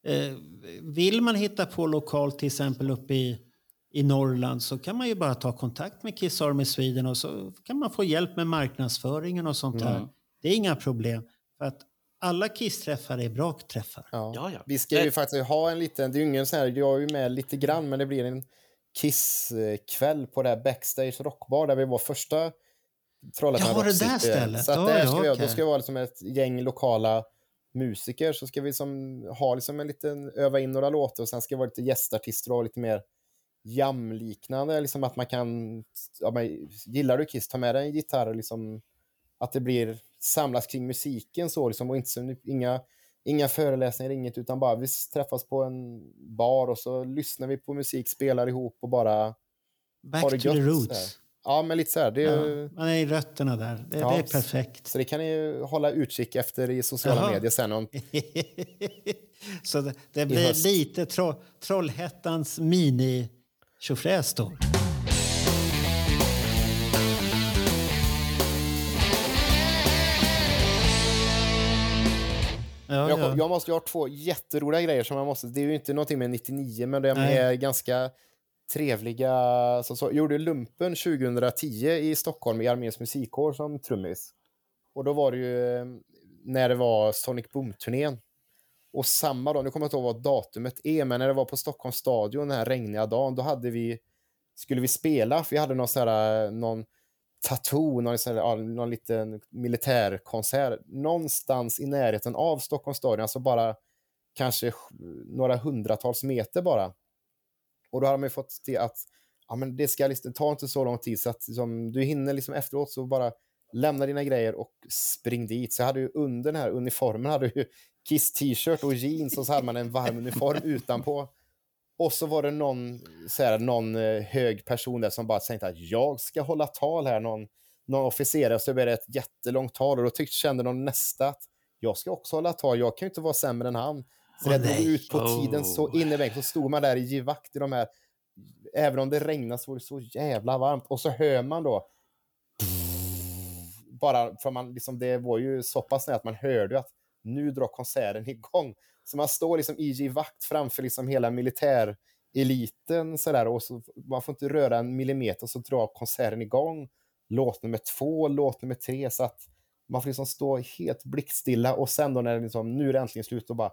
eh, Vill man hitta på lokalt, till exempel uppe i, i Norrland så kan man ju bara ta kontakt med Kiss Army Sweden och så kan man få hjälp med marknadsföringen och sånt här. Mm. Det är inga problem. För att alla Kiss-träffar är bra träffar. Ja. Ja, ja. Vi ska ju faktiskt ha en liten, det är ju ingen sån här, jag är ju med lite grann, men det blir en Kiss-kväll på det här Backstage Rockbar där vi var första Trollhättan Ja, det Rock där City. stället. Så att Ja, där ja, ska vi, ha- okej. då ska vi vara liksom ett gäng lokala musiker, så ska vi som, ha liksom en liten, öva in några låtar och sen ska det vara lite gästartister och ha lite mer jam-liknande, liksom att man kan, ja, men, gillar du Kiss, ta med dig en gitarr liksom att det blir samlas kring musiken så liksom och inte så, inga, inga föreläsningar, inget, utan bara vi träffas på en bar och så lyssnar vi på musik, spelar ihop och bara Back har to det the gött, så här. roots. Ja, men lite så här. Det är, Ja, man är i rötterna där. Det, Ja, det är perfekt. Så det kan ni ju hålla utkik efter i sociala Jaha. medier sen. Om, Så det, det blir lite tro, Trollhättans mini tjofräs då. Ja, jag, ja. jag, måste, jag har två jätteroliga grejer som jag måste... Det är ju inte någonting med 99, men de Nej. är ganska trevliga. Så, så, jag gjorde lumpen 2010 i Stockholm i Arméns musikkår som trummis. Och då var det ju eh, när det var Sonic Boom-turnén. Och samma dag, nu kommer jag inte ihåg vad datumet är, men när det var på Stockholms stadion den här regniga dagen, då hade vi, skulle vi spela, för vi hade någon så här, någon tattoo, någon, så här, någon liten militärkonsert någonstans i närheten av Stockholms stadion, alltså bara kanske några hundratals meter bara. Och då hade man ju fått till att ja, men det ska liksom, ta inte så lång tid så att liksom, du hinner liksom efteråt så bara lämna dina grejer och spring dit. Så jag hade ju under den här uniformen hade ju Kiss t-shirt och jeans och så hade man en varm uniform utanpå. Och så var det någon, så här, någon eh, hög person där som bara tänkte att jag ska hålla tal här, någon, någon officerare, så blev det ett jättelångt tal och då tyckte, kände någon nästa att jag ska också hålla tal, jag kan ju inte vara sämre än han. Så Åh, det drog ut på tiden så Oh. in i så stod man där i givakt i de här, även om det regnade så var det så jävla varmt. Och så hör man då, bara för man liksom, det var ju så pass nära att man hörde att nu drar konserten igång. Så man står liksom i givakt framför liksom hela militäreliten sådär och så, man får inte röra en millimeter så drar konserten igång. Låt nummer två, låt nummer tre så att man får liksom stå helt blickstilla och sen då när det liksom, nu är det äntligen slut och bara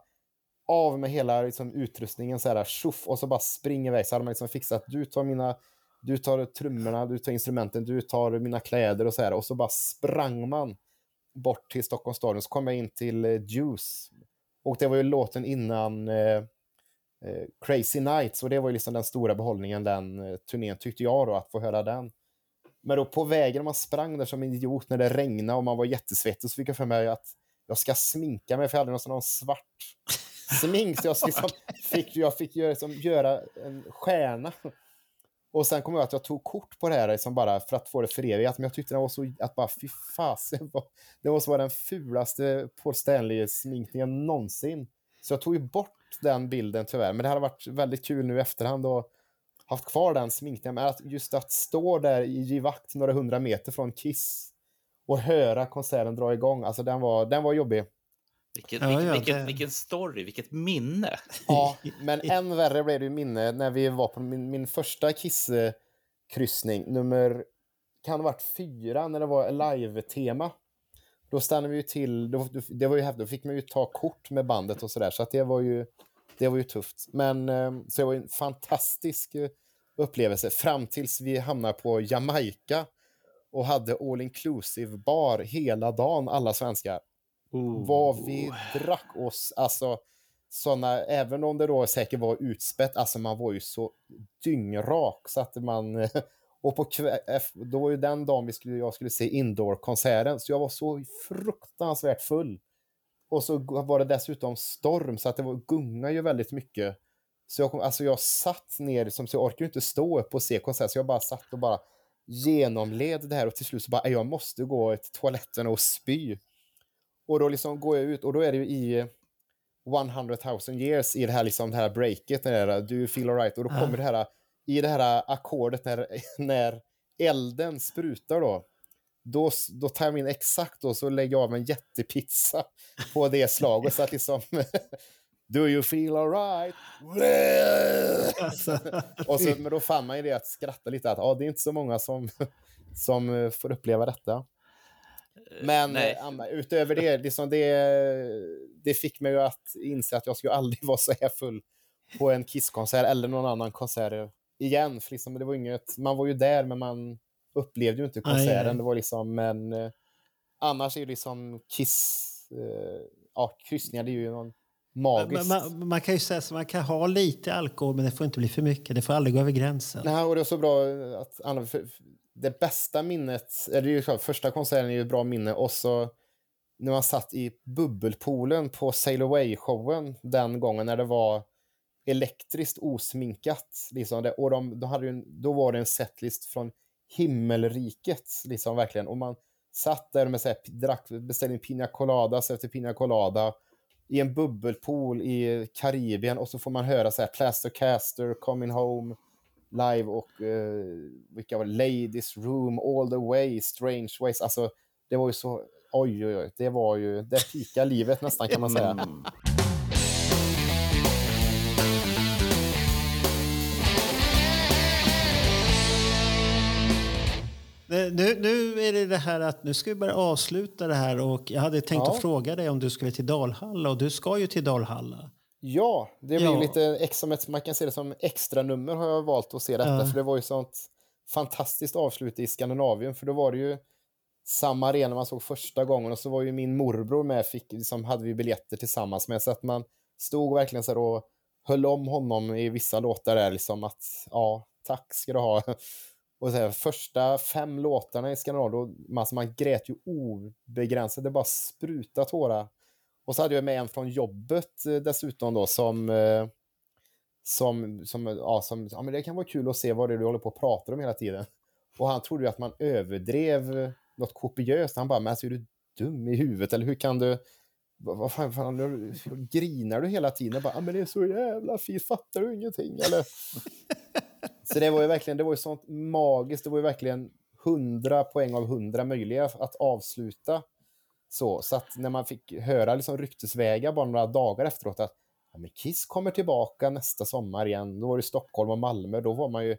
av med hela liksom, utrustningen så här, tjoff, och så bara springer iväg. Så hade man liksom fixat, du tar mina, du tar trummorna, du tar instrumenten, du tar mina kläder och så här. Och så bara sprang man bort till Stockholms stadion. Så kom jag in till eh, Juice. Och det var ju låten innan eh, eh, Crazy Nights. Och det var ju liksom den stora behållningen den eh, turnén tyckte jag då, att få höra den. Men då på vägen, man sprang där som en idiot när det regnade och man var jättesvettig, så fick jag för mig att jag ska sminka mig, för jag hade någon sån någon svart smink, så jag liksom fick, jag fick göra, liksom, göra en stjärna. Och sen kom jag att jag tog kort på det här liksom bara för att få det förevigat, men jag tyckte det var så, att bara fy fasen, det måste vara den fulaste Paul Stanley-sminkningen någonsin. Så jag tog ju bort den bilden tyvärr, men det hade varit väldigt kul nu i efterhand och haft kvar den sminkningen, men att just att stå där i givakt några hundra meter från Kiss och höra konserten dra igång, alltså den var, den var jobbig. Vilken, Ja, vilken, ja, vilken, det- vilken story, vilket minne. Ja, men än värre blev det ju minne när vi var på min, min första Kiss-kryssning, nummer, kan ha varit fyra, när det var live-tema. Då stannade vi ju till, då, det var ju häftigt, då fick man ju ta kort med bandet och sådär, så att det var ju, det var ju tufft. Men, eh, så det var ju en fantastisk eh, upplevelse, fram tills vi hamnade på Jamaica och hade all inclusive bar hela dagen, alla svenskar vad vi drack oss, alltså såna, även om det då säkert var utspätt, alltså man var ju så dyngrak så att man, och på kväll, då var ju den dagen vi skulle, jag skulle se indoor-konserten, så jag var så fruktansvärt full. Och så var det dessutom storm, så att det var, gungade ju väldigt mycket. Så jag, kom, alltså jag satt ner, som, så jag orkar ju inte stå upp och se konsert, så jag bara satt och bara genomled det här och till slut så bara, "Nej, jag måste gå till toaletten och spy. Och då liksom går jag ut och då är det ju i eh, 100 000 years i det här, liksom, det här breaket, när det är, you feel alright? Och då kommer det här, i det här ackordet när, när elden sprutar då, då, då tar jag in exakt och så lägger jag av en jättepizza på det slaget så att liksom Do you feel alright? och så, men då fann man ju det att skratta lite att ja, det är inte så många som, som eh, får uppleva detta. Men nej. eh, Anna, utöver det, liksom det, det fick mig ju att inse att jag skulle aldrig vara så här full på en Kisskonsert eller någon annan konsert igen. För liksom, det var inget, man var ju där, men man upplevde ju inte konserten. nej. Det var liksom, men eh, annars är det liksom Kiss, eh, ja, kryssningar, det är ju någon magiskt. Man, man, man kan ju säga så man kan ha lite alkohol men det får inte bli för mycket. Det får aldrig gå över gränsen. Nej, och det är så bra att Anna, det bästa minnet, eller det är ju klart, första konserten är ju ett bra minne och så när man satt i bubbelpoolen på Sail Away-showen den gången när det var elektriskt osminkat. Liksom. Det, och de, de hade ju en, då var det en setlist från himmelriket, liksom verkligen. Och man satt där med så här, drack, beställde en pina coladas efter pina colada i en bubbelpool i Karibien och så får man höra så här Plaster Caster, Coming Home live och eh, vilka var? Ladies Room, All the Way, Strange Ways. Alltså, det var ju så, oj oj oj, det var ju, det pika livet nästan kan man säga. Mm. Nu, nu är det det här att nu ska vi börja avsluta det här och jag hade tänkt Ja. att fråga dig om du skulle till Dalhalla och du ska ju till Dalhalla. Ja, det blir Ja. lite som ett, man kan se det som extra nummer har jag valt att se detta, Ja. för det var ju sånt fantastiskt avslut i Skandinavien, för då var det ju samma arena man såg första gången och så var ju min morbror med, fick, liksom, hade vi biljetter tillsammans med, så att man stod verkligen så och höll om honom i vissa låtar där, liksom att ja, tack ska du ha. Och så här, första fem låtarna i Skandinavien, då, alltså man grät ju obegränsat, det bara sprutade tårar. Och så hade jag med en från jobbet eh, dessutom då som, eh, som, som, ja, som, ja men det kan vara kul att se vad det är du håller på och pratar om hela tiden. Och han trodde ju att man överdrev något kopiöst. Han bara, men alltså är du dum i huvudet eller hur kan du, vad fan, fan grinar du hela tiden? Jag bara, men det är så jävla fint, fattar du ingenting eller? så det var ju verkligen, det var ju sånt magiskt, det var ju verkligen hundra poäng av hundra möjliga att avsluta så, så att när man fick höra liksom ryktesvägar bara några dagar efteråt att ja, men Kiss kommer tillbaka nästa sommar igen, då var det Stockholm och Malmö, då var man ju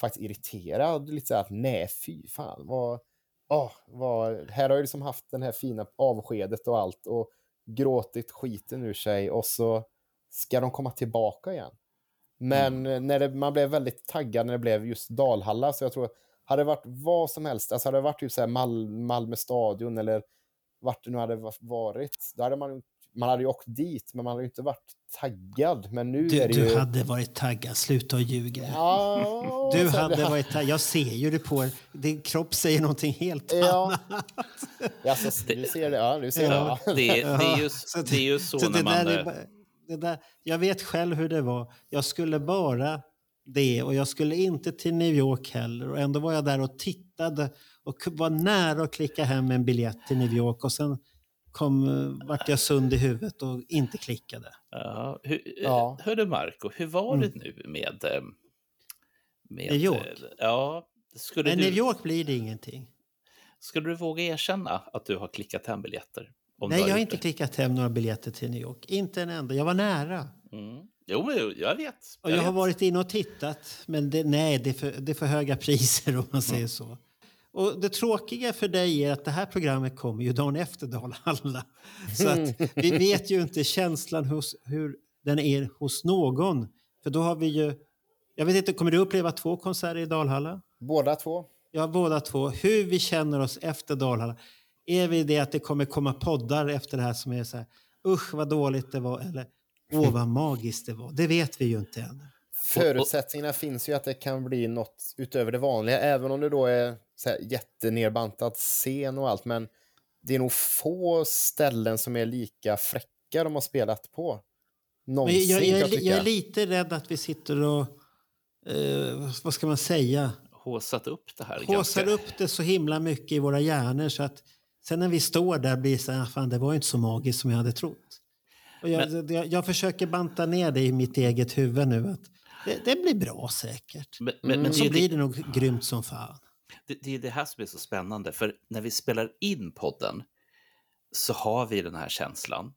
faktiskt irriterad, lite så här att nej fy fan, vad, åh, vad, här har jag liksom haft den här fina avskedet och allt och gråtit skiten ur sig och så ska de komma tillbaka igen. Men när det, man blev väldigt taggad när det blev just Dalhalla, så jag tror, hade det varit vad som helst, alltså hade det varit typ så här Mal Malmö stadion eller vart det nu hade va- varit, då hade man, man hade ju åkt dit, men man hade ju inte varit taggad. Men nu Du, är det ju... du hade varit taggad, sluta och ljuga. Ja, Du så hade det- varit taggad, jag ser ju det på er. Din kropp säger någonting helt Ja. annat. Alltså, du ser det, ja, du ser Ja. det. Det, det, är ju, Så det är ju så, så när det man... där är eh, det där, jag vet själv hur det var. Jag skulle bara det och jag skulle inte till New York heller. Och ändå var jag där och tittade och var nära att klicka hem en biljett till New York och sen kom, eh, vart jag sund i huvudet och inte klickade. Ja, hur, Ja. ja. Marco, hur var Mm. det nu med... eh, med New York? eh, Ja, skulle Men du, New York blir det ingenting. skulle du våga erkänna att du har klickat hem biljetter? Om Nej, har jag har inte det? klickat hem några biljetter till New York. Inte en enda. Jag var nära. Mm. Jo, men jag vet. Och jag har vet. varit inne och tittat, men det, nej, det är, för, det är för höga priser om man säger så. Och det tråkiga för dig är att det här programmet kommer ju dagen efter Dalhalla. Så att vi vet ju inte känslan hos, hur den är hos någon. För då har vi ju... Jag vet inte, kommer du uppleva två konserter i Dalhalla? Båda två. Ja, båda två. Hur vi känner oss efter Dalhalla. Är vi det att det kommer komma poddar efter det här som är så här, usch vad dåligt det var, eller åh vad magiskt det var. Det vet vi ju inte än. Förutsättningarna finns ju att det kan bli något utöver det vanliga, även om det då är så här jättenerbantad scen och allt. Men det är nog få ställen som är lika fräcka de har spelat på. Men Någonsin, jag, jag, jag jag är lite rädd att vi sitter och, eh, vad ska man säga, Håsat upp det här. håsar ganska- upp det så himla mycket i våra hjärnor så att sen när vi står där blir det så här, fan det var ju inte så magiskt som jag hade trott. Och jag, jag, jag försöker banta ner det i mitt eget huvud nu att det, det blir bra säkert. Men, men, men Men det, så är blir det, det nog grymt som fan. det, det är det här som är så spännande, för när vi spelar in podden så har vi den här känslan.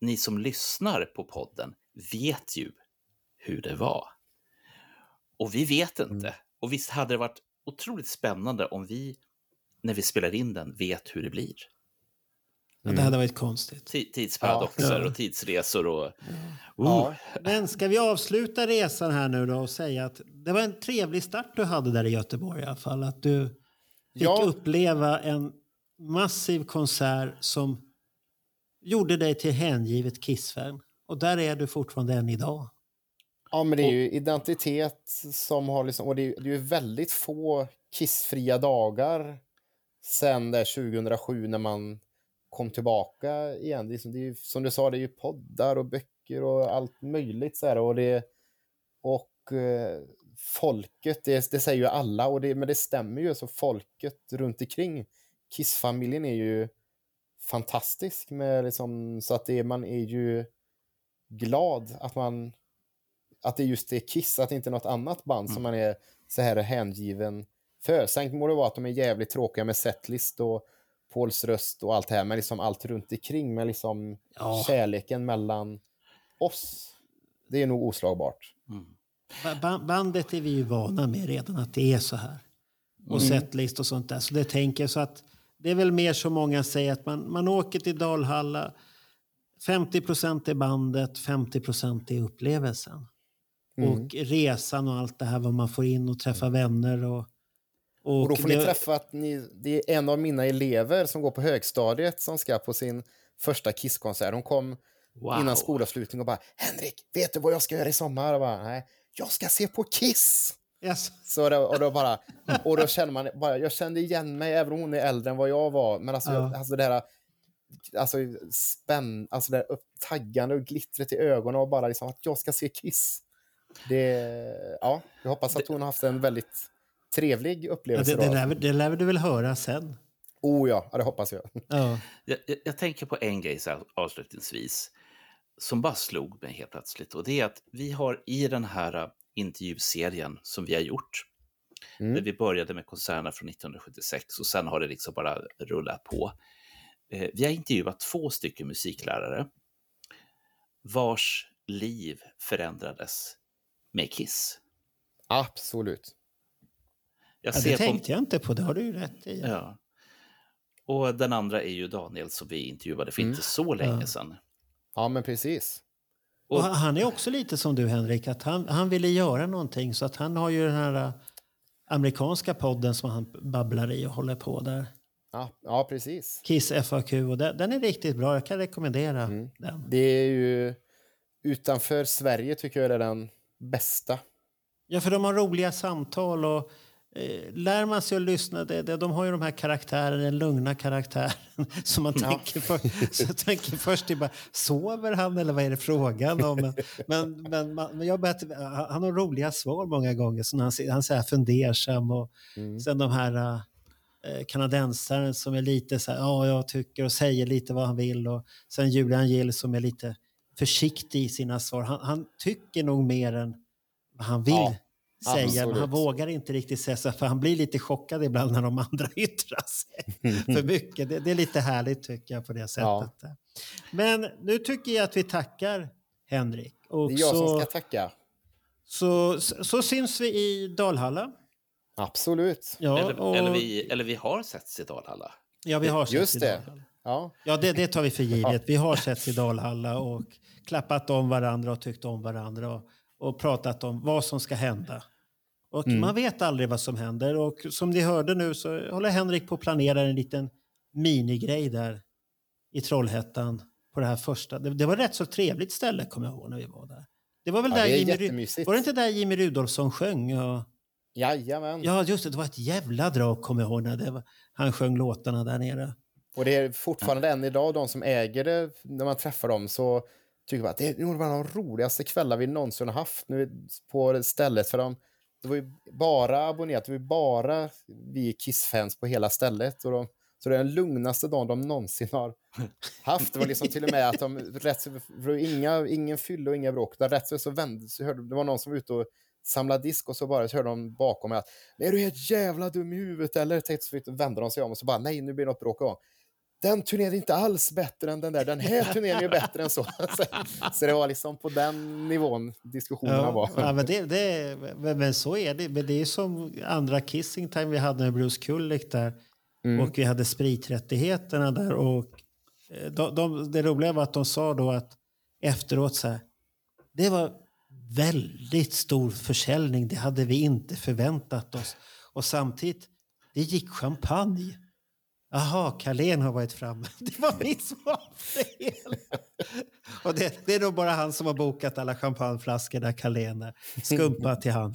Ni som lyssnar på podden vet ju hur det var. Och vi vet inte. Mm. Och visst hade det varit otroligt spännande om vi, när vi spelar in den, vet hur det blir. Ja, Det hade varit konstigt. Ti- Tidsparadoxer Ja. och tidsresor och... Uh, Ja. Men ska vi avsluta resan här nu då och säga att det var en trevlig start du hade där i Göteborg i alla fall. Att du fick Ja. uppleva en massiv konsert som gjorde dig till hängivet Kiss-fan. Och där är du fortfarande än idag. Ja, men det är ju identitet som har liksom, och det är, det är ju väldigt få kissfria dagar sen där 2007 när man kom tillbaka igen. Det är, som- det är, som du sa, det är ju poddar och böcker och allt möjligt. Så här, och det, och eh, folket, det, det säger ju alla, och det, men det stämmer ju. Så folket runt omkring Kiss-familjen är ju fantastisk. Med liksom, så att det, man är ju glad att man att det just är Kiss, att det inte är något annat band som man är så här hängiven för. Sen må det vara att de är jävligt tråkiga med setlist och Pauls röst och allt det här, men liksom allt runt omkring med liksom Ja. kärleken mellan oss. Det är nog oslagbart. Ba- ba- Bandet är vi ju vana med redan att det är så här. Och setlist och sånt där. Så det tänker jag så att det är väl mer som många säger att man, man åker till Dalhalla. 50 procent är bandet, 50 procent är upplevelsen. Och resan och allt det här vad man får in och träffa vänner och... Och då får det- ni träffa att ni, det är en av mina elever som går på högstadiet som ska på sin första Kisskonsert. Hon kom Wow. innan skolavslutning och bara “Henrik, vet du vad jag ska göra i sommar?” och bara, Nej, “Jag ska se på Kiss!” Yes. Så det, och, då bara, och då känner man bara, jag kände igen mig även om hon är äldre än vad jag var. Men alltså, jag, Ja. alltså det här alltså, spänn, alltså det här upp- taggande och glittret i ögonen och bara liksom att jag ska se Kiss. Det, ja, jag hoppas att hon har haft en väldigt trevlig Ja, upplevelse. det, det, då. lär, det lär du väl höra sen. Oh ja, ja, det hoppas jag. Ja. Jag, jag, jag tänker på en grej så här, avslutningsvis som bara slog mig helt plötsligt. Och det är att vi har i den här uh, intervjuserien som vi har gjort, Mm. där vi började med konserterna från 1976 och sen har det liksom bara rullat på. Eh, vi har intervjuat två stycken musiklärare vars liv förändrades med Kiss. Absolut. Jag Ja, det på- tänkte jag inte på, det har du ju rätt i. Ja. Och den andra är ju Daniel som vi intervjuade för inte så länge sedan. Ja, men precis. Och han är också lite som du Henrik, att han, han ville göra någonting så att han har ju den här äh, amerikanska podden som han babblar i och håller på där. Ja, ja precis. Kiss FAQ och den, den är riktigt bra, jag kan rekommendera Mm. den. Det är ju utanför Sverige tycker jag är den bästa. Ja, för de har roliga samtal och lär man sig att lyssna, det, det, de har ju de här karaktärerna, den lugna karaktären som man tänker, för, så jag tänker först till bara, sover han eller vad är det frågan om? Men, men, men, jag börjat, han har roliga svar många gånger, så han, han är fundersam och sen de här eh, kanadensaren som är lite så här, ja jag tycker och säger lite vad han vill och sen Julian Gill som är lite försiktig i sina svar. Han, han tycker nog mer än vad han vill Ja, säga, men han absolut. vågar inte riktigt säga så, för han blir lite chockad ibland när de andra yttrar sig för mycket. Det, det är lite härligt tycker jag på det sättet. Ja. Men nu tycker jag att vi tackar Henrik. Och Det är jag så, som ska tacka. så, så, så syns vi i Dalhalla. Absolut. Ja, eller, och, eller, vi, eller vi har setts i Dalhalla. ja, vi har Just setts i det. Dalhalla. Ja, Ja, det, det tar vi för givet. Vi har setts i Dalhalla och klappat om varandra och tyckt om varandra och, och pratat om vad som ska hända. Och man vet aldrig vad som händer. Och som ni hörde nu så håller Henrik på att planera en liten minigrej där i Trollhättan på det här första. Det, det var ett rätt så trevligt ställe kommer jag ihåg när vi var där. Det var väl Ja, där Jimmy, var det inte där Jimmy Rudolfsson sjöng? Och, jajamän. ja, just det. Det var ett jävla drag kommer jag ihåg när det var, han sjöng låtarna där nere. Och det är fortfarande än idag, de som äger det, när man träffar dem så tycker man att det är nog de roligaste kvällar vi någonsin har haft nu på stället. För de, det var ju bara abonnerat, det var ju bara vi Kiss-fans på hela stället. Och de, så det är den lugnaste dagen de någonsin har haft. Det var liksom till och med att de rätt så, inga, ingen fylla och inga bråk. Där rätt så, vände så hörde, det var någon som var ute och samlade disk och så bara så hörde de bakom mig att är du helt jävla dum i huvudet eller? Tänkte så vände de sig om och så bara nej nu blir det något bråk igång. Den turnén är inte alls bättre än den där. Den här turnén är bättre än så. så. Det var liksom på den nivån diskussionerna var. Ja, men, det, det, men, men så är det. Men det är som andra Kissing Time vi hade med Bruce Kulick där. Mm. Och vi hade spriträttigheterna där. Och eh, de, de, det roliga var att de sa då att efteråt så här. Det var väldigt stor försäljning. Det hade vi inte förväntat oss. Och samtidigt, det gick champagne. Jaha, Carlén har varit framme. Det var mitt svar. Och det, det är nog bara han som har bokat alla champagneflaskor där Carlén är. Skumpa till han.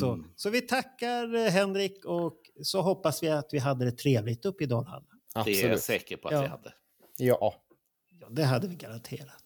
Så, så vi tackar eh, Henrik och så hoppas vi att vi hade det trevligt uppe i Dalhalla. Det är jag säker på att Ja. vi hade. Ja. Ja, det hade vi garanterat.